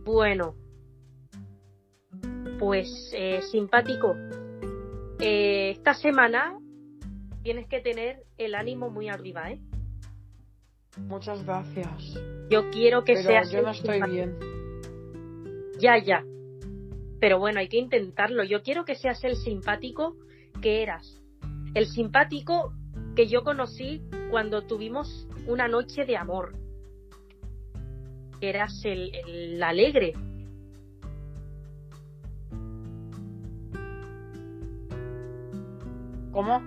Bueno. Pues eh, simpático. Eh, esta semana tienes que tener el ánimo muy arriba, ¿eh? Muchas gracias. Yo quiero que Pero seas yo no estoy simpático. bien. Ya, ya. Pero bueno, hay que intentarlo. Yo quiero que seas el simpático que eras. El simpático que yo conocí cuando tuvimos una noche de amor. Eras el, el alegre. ¿Cómo?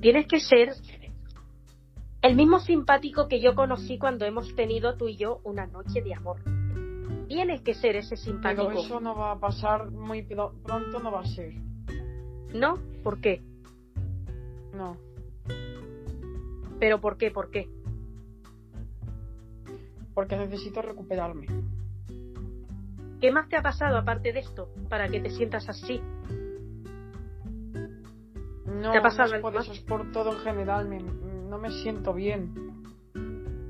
Tienes que ser el mismo simpático que yo conocí cuando hemos tenido tú y yo una noche de amor. Tienes que ser ese Pero simpático. eso no va a pasar muy pro- pronto, no va a ser. ¿No? ¿Por qué? No. ¿Pero por qué? ¿Por qué? Porque necesito recuperarme. ¿Qué más te ha pasado aparte de esto para que te sientas así? No, ¿Te ha pasado no es algo por eso, es por todo en general. me- no me siento bien.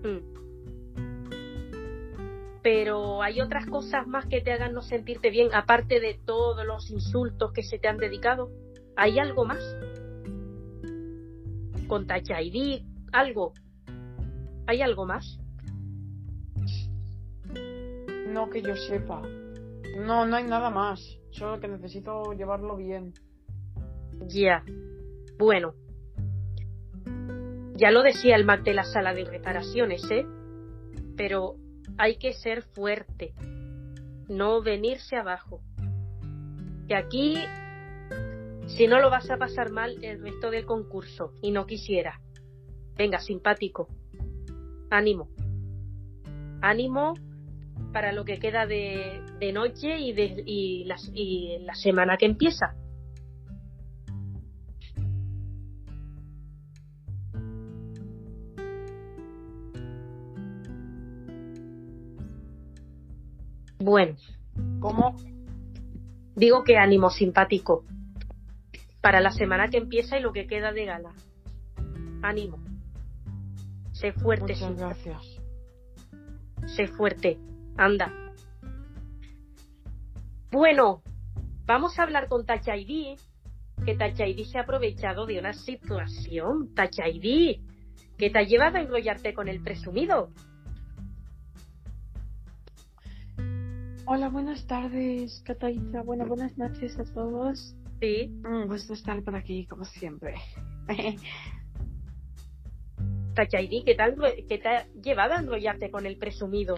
Mm. Pero hay otras cosas más que te hagan no sentirte bien, aparte de todos los insultos que se te han dedicado. ¿Hay algo más? Con Touch ID, algo. ¿Hay algo más? No que yo sepa. No, no hay nada más. Solo que necesito llevarlo bien. Ya. Bueno. Ya lo decía el Mac de la sala de reparaciones, ¿eh? Pero hay que ser fuerte. No venirse abajo. Que aquí, si no lo vas a pasar mal el resto del concurso, y no quisiera. Venga, simpático. Ánimo. Ánimo para lo que queda de, de noche y, de, y, las- y la semana que empieza. Bueno, ¿Cómo? digo que ánimo simpático para la semana que empieza y lo que queda de gala. Ánimo. Sé fuerte, Muchas gracias. sé fuerte. Anda. Bueno, vamos a hablar con Touch ID, que Touch ID se ha aprovechado de una situación. Touch ID, que te ha llevado a enrollarte con el presumido. Hola, buenas tardes, Cataíta. Bueno, buenas noches a todos. Sí, Un gusto estar por aquí, como siempre. Touch ID, que te, ha enro- que te ha llevado a enrollarte con el presumido.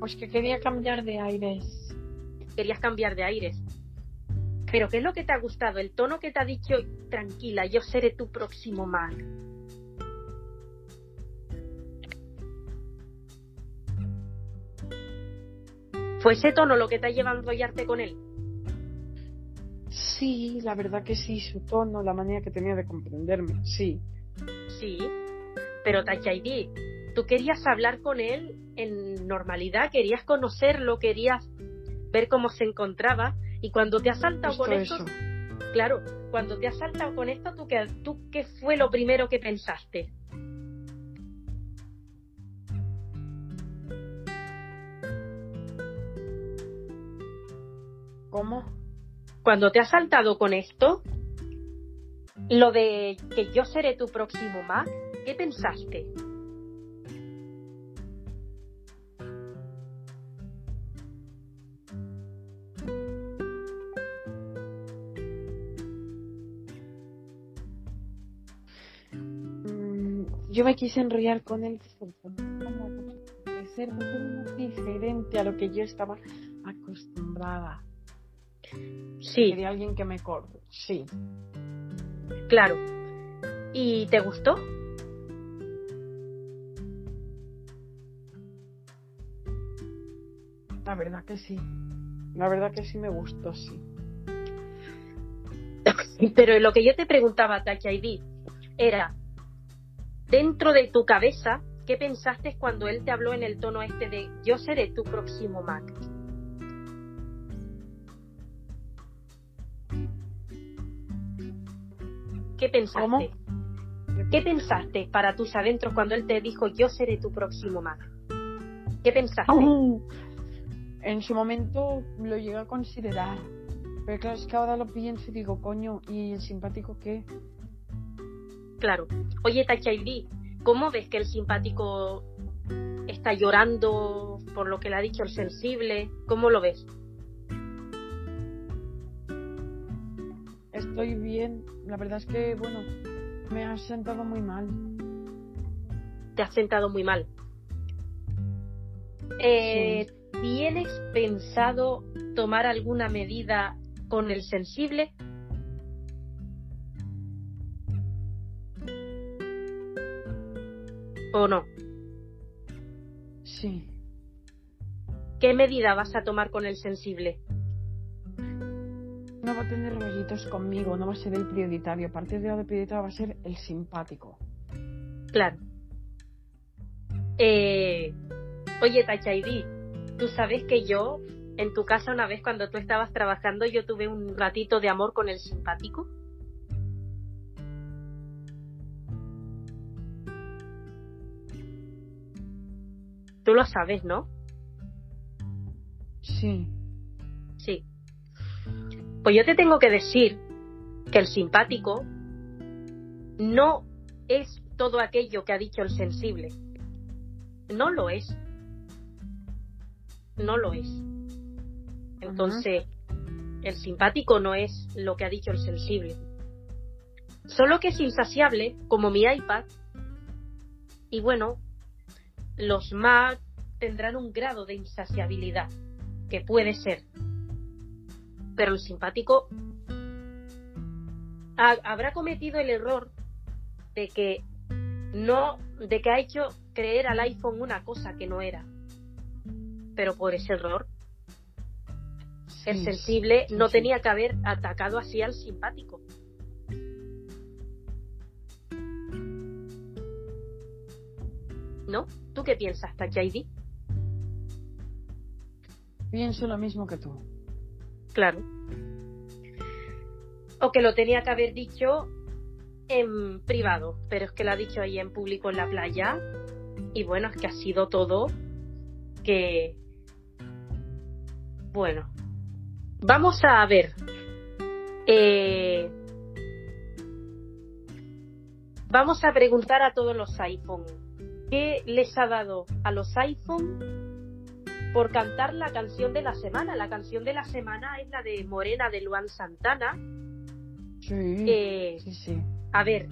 Pues que quería cambiar de aires. querías cambiar de aires. Pero ¿qué es lo que te ha gustado? El tono que te ha dicho, tranquila, yo seré tu próximo Mac. ¿Fue ese tono lo que te ha llevado a enrollarte con él? Sí, la verdad que sí, su tono, la manera que tenía de comprenderme, sí. Sí. Pero ID, tú querías hablar con él en normalidad, querías conocerlo, querías ver cómo se encontraba y cuando te has saltado Justo con esto, eso. Claro, cuando te has saltado con esto, ¿tú qué, ¿tú qué fue lo primero que pensaste? ¿Cómo? Cuando te has saltado con esto, lo de que yo seré tu próximo Mac, ¿qué pensaste? Mm, yo me quise enrollar con él de ser muy diferente a lo que yo estaba acostumbrada. Sí, Quería alguien que me corte. Sí. claro. ¿Y te gustó? La verdad que sí. La verdad que sí me gustó, sí. Pero lo que yo te preguntaba, Touch ID, era, dentro de tu cabeza, ¿qué pensaste cuando él te habló en el tono este de yo seré tu próximo Mac? ¿Qué pensaste? ¿Cómo? ¿Qué pensaste para tus adentros cuando él te dijo yo seré tu próximo Mac? ¿Qué pensaste? Au. En su momento lo llegué a considerar. Pero claro, es que ahora lo pienso y digo, coño, ¿y el simpático qué? Claro. Oye, Tachairi, ¿cómo ves que el simpático está llorando por lo que le ha dicho el sensible? ¿Cómo lo ves? Estoy bien. La verdad es que, bueno, me ha sentado muy mal. Te has sentado muy mal. Eh, ¿Tienes pensado tomar alguna medida con el sensible? ¿O no? Sí. ¿Qué medida vas a tomar con el sensible? No va a tener rollitos conmigo, no va a ser el prioritario. A partir de ahora el prioritario va a ser el simpático. Claro. Eh, oye, Tachaidi, tú sabes que yo, en tu casa una vez cuando tú estabas trabajando, yo tuve un ratito de amor con el simpático. Tú lo sabes, ¿no? Sí. Sí. Pues yo te tengo que decir que el simpático no es todo aquello que ha dicho el sensible. No lo es. No lo es. Entonces, el simpático no es lo que ha dicho el sensible. Solo que es insaciable, como mi iPad. Y bueno, los Mac tendrán un grado de insaciabilidad, que puede ser. Pero el simpático ha- habrá cometido el error de que no, de que ha hecho creer al iPhone una cosa que no era. Pero por ese error, el sensible sí, no sí. tenía que haber atacado así al simpático. ¿No? ¿Tú qué piensas, Tachaidi? Pienso lo mismo que tú. Claro. O que lo tenía que haber dicho en privado, pero es que lo ha dicho ahí en público en la playa. Y bueno, es que ha sido todo que. Bueno. Vamos a ver. Eh, Vamos a preguntar a todos los iPhone. ¿Qué les ha dado a los iPhone por cantar la canción de la semana? La canción de la semana es la de Morena de Luan Santana. Sí. Eh, Sí, sí. a ver,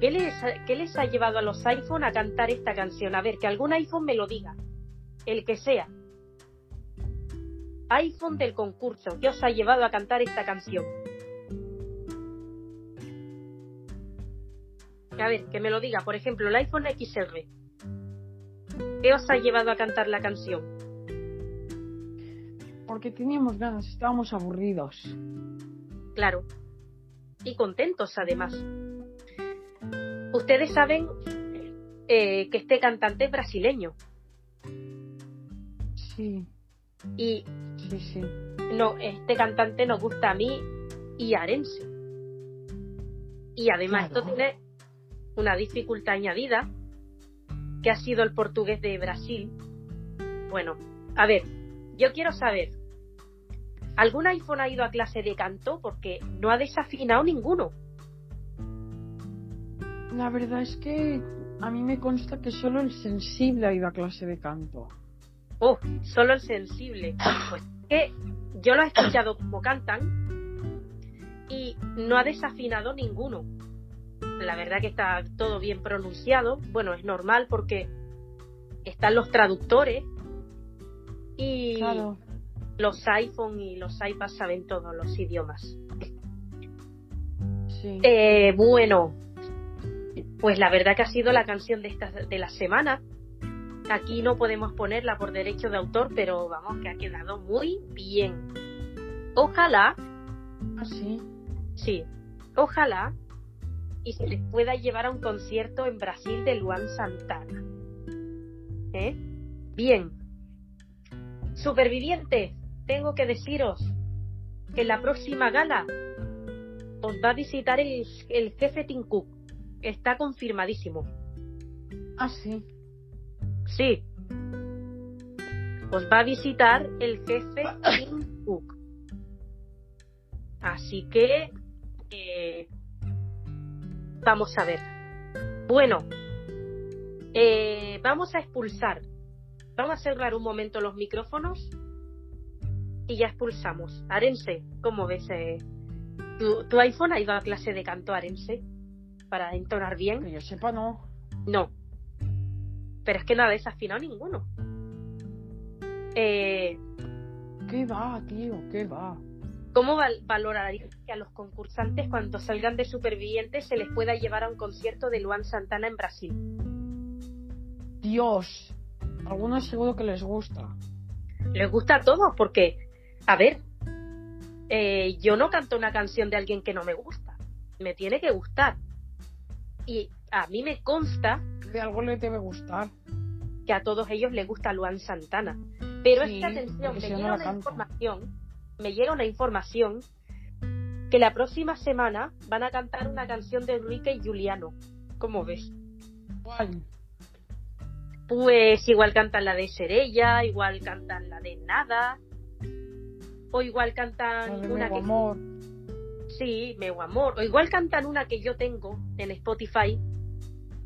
¿qué les, ¿qué les ha llevado a los iPhone a cantar esta canción? A ver, que algún iPhone me lo diga. El que sea. iPhone del concurso. ¿Qué os ha llevado a cantar esta canción? A ver, que me lo diga. Por ejemplo, el iPhone XR. ¿Qué os ha llevado a cantar la canción? Porque teníamos ganas, estábamos aburridos. Claro. Y contentos, además. Ustedes saben eh, que este cantante es brasileño. Sí, Y sí, sí. no, este cantante nos gusta a mí y a Arense. Y además Claro. esto tiene una dificultad añadida, que ha sido el portugués de Brasil. Bueno, a ver, yo quiero saber, ¿algún iPhone ha ido a clase de canto? Porque no ha desafinado ninguno. La verdad es que a mí me consta que solo el sensible ha ido a clase de canto. Oh, solo el sensible. Pues que yo lo he escuchado como cantan y no ha desafinado ninguno. La verdad que está todo bien pronunciado. Bueno, es normal porque están los traductores y Claro. Los iPhone y los iPads saben todos los idiomas. Sí. Eh, bueno, pues la verdad que ha sido la canción de, esta, de la semana. Aquí no podemos ponerla por derecho de autor, pero vamos, que ha quedado muy bien. Ojalá, Ah, sí. sí, ojalá y se les pueda llevar a un concierto en Brasil de Luan Santana. ¿eh? Bien. Supervivientes, tengo que deciros que en la próxima gala os va a visitar el, el jefe Tim Cook. Está confirmadísimo. Ah, sí. Sí. Os va a visitar el jefe Tim Cook. Así que eh, vamos a ver. Bueno, eh, vamos a expulsar. Vamos a cerrar un momento los micrófonos y ya expulsamos. Arense, ¿cómo ves? eh? ¿Tu, tu iPhone ha ido a clase de canto, Arense? Para entonar bien. Que yo sepa, no. No. Pero es que no ha desafinado ninguno. Eh, ¿Qué va, tío? ¿Qué va? ¿Cómo val- que a los concursantes cuando salgan de supervivientes se les pueda llevar a un concierto de Luan Santana en Brasil? Dios. Algunos seguro que les gusta. Les gusta a todos porque, a ver, eh, yo no canto una canción de alguien que no me gusta. Me tiene que gustar. Y a mí me consta De algo le debe gustar. que a todos ellos les gusta Luan Santana. Pero Sí, es que atención, me no, llega una información, me llega una información que la próxima semana van a cantar una canción de Enrique y Juliano. ¿Cómo ves? ¿Cuál? Pues igual cantan la de Serella, igual cantan la de Nada, o igual cantan una que amor. sí, Meu Amor, o igual cantan una que yo tengo en Spotify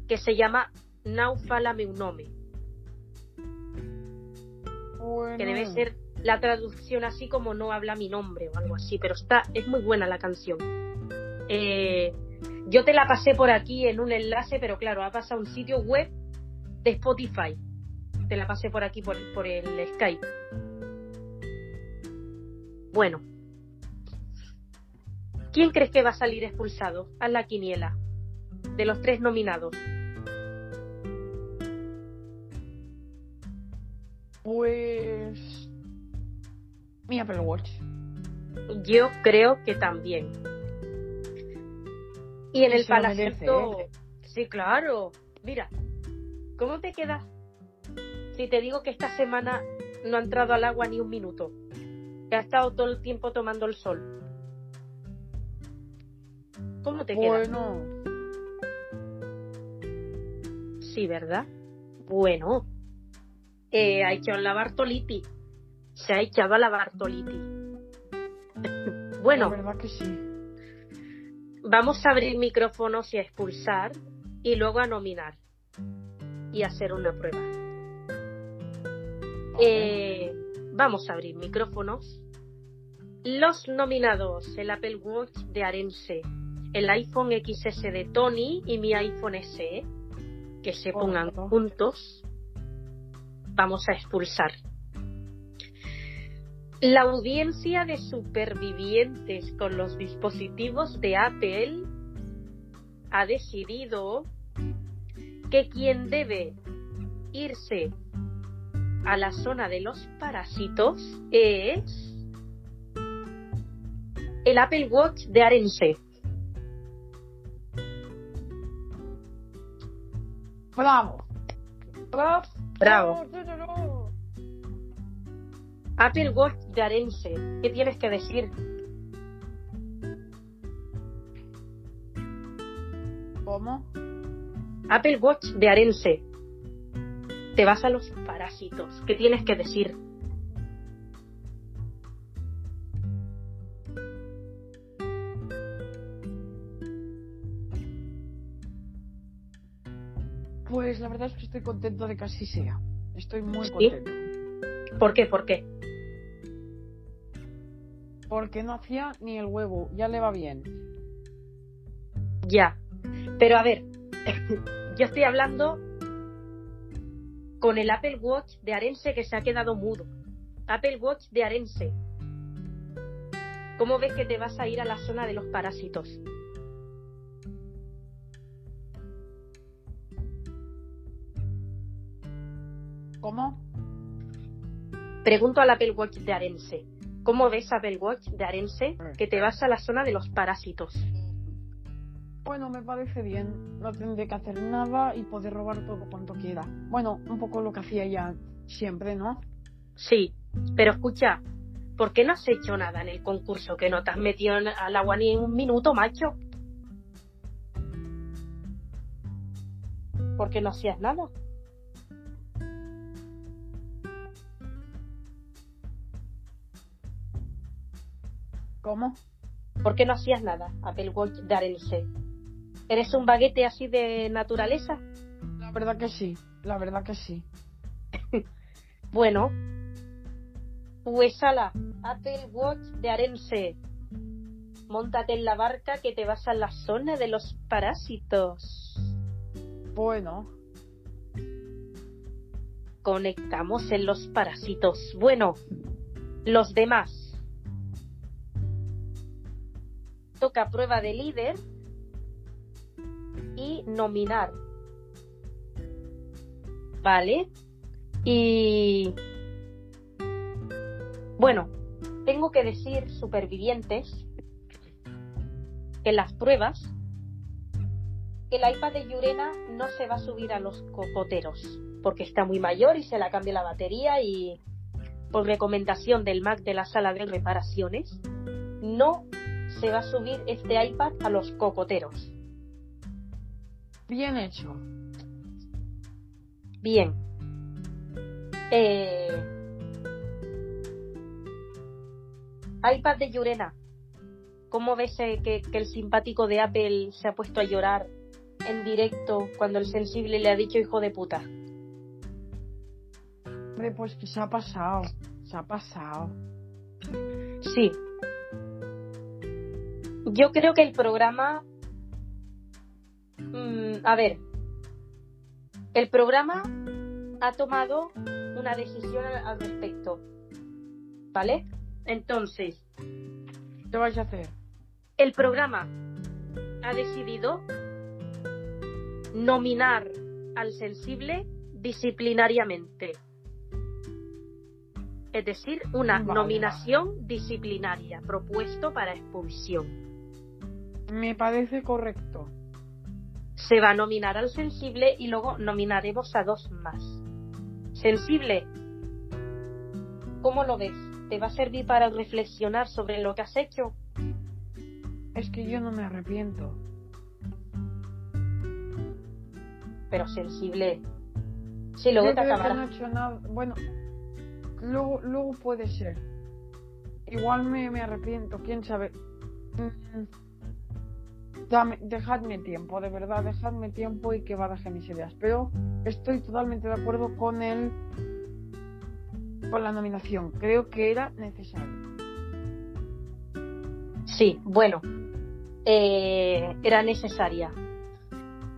que se llama Now Fala Meu Nome. Bueno. que debe ser la traducción así como no habla mi nombre o algo así, pero está es muy buena la canción. Eh, yo te la pasé por aquí en un enlace, pero claro, ha pasado un sitio web de Spotify. Te la pasé por aquí por, por el Skype. Bueno. ¿Quién crees que va a salir expulsado? Haz la quiniela. De los tres nominados. Pues. Mi Apple Watch. Yo creo que también. Y en el palacito. ¿eh? Sí, claro. Mira, ¿cómo te quedas si te digo que esta semana no ha entrado al agua ni un minuto? Que ha estado todo el tiempo tomando el sol. ¿Cómo te quedas? Bueno. Sí, ¿verdad? Bueno. Eh, ha echado la Bartoliti. Se ha echado a la Bartoliti. bueno. La verdad que sí. Vamos a abrir micrófonos y a expulsar y luego a nominar y hacer una prueba. Eh, vamos a abrir micrófonos. Los nominados, el Apple Watch de Arense, el iPhone XS de Tony y mi iPhone SE, que se pongan juntos. Vamos a expulsar. La audiencia de supervivientes con los dispositivos de Apple ha decidido que quien debe irse a la zona de los parásitos es el Apple Watch de Arense. Bravo. Bravo. Bravo. Bravo. Apple Watch de Arense. ¿Qué tienes que decir? ¿Cómo? Apple Watch de Arense. Te vas a los parásitos. ¿Qué tienes que decir? Pues la verdad es que estoy contento de que así sea. Estoy muy ¿Sí? contento. ¿Por qué? ¿Por qué? Porque no hacía ni el huevo. Ya le va bien. Ya. Pero a ver, yo estoy hablando con el Apple Watch de Arense que se ha quedado mudo. Apple Watch de Arense. ¿Cómo ves que te vas a ir a la zona de los parásitos? ¿Cómo? Pregunto al Apple Watch de Arense. ¿Cómo ves Apple Watch de Arense que te vas a la zona de los parásitos? Bueno, me parece bien. No tendré que hacer nada y poder robar todo cuanto quiera. Bueno, un poco lo que hacía ya siempre, ¿no? Sí, pero escucha, ¿por qué no has hecho nada en el concurso? Que no te has metido en- al agua ni en un minuto, macho. ¿Por qué no hacías nada? ¿Cómo? ¿Por qué no hacías nada, Apple Watch de Arense? ¿Eres un baguete así de naturaleza? La verdad que sí. La verdad que sí. Bueno, pues ala, Apple Watch de Arense. Móntate en la barca que te vas a la zona de los parásitos. Bueno, Conectamos en los parásitos. Bueno, los demás. Toca prueba de líder y nominar. Vale. Y... Bueno, tengo que decir, supervivientes, en las pruebas, el iPad de Yurena no se va a subir a los cocoteros, porque está muy mayor y se la cambia la batería y por recomendación del Mac de la sala de reparaciones, no se va a subir este iPad a los cocoteros. Bien hecho. Bien. Eh, iPad de Yurena. ¿Cómo ves eh, que, que el simpático de Apple se ha puesto a llorar en directo cuando el sensible le ha dicho hijo de puta? Hombre, pues que se ha pasado. Se ha pasado. Sí. Yo creo que el programa... Mm, a ver. El programa ha tomado una decisión al, al respecto. ¿Vale? Entonces, ¿Qué vais a hacer? el programa ha decidido nominar al sensible disciplinariamente. Es decir, una Vale, nominación disciplinaria propuesto para expulsión. Me parece correcto. Se va a nominar al sensible y luego nominaremos a dos más. Sensible, ¿cómo lo ves? ¿Te va a servir para reflexionar sobre lo que has hecho? Es que yo no me arrepiento. Pero sensible. Si luego Yo te creo que no he hecho nada. Bueno, luego, luego puede ser. Igual me, me arrepiento, quién sabe. Mm, Dame, dejadme tiempo, de verdad, dejadme tiempo y que baraje mis ideas. Pero estoy totalmente de acuerdo con el con la nominación. Creo que era necesario. Sí, bueno, eh, era necesaria.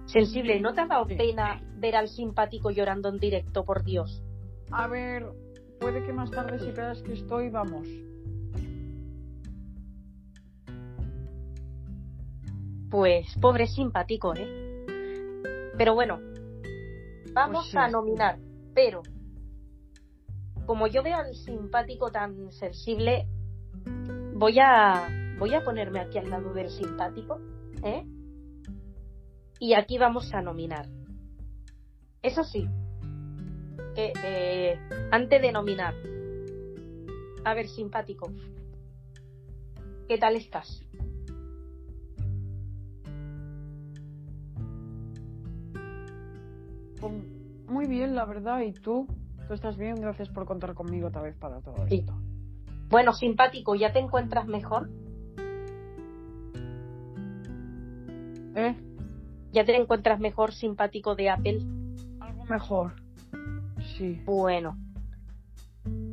Sensible, ¿no te ha dado Sí. pena ver al simpático llorando en directo, por Dios? A ver, puede que más tarde si creas que estoy, vamos. Pues pobre simpático, ¿eh? Pero bueno, vamos Pues sí. a nominar, pero como yo veo al simpático tan sensible, voy a voy a ponerme aquí al lado del simpático, ¿eh? Y aquí vamos a nominar. Eso sí, que eh, antes de nominar, a ver simpático, ¿qué tal estás? Pues, muy bien, la verdad. ¿Y tú? ¿Tú estás bien? Gracias por contar conmigo otra vez para todo Sí. esto. Bueno, simpático, ¿ya te encuentras mejor? ¿Eh? ¿Ya te encuentras mejor simpático de Apple? Algo mejor. Sí. Bueno,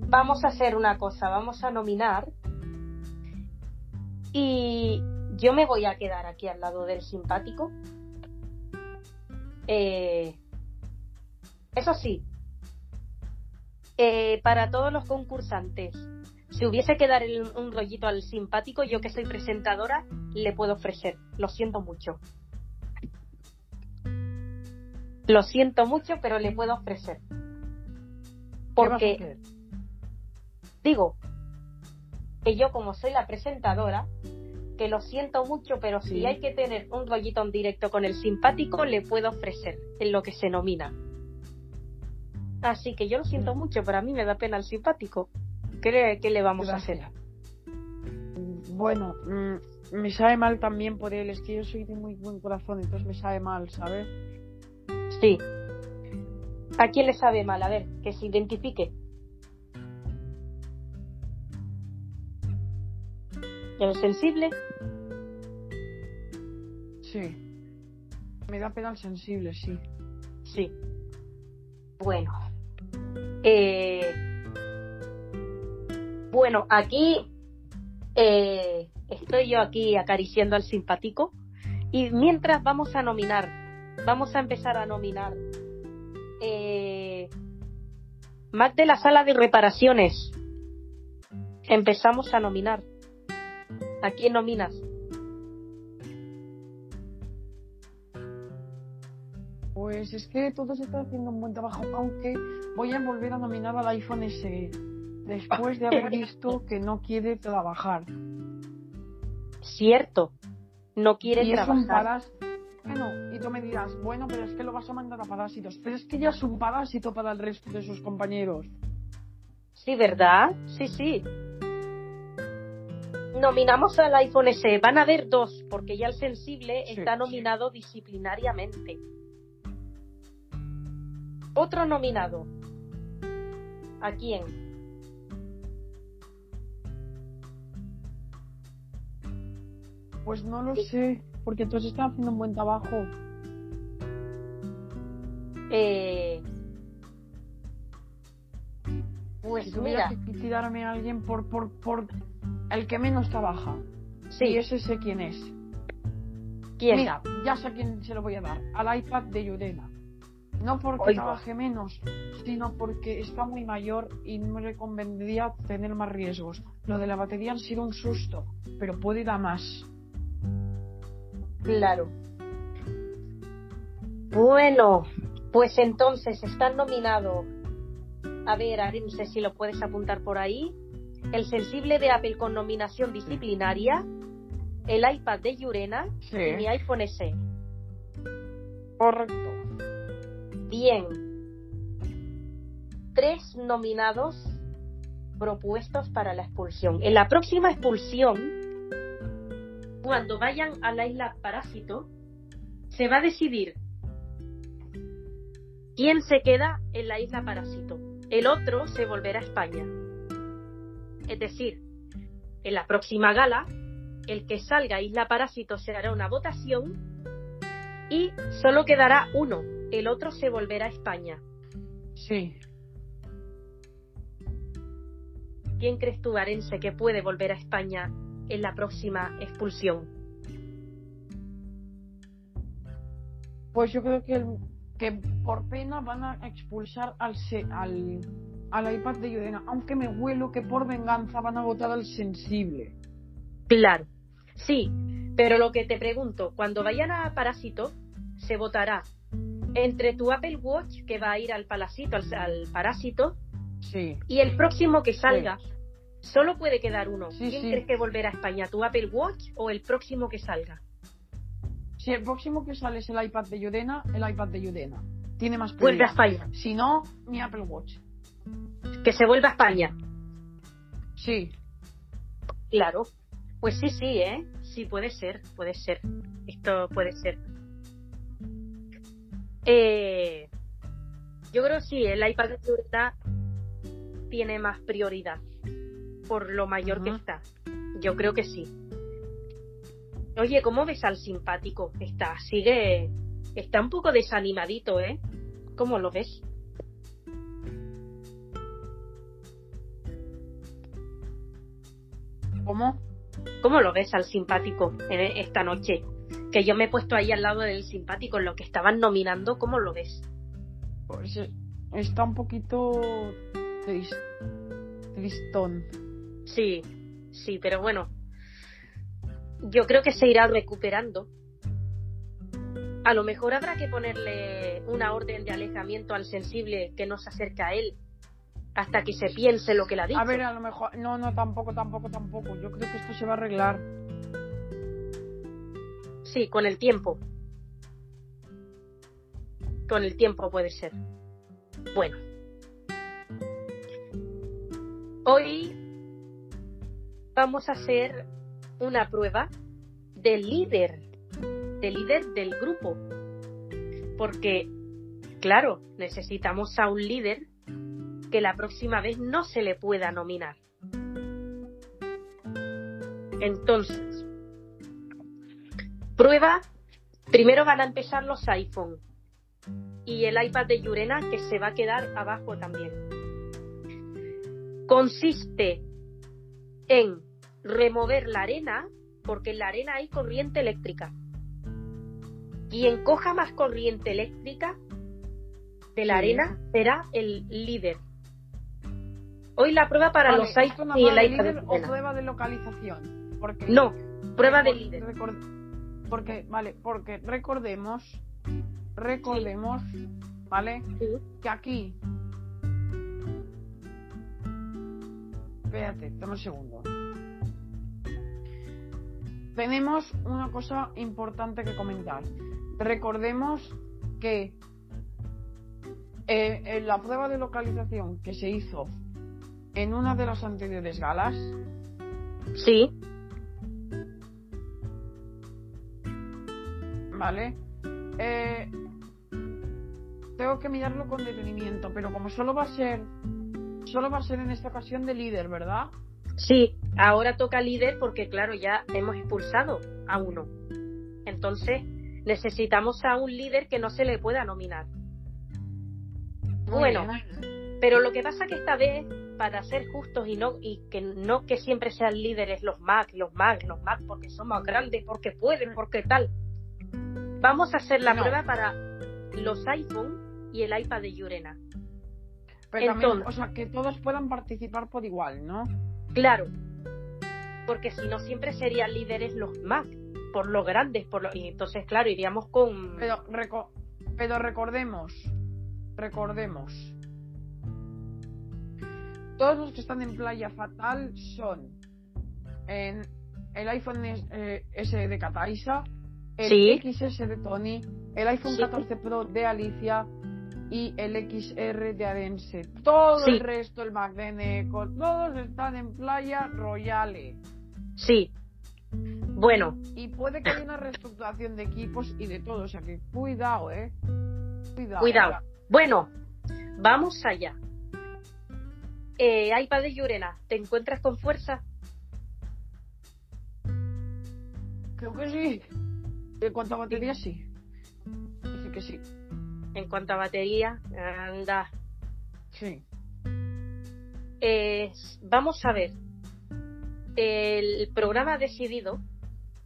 vamos a hacer una cosa, vamos a nominar y yo me voy a quedar aquí al lado del simpático. Eh, eso sí, eh, para todos los concursantes, si hubiese que dar el- un rollito al simpático, yo que soy presentadora, le puedo ofrecer. Lo siento mucho. Lo siento mucho, pero le puedo ofrecer. ¿Qué vas a Porque digo que yo como soy la presentadora, que lo siento mucho, pero Sí. si hay que tener un rollito en directo con el simpático, le puedo ofrecer en lo que se nomina. Así que yo lo siento Mm. mucho, pero a mí me da pena el simpático. ¿Qué le, qué le vamos a hacer? Bueno, mm, me sabe mal también por él, es que yo soy de muy buen corazón, entonces me sabe mal, ¿sabes? Sí. ¿A quién le sabe mal? A ver, que se identifique. ¿El sensible? Sí. Me da pena el sensible, sí. Sí. Bueno. Eh, bueno, aquí eh, estoy yo aquí acariciando al simpático y mientras vamos a nominar, vamos a empezar a nominar eh, de la sala de reparaciones. Empezamos a nominar. ¿A quién nominas? Pues es que todos están haciendo un buen trabajo, aunque voy a volver a nominar al iPhone SE después de haber visto que no quiere trabajar. Cierto. No quiere y es un trabajar. Bueno, y tú me dirás, bueno, pero es que lo vas a mandar a parásitos. Pero es que ya es un parásito para el resto de sus compañeros. Sí, ¿verdad? Sí, sí. Nominamos al iPhone SE. Van a haber dos, porque ya el sensible Sí, está sí. nominado disciplinariamente. Otro nominado. ¿A quién? Pues no lo Sí. sé, porque todos están haciendo un buen trabajo. Eh... Pues Si tuviera mira, que tirarme a alguien por, por, por el que menos trabaja. sí, Y ese sé quién es. ¿quién? Mira, ya sé a quién se lo voy a dar. Al iPad de Yurena. No porque Oiga. trabaje menos, sino porque está muy mayor y no le convendría tener más riesgos. Lo de la batería ha sido un susto, pero puede ir a más. Claro. Bueno, pues entonces están nominados. A ver, Ari, no sé si lo puedes apuntar por ahí. El sensible de Apple con nominación disciplinaria, el iPad de Yurena Sí. y mi iPhone SE. Correcto. Bien. Tres nominados propuestos para la expulsión. En la próxima expulsión, cuando vayan a la isla Parásito, se va a decidir quién se queda en la isla Parásito. El otro se volverá a España. Es decir, en la próxima gala, el que salga a Isla Parásito se hará una votación y solo quedará uno. El otro se volverá a España. Sí. ¿Quién crees tú, Arense, que puede volver a España en la próxima expulsión? Pues yo creo que, el- que por pena van a expulsar al, al, al iPad de Yurena. Aunque me huelo que por venganza van a votar al sensible. Claro, sí, pero lo que te pregunto, cuando vayan a Parásito, se votará entre tu Apple Watch, que va a ir al Palacito, al, al Parásito, Sí. y el próximo que salga. Solo puede quedar uno. Sí, ¿Quién crees que volverá a España? ¿Tu Apple Watch o el próximo que salga? Si el próximo que sale es el iPad de Yudena, el iPad de Yudena. Tiene más Vuelve a prioridad. España. Si no, mi Apple Watch. Que se vuelva a España. Sí. Claro. Pues sí, sí, ¿eh? Sí, puede ser, puede ser. Esto puede ser. Eh, yo creo que sí, el iPad de Yurena tiene más prioridad por lo mayor que está. Yo creo que sí. Oye, ¿cómo ves al simpático? Está, sigue, está un poco desanimadito, ¿eh? ¿Cómo lo ves? ¿Cómo? ¿Cómo lo ves al simpático en esta noche? Que yo me he puesto ahí al lado del simpático en lo que estaban nominando, ¿cómo lo ves? Pues eh, está un poquito tris- tristón. Sí, sí, pero bueno, yo creo que se irá recuperando. A lo mejor habrá que ponerle una orden de alejamiento al sensible que no se acerca a él hasta que se piense lo que le ha dicho. A ver, a lo mejor. No, no, tampoco, tampoco, tampoco. Yo creo que esto se va a arreglar. Sí, con el tiempo. Con el tiempo puede ser. Bueno. Hoy vamos a hacer una prueba del líder, del líder del grupo. Porque, claro, necesitamos a un líder que la próxima vez no se le pueda nominar. Entonces, prueba, primero van a empezar los iPhone y el iPad de Yurena que se va a quedar abajo también. Consiste en remover la arena, porque en la arena hay corriente eléctrica. Quien coja más corriente eléctrica de la arena será el líder. Hoy la prueba para Vale, los ¿esto iPhone y el iPad de líder o prueba de localización? Porque No, prueba de líder. Porque, vale, porque recordemos, recordemos, ¿vale? Sí. Que aquí. Espérate, dame un segundo. Tenemos una cosa importante que comentar. Recordemos que eh, en la prueba de localización que se hizo en una de las anteriores galas, Sí, ¿vale? Eh, tengo que mirarlo con detenimiento, pero como solo va a ser, solo va a ser en esta ocasión de líder, ¿verdad? sí. Ahora toca líder porque, claro, ya hemos expulsado a uno. Entonces, necesitamos a un líder que no se le pueda nominar. Muy Bueno, bien. pero lo que pasa que esta vez, para ser justos y no y que no que siempre sean líderes los Mac, los Mac, los Mac, porque son más grandes, porque pueden, porque tal. Vamos a hacer la No. prueba para los iPhone y el iPad de Yurena. Pero también, entonces- o sea, que todos puedan participar por igual, ¿no? Claro, porque si no siempre serían líderes los Mac, por lo grandes, por lo, y entonces claro iríamos con Pero, reco- pero recordemos, recordemos. Todos los que están en playa fatal son en el iPhone S, eh, S de Kataisa, el Sí. XS de Tony, el iPhone Sí. 14 Pro de Alicia y el XR de Adense. Todo Sí. el resto, el Mac de todos están en playa royale. sí. Bueno, Y puede que haya una reestructuración de equipos y de todo. O sea que cuidado, eh. Cuidado. cuidado. Bueno, vamos allá. Eh, iPad de Yurena, ¿te encuentras con fuerza? Creo que sí. En cuanto a batería, sí. Dice que sí. En cuanto a batería, anda. Sí. Eh, vamos a ver. El programa ha decidido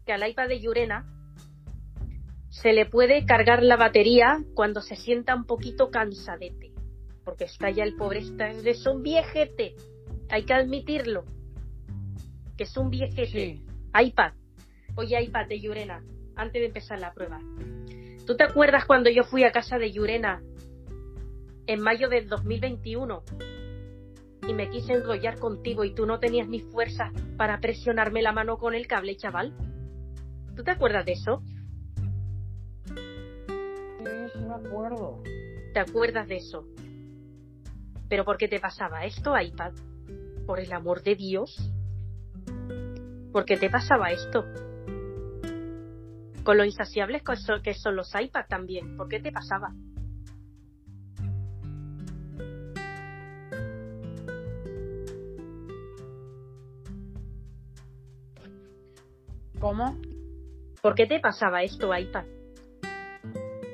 que al iPad de Yurena se le puede cargar la batería cuando se sienta un poquito cansadete. Porque está ya el pobre, está, es un viejete. Hay que admitirlo. Que es un viejete. Sí. iPad. Oye, iPad de Yurena, antes de empezar la prueba. ¿Tú te acuerdas cuando yo fui a casa de Yurena en mayo del 2021 y me quise enrollar contigo y tú no tenías ni fuerza para presionarme la mano con el cable, chaval? ¿Tú te acuerdas de eso? Sí, sí me acuerdo. ¿Te acuerdas de eso? ¿Pero por qué te pasaba esto, iPad? Por el amor de Dios. ¿Por qué te pasaba esto? Con lo insaciables que son, los iPad también. ¿Por qué te pasaba? ¿Cómo? ¿Por qué te pasaba esto, iPad?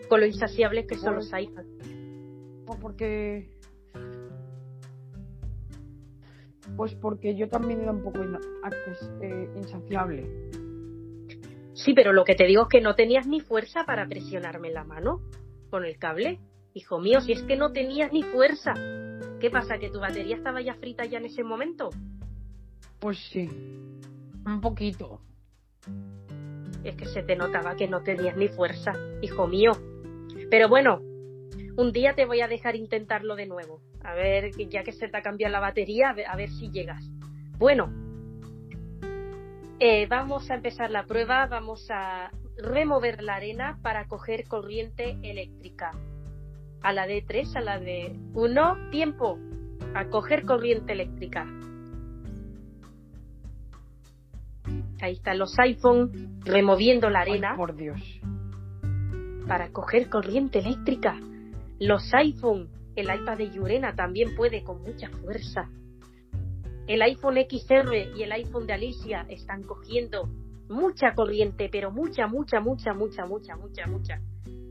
Con lo insaciables que son Pues- los iPad. Pues porque. Pues porque yo también era un poco eh, insaciable. Sí, pero lo que te digo es que no tenías ni fuerza para presionarme la mano con el cable. Hijo mío, si es que no tenías ni fuerza. ¿Qué pasa? ¿Que tu batería estaba ya frita ya en ese momento? Pues sí. Un poquito. Es que se te notaba que no tenías ni fuerza, hijo mío. Pero bueno, un día te voy a dejar intentarlo de nuevo. A ver, ya que se te ha cambiado la batería, a ver, si llegas. Bueno, eh, vamos a empezar la prueba. Vamos a. remover la arena para coger corriente eléctrica. A la de 3, a la de 1, tiempo. A coger corriente eléctrica. Ahí están los iPhone removiendo la arena Ay, por Dios. para coger corriente eléctrica. Los iPhone, el iPad de Yurena también puede con mucha fuerza. El iPhone XR y el iPhone de Alicia están cogiendo mucha corriente, pero mucha, mucha, mucha, mucha, mucha, mucha, mucha.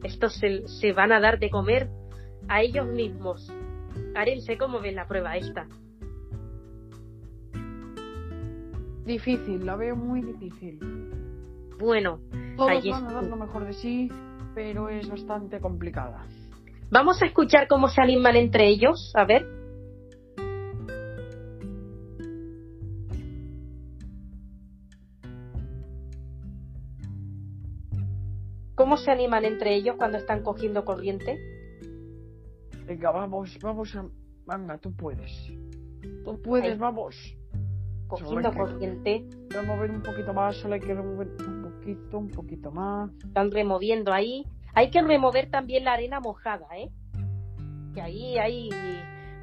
Estos se, se van a dar de comer a ellos mismos. Arense, ¿cómo ves la prueba esta? Difícil, la veo muy difícil. Bueno, Todos van a dar lo mejor de sí, pero es bastante complicada. vamos a escuchar cómo se animan entre ellos. A ver. ¿Cómo se animan entre ellos cuando están cogiendo corriente? Venga, vamos, vamos a... Venga, tú puedes. Tú puedes, Ahí. vamos. Cogiendo que- corriente, Voy a mover un poquito más, solo hay que remover un poquito, un poquito más. están removiendo ahí. Hay que remover también la arena mojada, ¿eh? Que ahí hay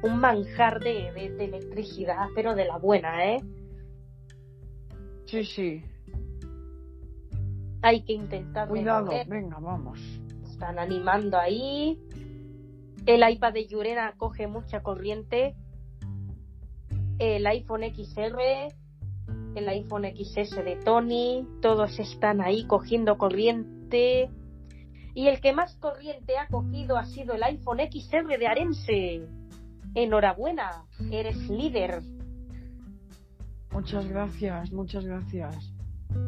un manjar de, de- de electricidad, pero de la buena, ¿eh? Sí, sí. Hay que intentar Cuidado, venga, vamos. Están animando ahí. El iPad de Yurena coge mucha corriente. El iPhone XR, el iPhone XS de Tony, todos están ahí cogiendo corriente. Y el que más corriente ha cogido ha sido el iPhone XR de Arense. Enhorabuena, eres líder. Muchas gracias, muchas gracias.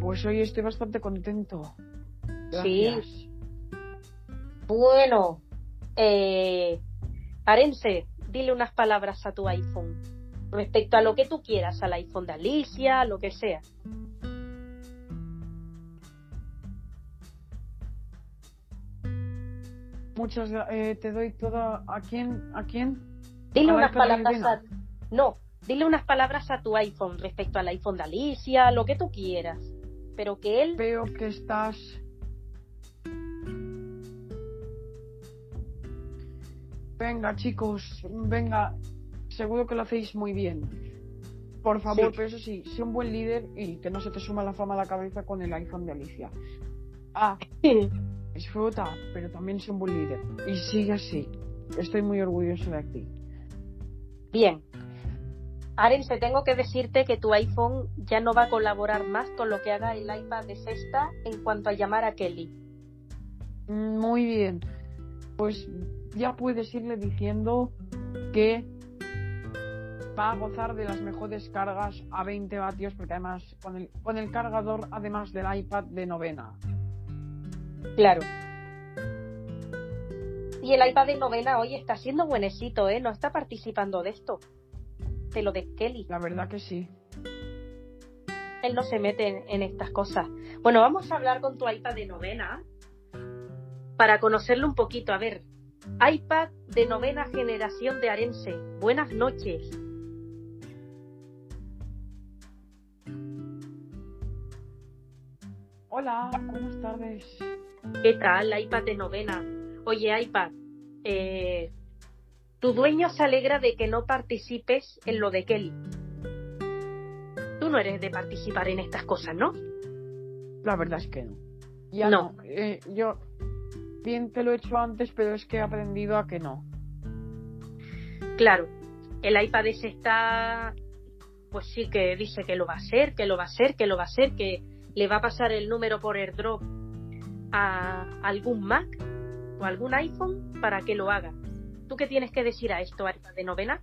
Pues hoy estoy bastante contento. Gracias. Bueno, eh, Arense, dile unas palabras a tu iPhone respecto a lo que tú quieras, al iPhone de Alicia, lo que sea. Muchas eh, te doy toda. ¿A quién? ¿A quién? Dile unas palabras a... No, dile unas palabras a tu iPhone respecto al iPhone de Alicia, lo que tú quieras. Pero que él... Veo que estás. Venga, chicos, venga. Seguro que lo hacéis muy bien. Por favor, Sí. pero eso sí, sé un buen líder y que no se te suma la fama a la cabeza con el iPhone de Alicia. Ah, disfruta, pero también sé un buen líder. Y sigue así. Estoy muy orgulloso de ti. Bien. Arense, tengo que decirte que tu iPhone ya no va a colaborar más con lo que haga el iPad de sexta en cuanto a llamar a Kelly. Muy bien. Pues ya puedes irle diciendo que va a gozar de las mejores cargas a 20 vatios, porque además con el, con el cargador, además del iPad de novena. Claro. Y el iPad de novena hoy está siendo buenecito, ¿eh? No está participando de esto. De lo de Kelly. La verdad que sí. Él no se mete en, en estas cosas. Bueno, vamos a hablar con tu iPad de novena para conocerlo un poquito. A ver, iPad de novena generación de Arense. Buenas noches. Hola, buenas tardes. ¿Qué tal, iPad de novena? Oye, iPad, eh, tu dueño se alegra de que no participes en lo de Kelly. Tú no eres de participar en estas cosas, ¿no? La verdad es que no. Ya No. no. Eh, yo bien te lo he hecho antes, pero es que he aprendido a que no. Claro, el iPad ese está, pues sí que dice que lo va a hacer, que lo va a hacer, que lo va a hacer, que le va a pasar el número por airdrop a algún Mac o algún iPhone para que lo haga. ¿Tú qué tienes que decir a esto, iPad de novena?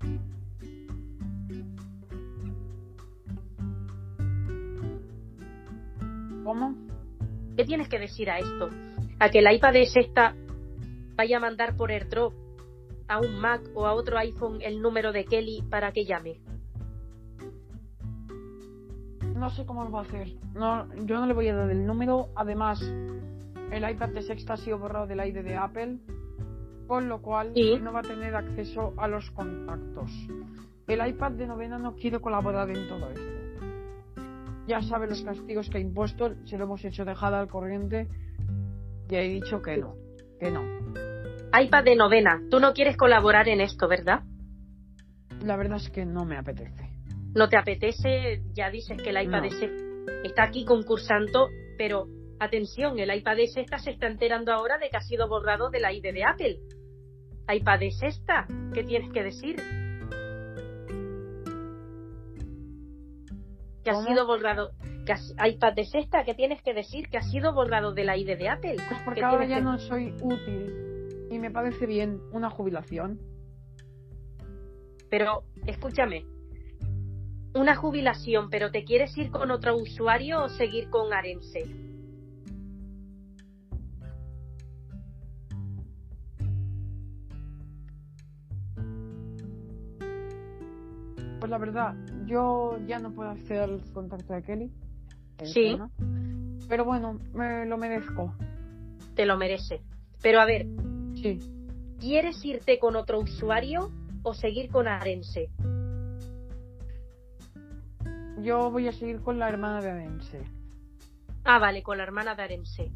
¿Cómo? ¿Qué tienes que decir a esto? A que el iPad de sexta vaya a mandar por airdrop a un Mac o a otro iPhone el número de Kelly para que llame. No sé cómo lo va a hacer. No, yo no le voy a dar el número. Además, el iPad de sexta ha sido borrado del ID de Apple, con lo cual Sí. no va a tener acceso a los contactos. El iPad de novena no quiere colaborar en todo esto. ya sabe los castigos que ha impuesto, se lo hemos hecho dejada al corriente y he dicho que no, que no. iPad de novena, tú no quieres colaborar en esto, ¿verdad? La verdad es que no me apetece. No te apetece, ya dices que el iPad No. S está aquí concursando, pero atención, el iPad S esta se está enterando ahora de que ha sido borrado de la ID de Apple. iPad es esta, ¿qué tienes que decir? Que ha sido borrado. Que has- iPad es esta, ¿qué tienes que decir? Que ha sido borrado de la ID de Apple. Pues porque ¿Qué ahora ya que- no soy útil y me parece bien una jubilación. Pero, escúchame. Una jubilación, pero ¿te quieres ir con otro usuario o seguir con Arense? La verdad, yo ya no puedo hacer el contacto de Kelly. el Sí. tema, Pero bueno, me lo merezco. Te lo mereces. Pero a ver, Sí. ¿quieres irte con otro usuario o seguir con Arense? Yo voy a seguir con la hermana de Adense. Ah, vale, con la hermana de Arense.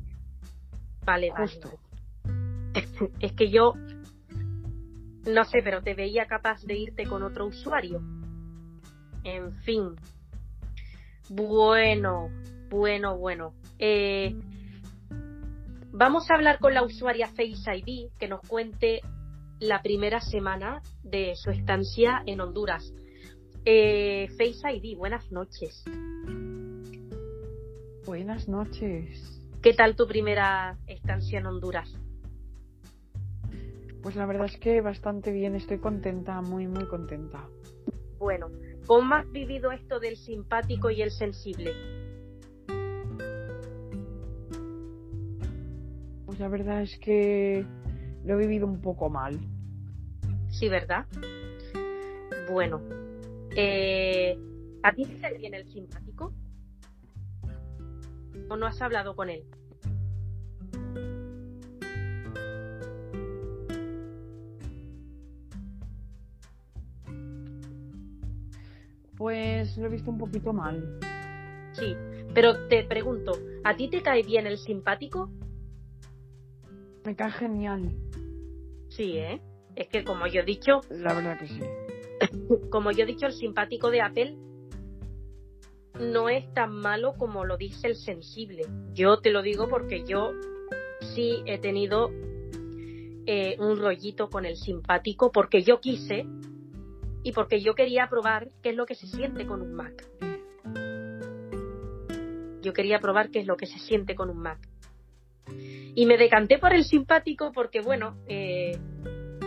Vale, vale, Justo. vale. Es que yo no sé, pero te veía capaz de irte con otro usuario. En fin. Bueno, bueno, bueno. Eh, vamos a hablar con la usuaria Face ID que nos cuente la primera semana de su estancia en Honduras. Eh, Face ID, buenas noches. Buenas noches. ¿Qué tal tu primera estancia en Honduras? Pues la verdad es que bastante bien, estoy contenta, muy, muy contenta. Bueno, ¿cómo has vivido esto del simpático y el sensible? Pues la verdad es que lo he vivido un poco mal. Sí, ¿verdad? Bueno, eh, ¿a ti te bien el simpático? ¿O no has hablado con él? Pues lo he visto un poquito mal. Sí, pero te pregunto, ¿a ti te cae bien el simpático? Me cae genial, Sí, ¿eh? Es que como yo he dicho, la verdad que sí. como yo he dicho, el simpático de Apple no es tan malo como lo dice el sensible. Yo te lo digo porque yo sí he tenido eh, un rollito con el simpático porque yo quise y porque yo quería probar qué es lo que se siente con un Mac. Yo quería probar qué es lo que se siente con un Mac. Y me decanté por el simpático porque, bueno, eh,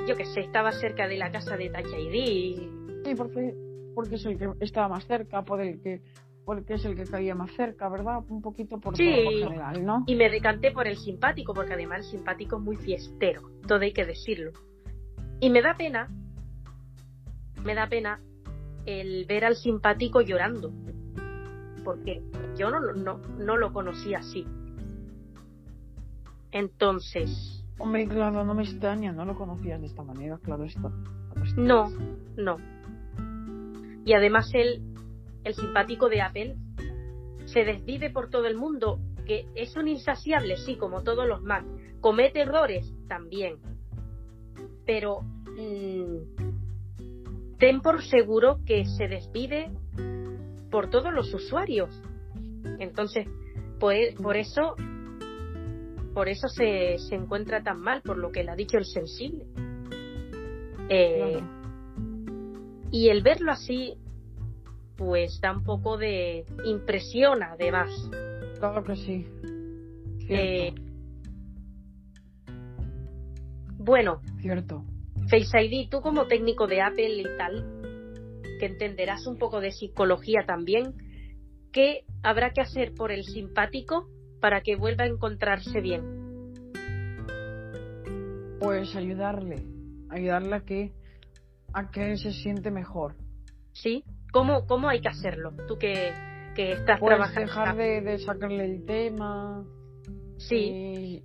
yo que sé, estaba cerca de la casa de Touch ID Sí, porque, porque es el que estaba más cerca, por el que, porque es el que caía más cerca, ¿verdad? Un poquito por Sí. todo en general, ¿no? Y me decanté por el simpático, porque además el simpático es muy fiestero, todo hay que decirlo. Y me da pena, me da pena el ver al simpático llorando, porque yo no, lo- no, no lo conocía así. Entonces, Hombre, claro, no me extraña, no lo conocías de esta manera, claro está. No, no. Y además el, el simpático de Apple se desvive por todo el mundo, que es un insaciable, sí, como todos los Mac. Comete errores también. Pero mm, ten por seguro que se desvive por todos los usuarios. Entonces, pues, por eso por eso se, se encuentra tan mal, por lo que le ha dicho el sensible. Eh, y el verlo así, pues da un poco de impresión, además. Claro que sí. Eh, bueno, cierto. Face ID, tú como técnico de Apple y tal, que entenderás un poco de psicología también, ¿qué habrá que hacer por el simpático para que vuelva a encontrarse bien? Pues ayudarle, ayudarle a que, a que se siente mejor. ¿Sí? ¿Cómo, cómo hay que hacerlo? Tú que, que estás Pues trabajando. dejar de, de sacarle el tema. Sí, Y,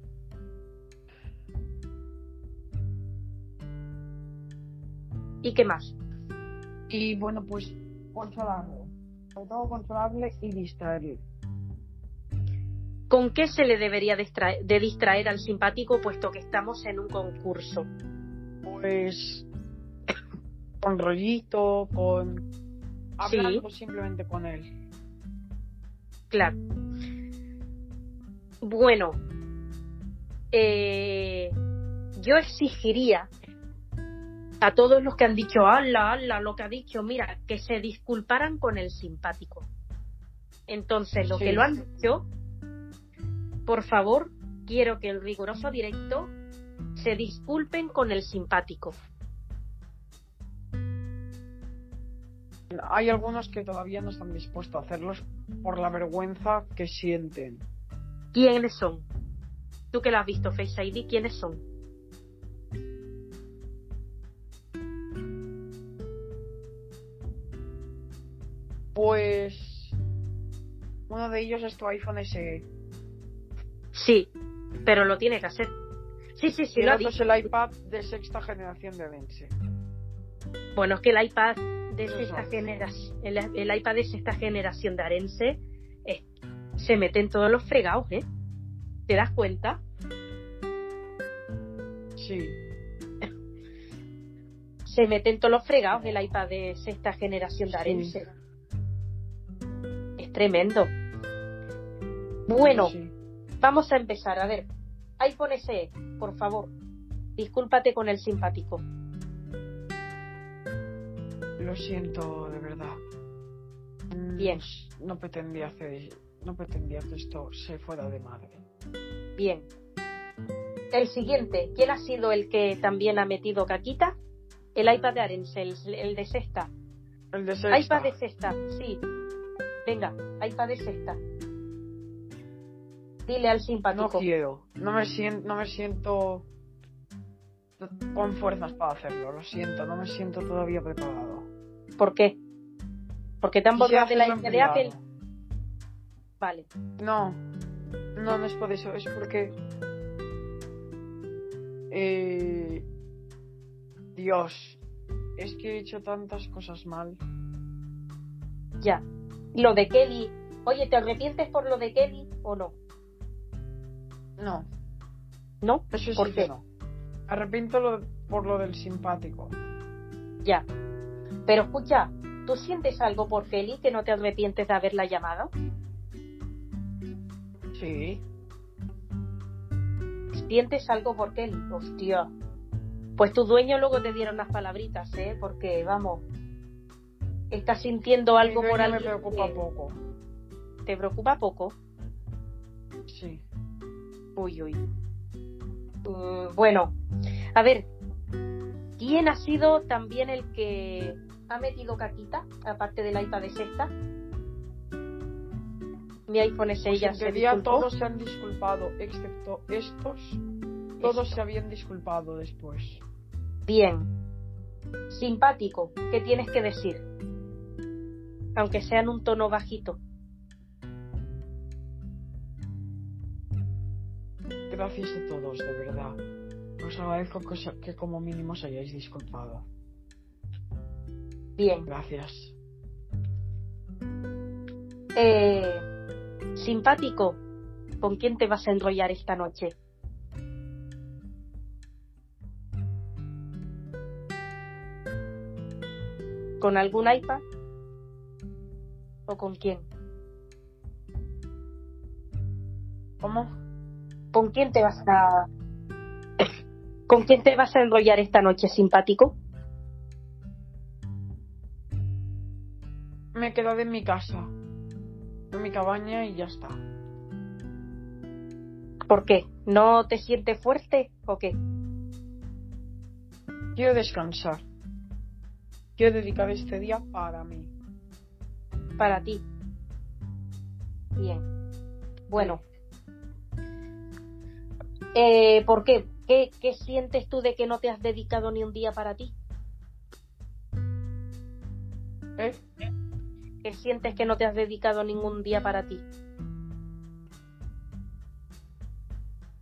¿y qué más? y bueno, pues consolarlo. autocontrolable y distraerle. ¿Con qué se le debería distraer, de distraer al simpático puesto que estamos en un concurso? Pues con rollito, con Sí. hablando simplemente con él. Claro. Bueno, eh, yo exigiría a todos los que han dicho, ala, ala, lo que ha dicho, mira, que se disculparan con el simpático. Entonces, lo Sí. que lo han dicho, por favor, quiero que el riguroso directo se disculpen con el simpático. Hay algunos que todavía no están dispuestos a hacerlos por la vergüenza que sienten. ¿Quiénes son? Tú que lo has visto, Face ID, ¿quiénes son? Pues uno de ellos es tu iPhone SE. Sí, pero lo tiene que hacer. Sí, sí, sí, y el otro es el iPad de sexta generación de Dense. Bueno, es que el iPad de es. generación, el, el iPad de esta generación de Arense eh, se mete en todos los fregados, ¿eh? ¿Te das cuenta? Sí. Se mete en todos los fregados el iPad de sexta generación de Sí. Es tremendo. Bueno, Sí. vamos a empezar. A ver, iPhone SE, por favor, discúlpate con el simpático. Lo siento, de verdad. Mm, Bien. No pretendía hacer, no pretendía que esto se fuera de madre. Bien. El siguiente, ¿quién ha sido el que también ha metido caquita? El iPad de Arense, el, el de sexta. El de sexta. iPad de sexta, sí. Venga, iPad de sexta. Dile al No simpático. quiero. No me siento, no me siento con fuerzas para hacerlo. Lo siento, no me siento todavía preparado. ¿Por qué? Porque te han de la lista de Apple. Vale. No, no, no es por eso, es porque. Eh, Dios, es que he hecho tantas cosas mal. Ya. Lo de Kelly. Oye, ¿te arrepientes por lo de Kelly o no? No, ¿No? eso ¿Por sí qué? que no. Arrepiento lo- por lo del simpático. Ya. Pero escucha, ¿tú sientes algo por Kelly que no te arrepientes de haberla llamado? Sí. ¿Sientes algo por Kelly? Hostia. Pues tu dueño luego te dieron unas palabritas, ¿eh? Porque, vamos, estás sintiendo algo por me preocupa que poco. ¿Te preocupa poco? Sí. Uy, uy. Mm, bueno, a ver, ¿quién ha sido también el que ha metido caquita, aparte del iPad de sexta? Mi iPhone SE Pues ya se disculpó. todos se han disculpado, excepto estos. Todos Esto. se habían disculpado después. Bien. Simpático, ¿qué tienes que decir? Aunque sea en un tono bajito. Gracias a todos, de verdad. Os agradezco que, como mínimo os hayáis disculpado. Bien. Gracias. Eh, simpático, ¿con quién te vas a enrollar esta noche? ¿Con algún iPad? ¿O con quién? ¿Cómo? ¿Con quién te vas a ¿Con quién te vas a enrollar esta noche, simpático? Me quedaré en mi casa. En mi cabaña y ya está. ¿Por qué? ¿No te sientes fuerte o qué? Quiero descansar. Quiero dedicar este día para mí. Para ti. Bien. Bueno. Eh, ¿Por qué? qué? ¿Qué sientes tú de que no te has dedicado ni un día para ti? ¿Eh? ¿Qué sientes que no te has dedicado ningún día para ti?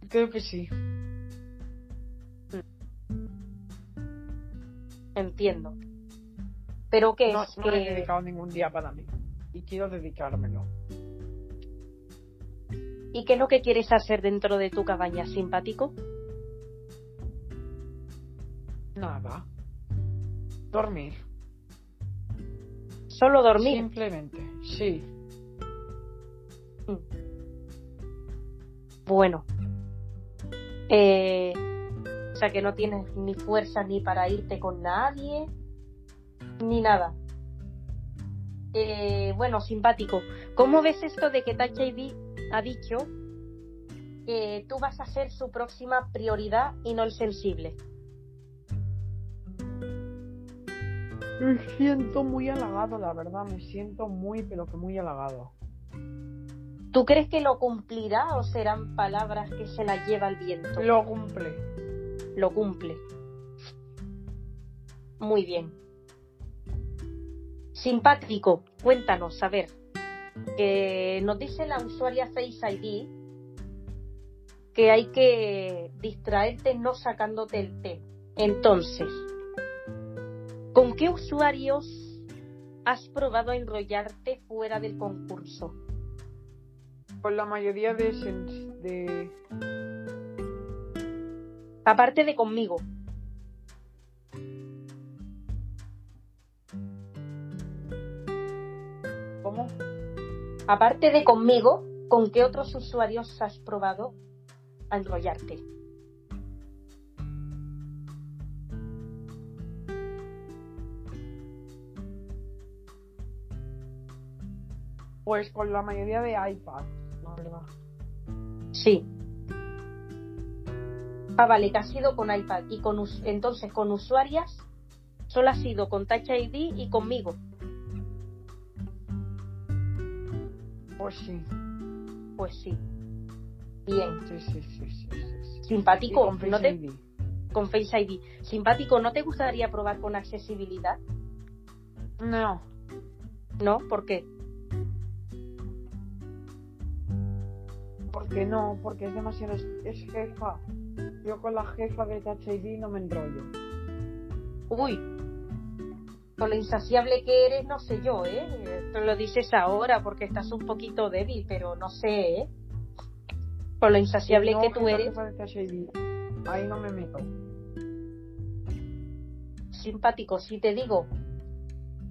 Creo que sí. Entiendo. ¿Pero qué No, es? no me he que- dedicado ningún día para mí. Y quiero dedicármelo. ¿Y qué es lo que quieres hacer dentro de tu cabaña, simpático? Nada. Dormir. Solo dormir. Simplemente, sí. Bueno. Eh, o sea que no tienes ni fuerza ni para irte con nadie, ni nada. Eh, bueno, simpático. ¿Cómo ves esto de que Touch ID ha dicho que tú vas a ser su próxima prioridad y no el sensible? Me siento muy halagado, la verdad. Me siento muy, pero que muy halagado. ¿Tú crees que lo cumplirá o serán palabras que se las lleva el viento? Lo cumple. Lo cumple. Muy bien. Simpático, cuéntanos, a ver, que nos dice la usuaria Face ID que hay que distraerte no sacándote el té. Entonces, ¿con qué usuarios has probado enrollarte fuera del concurso? Con la mayoría de, de... Aparte de conmigo. Aparte de conmigo, ¿con qué otros usuarios has probado a enrollarte? Pues con la mayoría de iPad, la verdad. Sí. Ah, vale, que ha sido con iPad. Y con entonces con usuarias solo ha sido con Touch ID y conmigo. Pues sí. Pues sí. Bien. Sí, sí, sí, sí, Simpático, con Face ¿no te, ID. con Face ID. Simpático, ¿no te gustaría probar con accesibilidad? No. ¿No? ¿Por qué? Porque no, porque es demasiado. Es, es jefa. Yo con la jefa de Touch ID no me enrollo. Uy, con lo insaciable que eres, no sé yo, ¿eh? Te lo dices ahora porque estás un poquito débil, pero no sé, ¿eh? Con lo insaciable No, que tú eres. Ahí no me meto. simpático, si te digo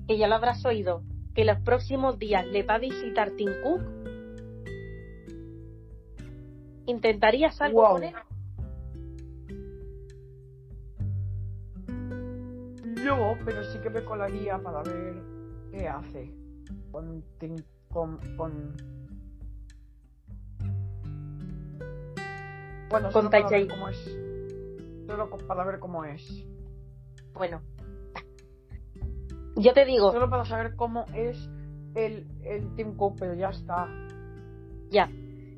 que ya lo habrás oído, que los próximos días le va a visitar Tim Cook, ¿intentarías algo Wow. con él? No, pero sí que me colaría para ver qué hace. Con. con. con... Bueno, Con solo para ver cómo es. Solo para ver cómo es. Bueno, yo te digo, Solo para saber cómo es el, el Team Cook, pero ya está. Ya,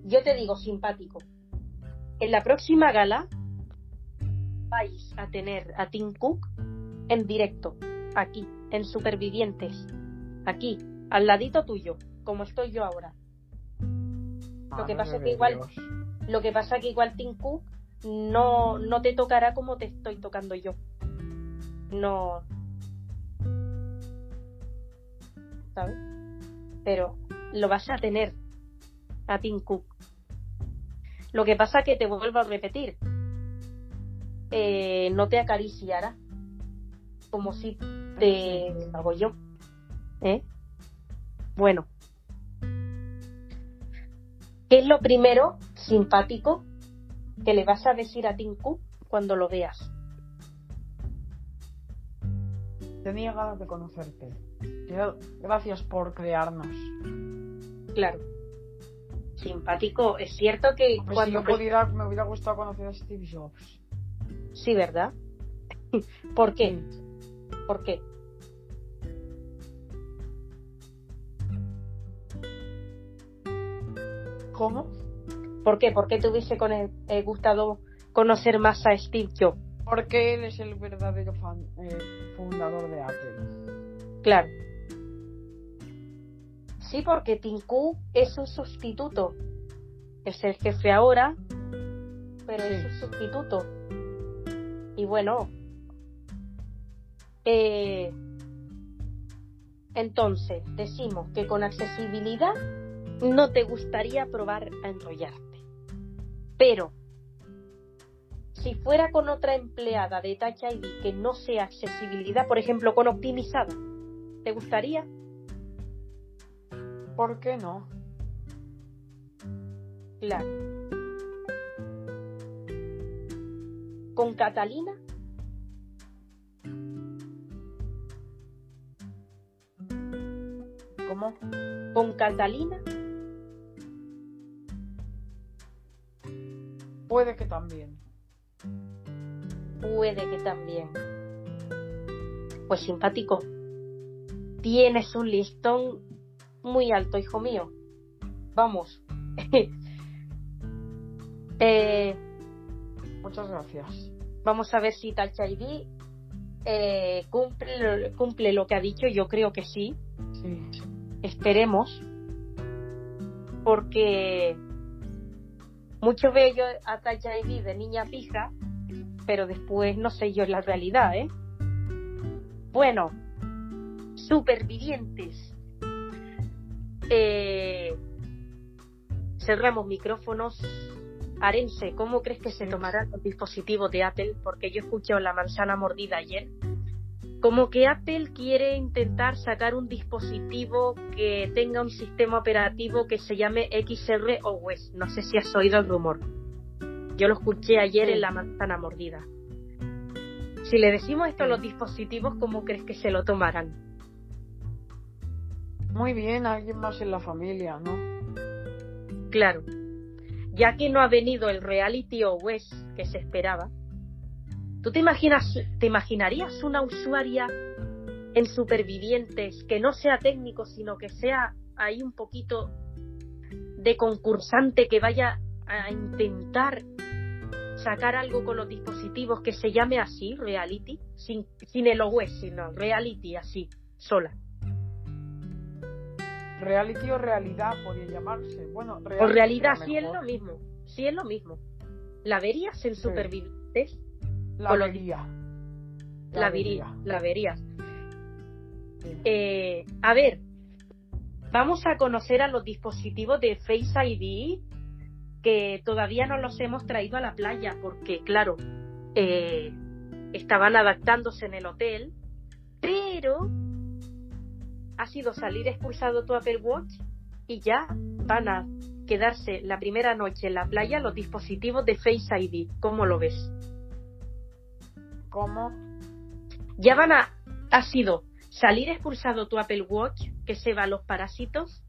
yo te digo simpático. En la próxima gala vais a tener a Tim Cook en directo, aquí, en Supervivientes, aquí, al ladito tuyo, como estoy yo ahora. Lo que pasa es que igual- Dios. Lo que pasa que igual Tim Cook no, no te tocará como te estoy tocando yo. No. ¿Sabes? Pero lo vas a tener a Tim Cook. Lo que pasa que te vuelvo a repetir. eh, no te acariciará como si te hago yo. ¿Eh? Bueno. ¿Qué es lo primero simpático que le vas a decir a Tim Cook cuando lo veas? Tenía ganas de conocerte. Gracias por crearnos. Claro. Simpático. Es cierto que Pues si cuando... yo pudiera, me hubiera gustado conocer a Steve Jobs. Sí, ¿verdad? ¿Por qué? ¿Por qué? ¿Cómo? ¿Por qué? ¿Por qué te hubiese con- eh, gustado conocer más a Steve Jobs? Porque él es el verdadero fan- eh, fundador de Apple. Claro. Sí, porque Tim Cook es un sustituto. Es el jefe ahora, pero es un sustituto. Y bueno, eh, Entonces, decimos que con accesibilidad no te gustaría probar a enrollarte. Pero, si fuera con otra empleada de Touch ID que no sea accesibilidad, por ejemplo, con optimizada, ¿te gustaría? ¿Por qué no? Claro. ¿Con Catalina? ¿Con Catalina? Puede que también. Puede que también. Pues simpático. Tienes un listón muy alto, hijo mío. Vamos. eh, Muchas gracias. vamos a ver si ID eh, cumple, cumple lo que ha dicho. Yo creo que sí. Sí. Esperemos. Porque mucho veo yo a ID de niña pija, pero después no sé yo la realidad, ¿eh? Bueno, supervivientes. Eh, cerramos micrófonos. Arense, ¿cómo crees que se tomarán los dispositivos de Apple? Porque yo escuché la manzana mordida ayer. Como que Apple quiere intentar sacar un dispositivo que tenga un sistema operativo que se llame XR OS. No sé si has oído el rumor. Yo lo escuché ayer en la manzana mordida. Si le decimos esto a los dispositivos, ¿cómo crees que se lo tomarán? Muy bien, alguien más en la familia, ¿no? Claro. Ya que no ha venido el Reality OS que se esperaba, ¿tú te imaginas, te imaginarías una usuaria en Supervivientes que no sea técnico, sino que sea ahí un poquito de concursante que vaya a intentar sacar algo con los dispositivos que se llame así, Reality, sin, sin el OS, sino Reality así, sola? Reality o realidad podría llamarse. Bueno, O realidad, sí es lo mismo, sí es lo mismo. ¿La verías en Sí. Supervivientes? La vería. La, vería, la verías. Sí. Eh, a ver, vamos a conocer a los dispositivos de Face ID que todavía no los hemos traído a la playa porque, claro, eh, estaban adaptándose en el hotel, pero ha sido salir expulsado tu Apple Watch y ya van a quedarse la primera noche en la playa los dispositivos de Face ID. ¿Cómo lo ves? ¿Cómo? ya van a ha sido salir expulsado tu Apple Watch que se va a los parásitos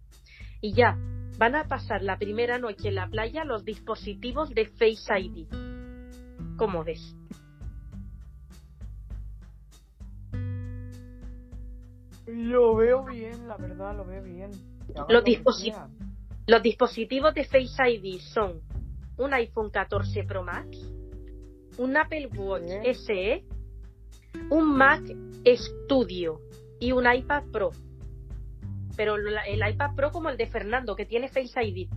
y ya van a pasar la primera noche en la playa los dispositivos de Face ID. ¿Cómo ves? Lo veo bien, la verdad, lo veo bien. Los disposi-. Los dispositivos de Face ID son un iPhone 14 Pro Max, un Apple Watch. SE, un Mac Studio y un iPad Pro. Pero el iPad Pro como el de Fernando, que tiene Face ID.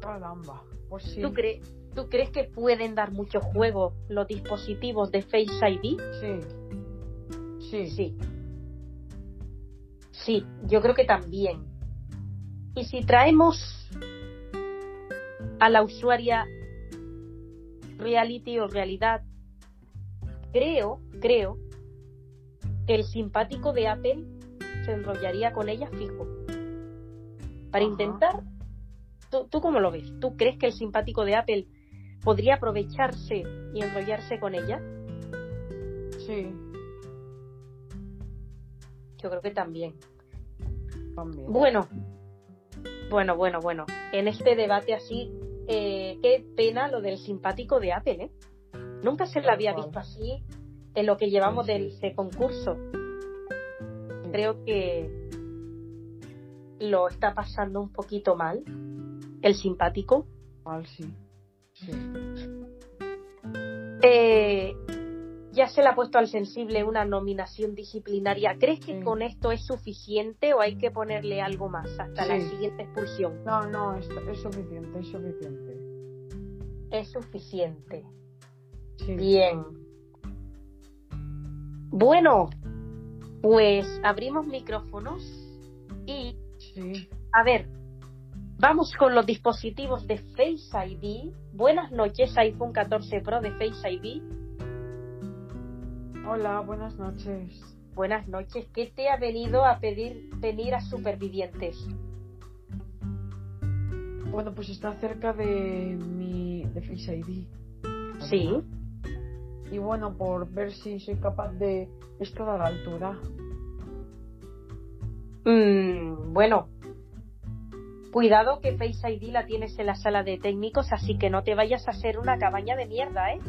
Caramba. Pues sí. ¿Tú, cre- ¿Tú crees que pueden dar mucho juego los dispositivos de Face ID? Sí. Sí. Sí. Sí, yo creo que también. Y si traemos a la usuaria reality o realidad, creo, creo que el simpático de Apple se enrollaría con ella fijo. Para Ajá. intentar, ¿tú, ¿tú cómo lo ves? ¿Tú crees que el simpático de Apple podría aprovecharse y enrollarse con ella? Sí. Yo creo que también. También. Bueno, bueno, bueno, bueno. En este debate así, eh, qué pena lo del simpático de Apple, ¿eh? Nunca se lo Tal había visto así en lo que llevamos de concurso. Creo que lo está pasando un poquito mal, el simpático. Mal, sí. Sí. Eh, ya se le ha puesto al sensible una nominación disciplinaria. ¿Crees que Sí. con esto es suficiente o hay que ponerle algo más hasta la siguiente expulsión? No, no, es, es suficiente, es suficiente. Es suficiente. Sí. Bien. Bueno, pues abrimos micrófonos y, Sí. a ver, vamos con los dispositivos de Face ID. Buenas noches, iPhone 14 Pro de Face ID. Hola, buenas noches. Buenas noches. ¿Qué te ha venido a pedir venir a Supervivientes? Bueno, pues está cerca de mi de Face ID. Sí. Y bueno, por ver si soy capaz de estar a la altura. Mm, bueno, cuidado que Face ID la tienes en la sala de técnicos, así que no te vayas a hacer una cabaña de mierda, ¿eh?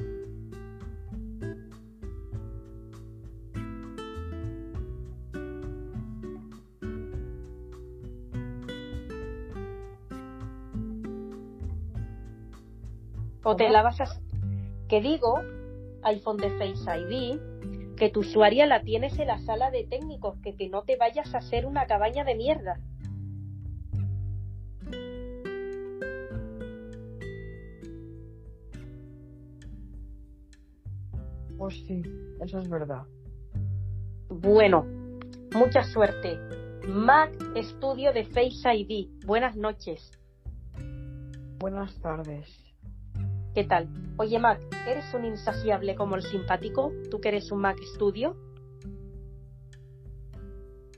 O te la vas a... Que digo, iPhone de Face ID, que tu usuaria la tienes en la sala de técnicos, que, que no te vayas a hacer una cabaña de mierda. Pues sí, eso es verdad. Bueno, mucha suerte. Mac Studio de Face ID. Buenas noches. Buenas tardes. ¿Qué tal? Oye, Mac, ¿eres un insaciable como el simpático? ¿Tú que eres un Mac Studio?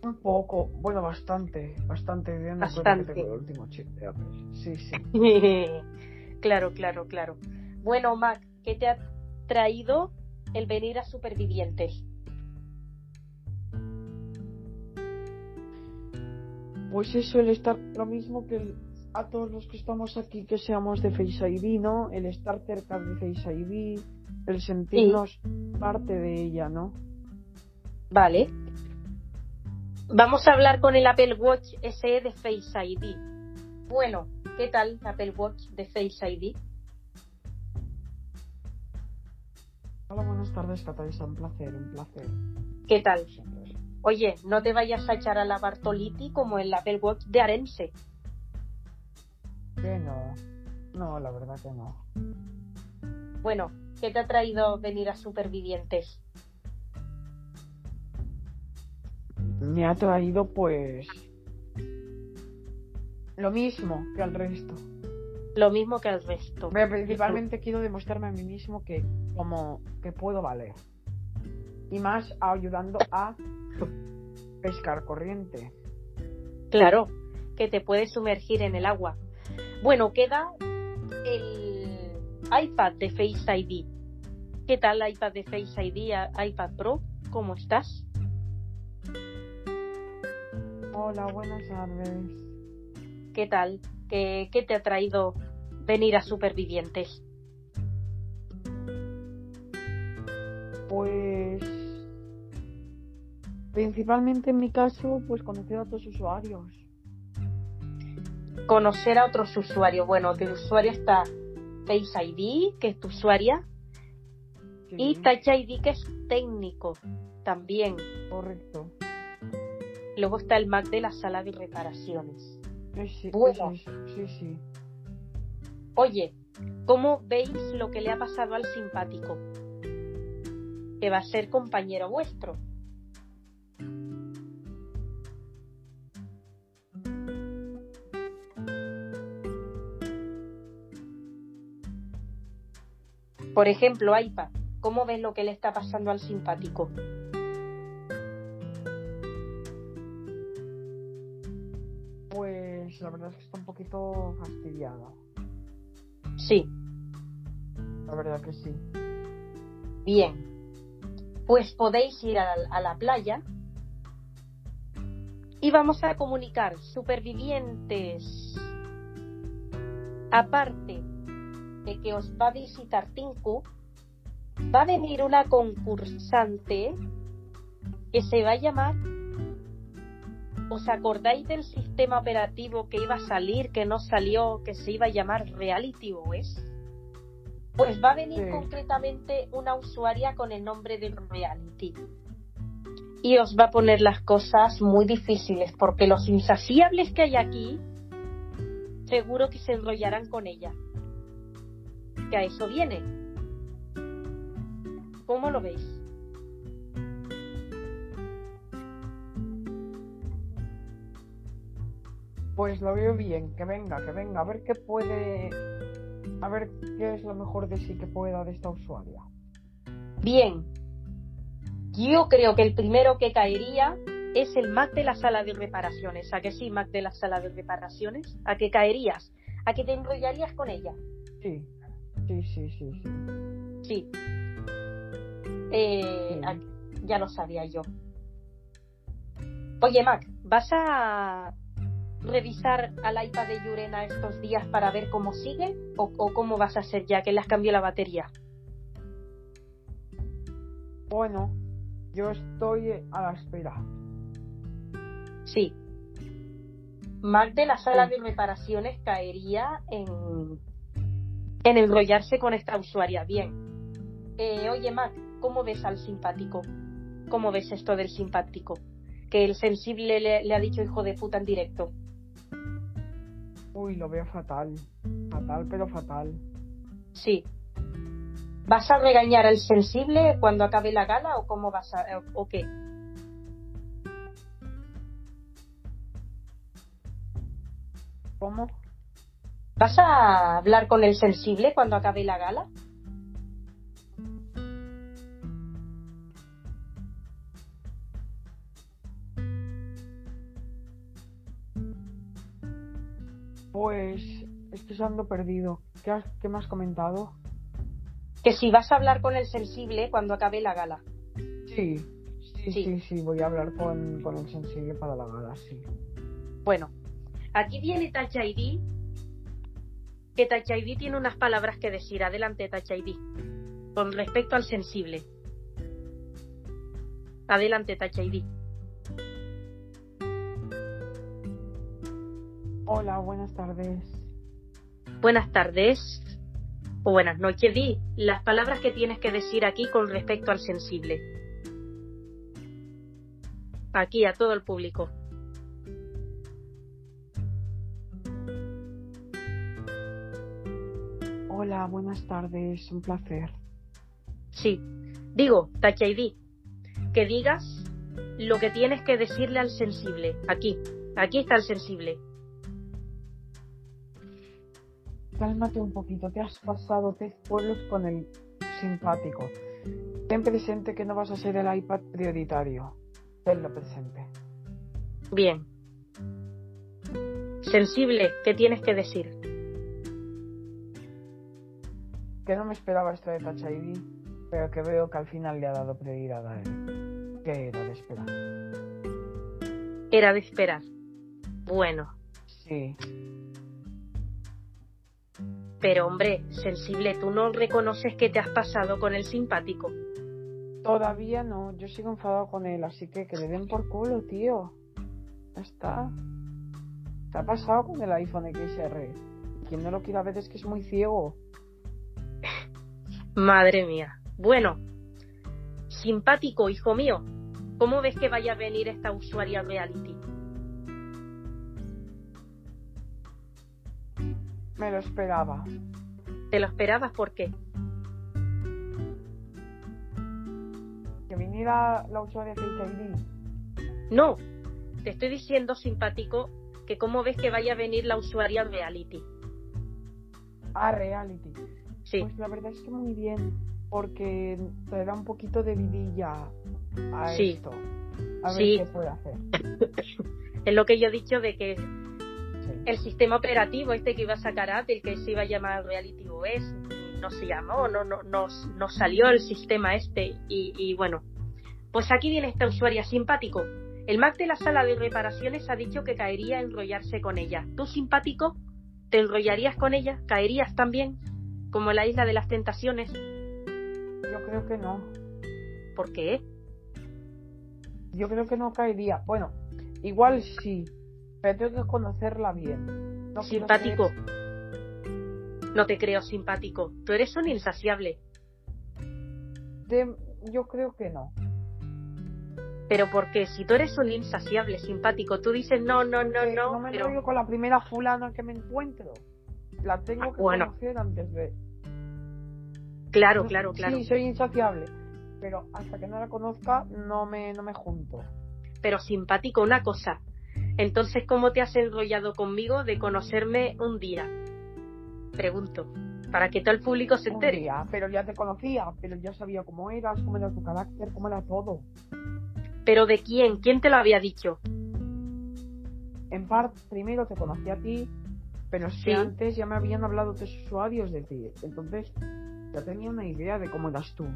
Un poco, bueno, bastante, bastante. teniendo en cuenta Bastante. que tengo el último chip de Apple. Sí, sí. claro, claro, claro. Bueno, Mac, ¿qué te ha traído el venir a Supervivientes? Pues eso, el estar lo mismo que el- a todos los que estamos aquí, que seamos de Face ID, ¿no? El estar cerca de Face ID, el sentirnos parte de ella, ¿no? Vale. Vamos a hablar con el Apple Watch SE de Face ID. Bueno, ¿qué tal Apple Watch de Face ID? Hola, buenas tardes, Catalisa. Un placer, un placer. ¿Qué tal? Oye, no te vayas a echar a la Bartoliti como el Apple Watch de Arense. Que no. No, la verdad que no. Bueno, ¿qué te ha traído venir a Supervivientes? Me ha traído, pues. Lo mismo que al resto. Lo mismo que al resto. Pero principalmente quiero demostrarme a mí mismo que como que puedo valer. Y más ayudando a pescar corriente. Claro, que te puedes sumergir en el agua. Bueno, queda el iPad de Face ID. ¿Qué tal iPad de Face ID, iPad Pro? ¿Cómo estás? Hola, buenas tardes. ¿Qué tal? ¿Qué, qué te ha traído venir a Supervivientes? Pues principalmente en mi caso, pues conocer a otros usuarios. Conocer a otros usuarios. Bueno, de usuario está Face ID, que es tu usuaria, Sí, y Touch ID, que es técnico también. correcto. Luego está el Mac de la sala de reparaciones. Sí, Bueno. sí, sí. Oye, ¿cómo veis lo que le ha pasado al simpático? Que va a ser compañero vuestro. Por ejemplo, iPad, ¿cómo ves lo que le está pasando al simpático? Pues la verdad es que está un poquito fastidiado. Sí, La verdad que sí. Bien, pues podéis ir a a la playa y vamos a comunicar supervivientes. Aparte de que os va a visitar Tinku, va a venir una concursante que se va a llamar. ¿Os acordáis del sistema operativo que iba a salir, que no salió, que se iba a llamar Reality OS? Pues va a venir Sí. concretamente una usuaria con el nombre de Reality. Y os va a poner las cosas muy difíciles, porque los insaciables que hay aquí, seguro que se enrollarán con ella que a eso viene. ¿Cómo lo veis? Pues lo veo bien, que venga, que venga, a ver qué puede, a ver qué es lo mejor de sí que pueda de esta usuaria. Bien, yo creo que el primero que caería es el Mac de la sala de reparaciones. ¿A que sí, Mac de la sala de reparaciones? ¿A que caerías? ¿A que te enrollarías con ella? Sí sí, sí, sí, sí. Sí. Eh, Sí. ya lo sabía yo. Oye, Mac, ¿vas a revisar al iPad de Yurena estos días para ver cómo sigue? ¿O, o cómo vas a hacer ya que le has cambiado la batería? Bueno, yo estoy a la espera. Sí. Mac de la sala Sí. de reparaciones caería en, en enrollarse con esta usuaria. Bien. Eh, oye, Mac, ¿cómo ves al simpático? ¿Cómo ves esto del simpático? Que el sensible le, le ha dicho hijo de puta en directo. Uy, lo veo fatal. Fatal, pero fatal. Sí. ¿Vas a regañar al sensible cuando acabe la gala o cómo vas a o, o qué? ¿Cómo? ¿Vas a hablar con el sensible cuando acabe la gala? Pues estoy ando perdido. ¿Qué, has- qué me has comentado? Que si vas a hablar con el sensible cuando acabe la gala. Sí, sí, Sí. sí, sí, voy a hablar con, con el sensible para la gala, sí. Bueno, aquí viene ID, que Touch ID tiene unas palabras que decir. Adelante, Touch ID. Con respecto al sensible. Adelante, Touch ID. Hola, buenas tardes. Buenas tardes o buenas noches. Di las palabras que tienes que decir aquí con respecto al sensible. Aquí a todo el público. Hola, buenas tardes, un placer. Sí. Digo, Touch ID, que digas lo que tienes que decirle al sensible. Aquí. Aquí está el sensible. Cálmate un poquito, te has pasado tres pueblos con el simpático. Ten presente que no vas a ser el iPad prioritario. Tenlo presente. Bien. Sensible, ¿qué tienes que decir? Que no me esperaba esto de Touch ID, pero que veo que al final le ha dado prioridad a él. Que era de esperar. Era de esperar. Bueno, Sí, pero hombre, sensible, ¿tú no reconoces que te has pasado con el simpático? todavía no. Yo sigo enfadado con él, así que que le den por culo, tío. Ya está. Se ha pasado con el iPhone XR. Quien no lo quiera ver es que es muy ciego. Madre mía. Bueno, simpático, hijo mío. ¿Cómo ves que vaya a venir esta usuaria reality? Me lo esperaba. ¿Te lo esperabas por qué? Que viniera la usuaria Face ID. No, te estoy diciendo, simpático, que cómo ves que vaya a venir la usuaria reality. a reality. Sí, Pues la verdad es que muy bien, porque te da un poquito de vidilla a Sí. esto. A ver Sí. qué puede hacer. es lo que yo he dicho de que el sistema operativo este que iba a sacar Apple, que se iba a llamar Reality OS, no se llamó, no, no, no, no salió el sistema este y, y bueno, pues aquí viene esta usuaria simpático. El Mac de la sala de reparaciones ha dicho que caería a enrollarse con ella. ¿Tú simpático? ¿Te enrollarías con ella? ¿Caerías también? Como la isla de las tentaciones. Yo creo que no. ¿Por qué? Yo creo que no caería. Bueno, igual sí, pero tengo que conocerla bien. No simpático. No te creo simpático. Tú eres un insaciable. de- Yo creo que no. Pero porque si tú eres un insaciable simpático, tú dices no, no, no, Que no, no me pero con la primera fulana que me encuentro. La tengo Ah, que bueno. conocer antes de. Claro, No, claro, claro. Sí, soy insaciable. Pero hasta que no la conozca, no me, no me junto. Pero simpático, una cosa. Entonces, ¿cómo te has enrollado conmigo de conocerme un día? Pregunto, para que todo el público se Un entere. día, pero ya te conocía, pero ya sabía cómo eras, cómo era tu carácter, cómo era todo. ¿Pero de quién? ¿Quién te lo había dicho? En parte, primero te conocí a ti, pero es que Sí. antes ya me habían hablado de usuarios de ti. Entonces, ya tenía una idea de cómo eras tú.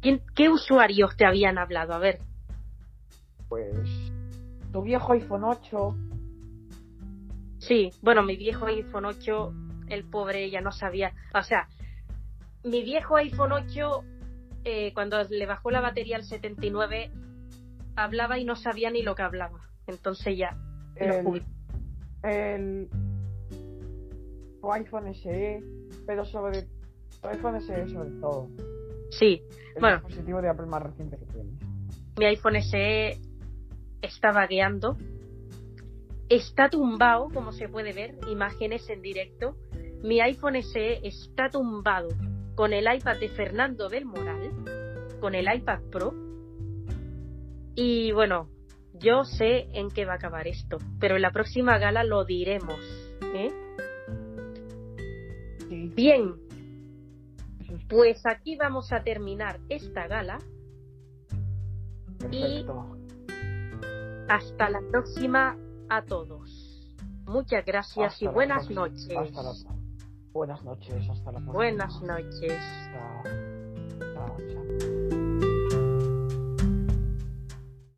¿Quién- ¿Qué usuarios te habían hablado? A ver, Pues, tu viejo iPhone 8, sí, bueno, mi viejo iPhone 8, el pobre ya no sabía. O sea, mi viejo iPhone 8, eh, cuando le bajó la batería al 79, hablaba y no sabía ni lo que hablaba. Entonces ya, el, el, iPhone SE, pero sobre tu iPhone SE sobre todo. Sí, El Bueno. dispositivo de Apple más reciente que tienes. mi iPhone SE está vagueando. Está tumbado, como se puede ver, imágenes en directo. Mi iPhone SE está tumbado con el iPad de Fernando del Moral, con el iPad Pro. Y bueno, yo sé en qué va a acabar esto, pero en la próxima gala lo diremos. ¿eh? Sí, Bien, pues aquí vamos a terminar esta gala. perfecto. Hasta la próxima a todos. Muchas gracias Hasta y buenas próxima. noches. Hasta la, buenas noches, hasta la próxima. Buenas noches. Chao. Chao, chao.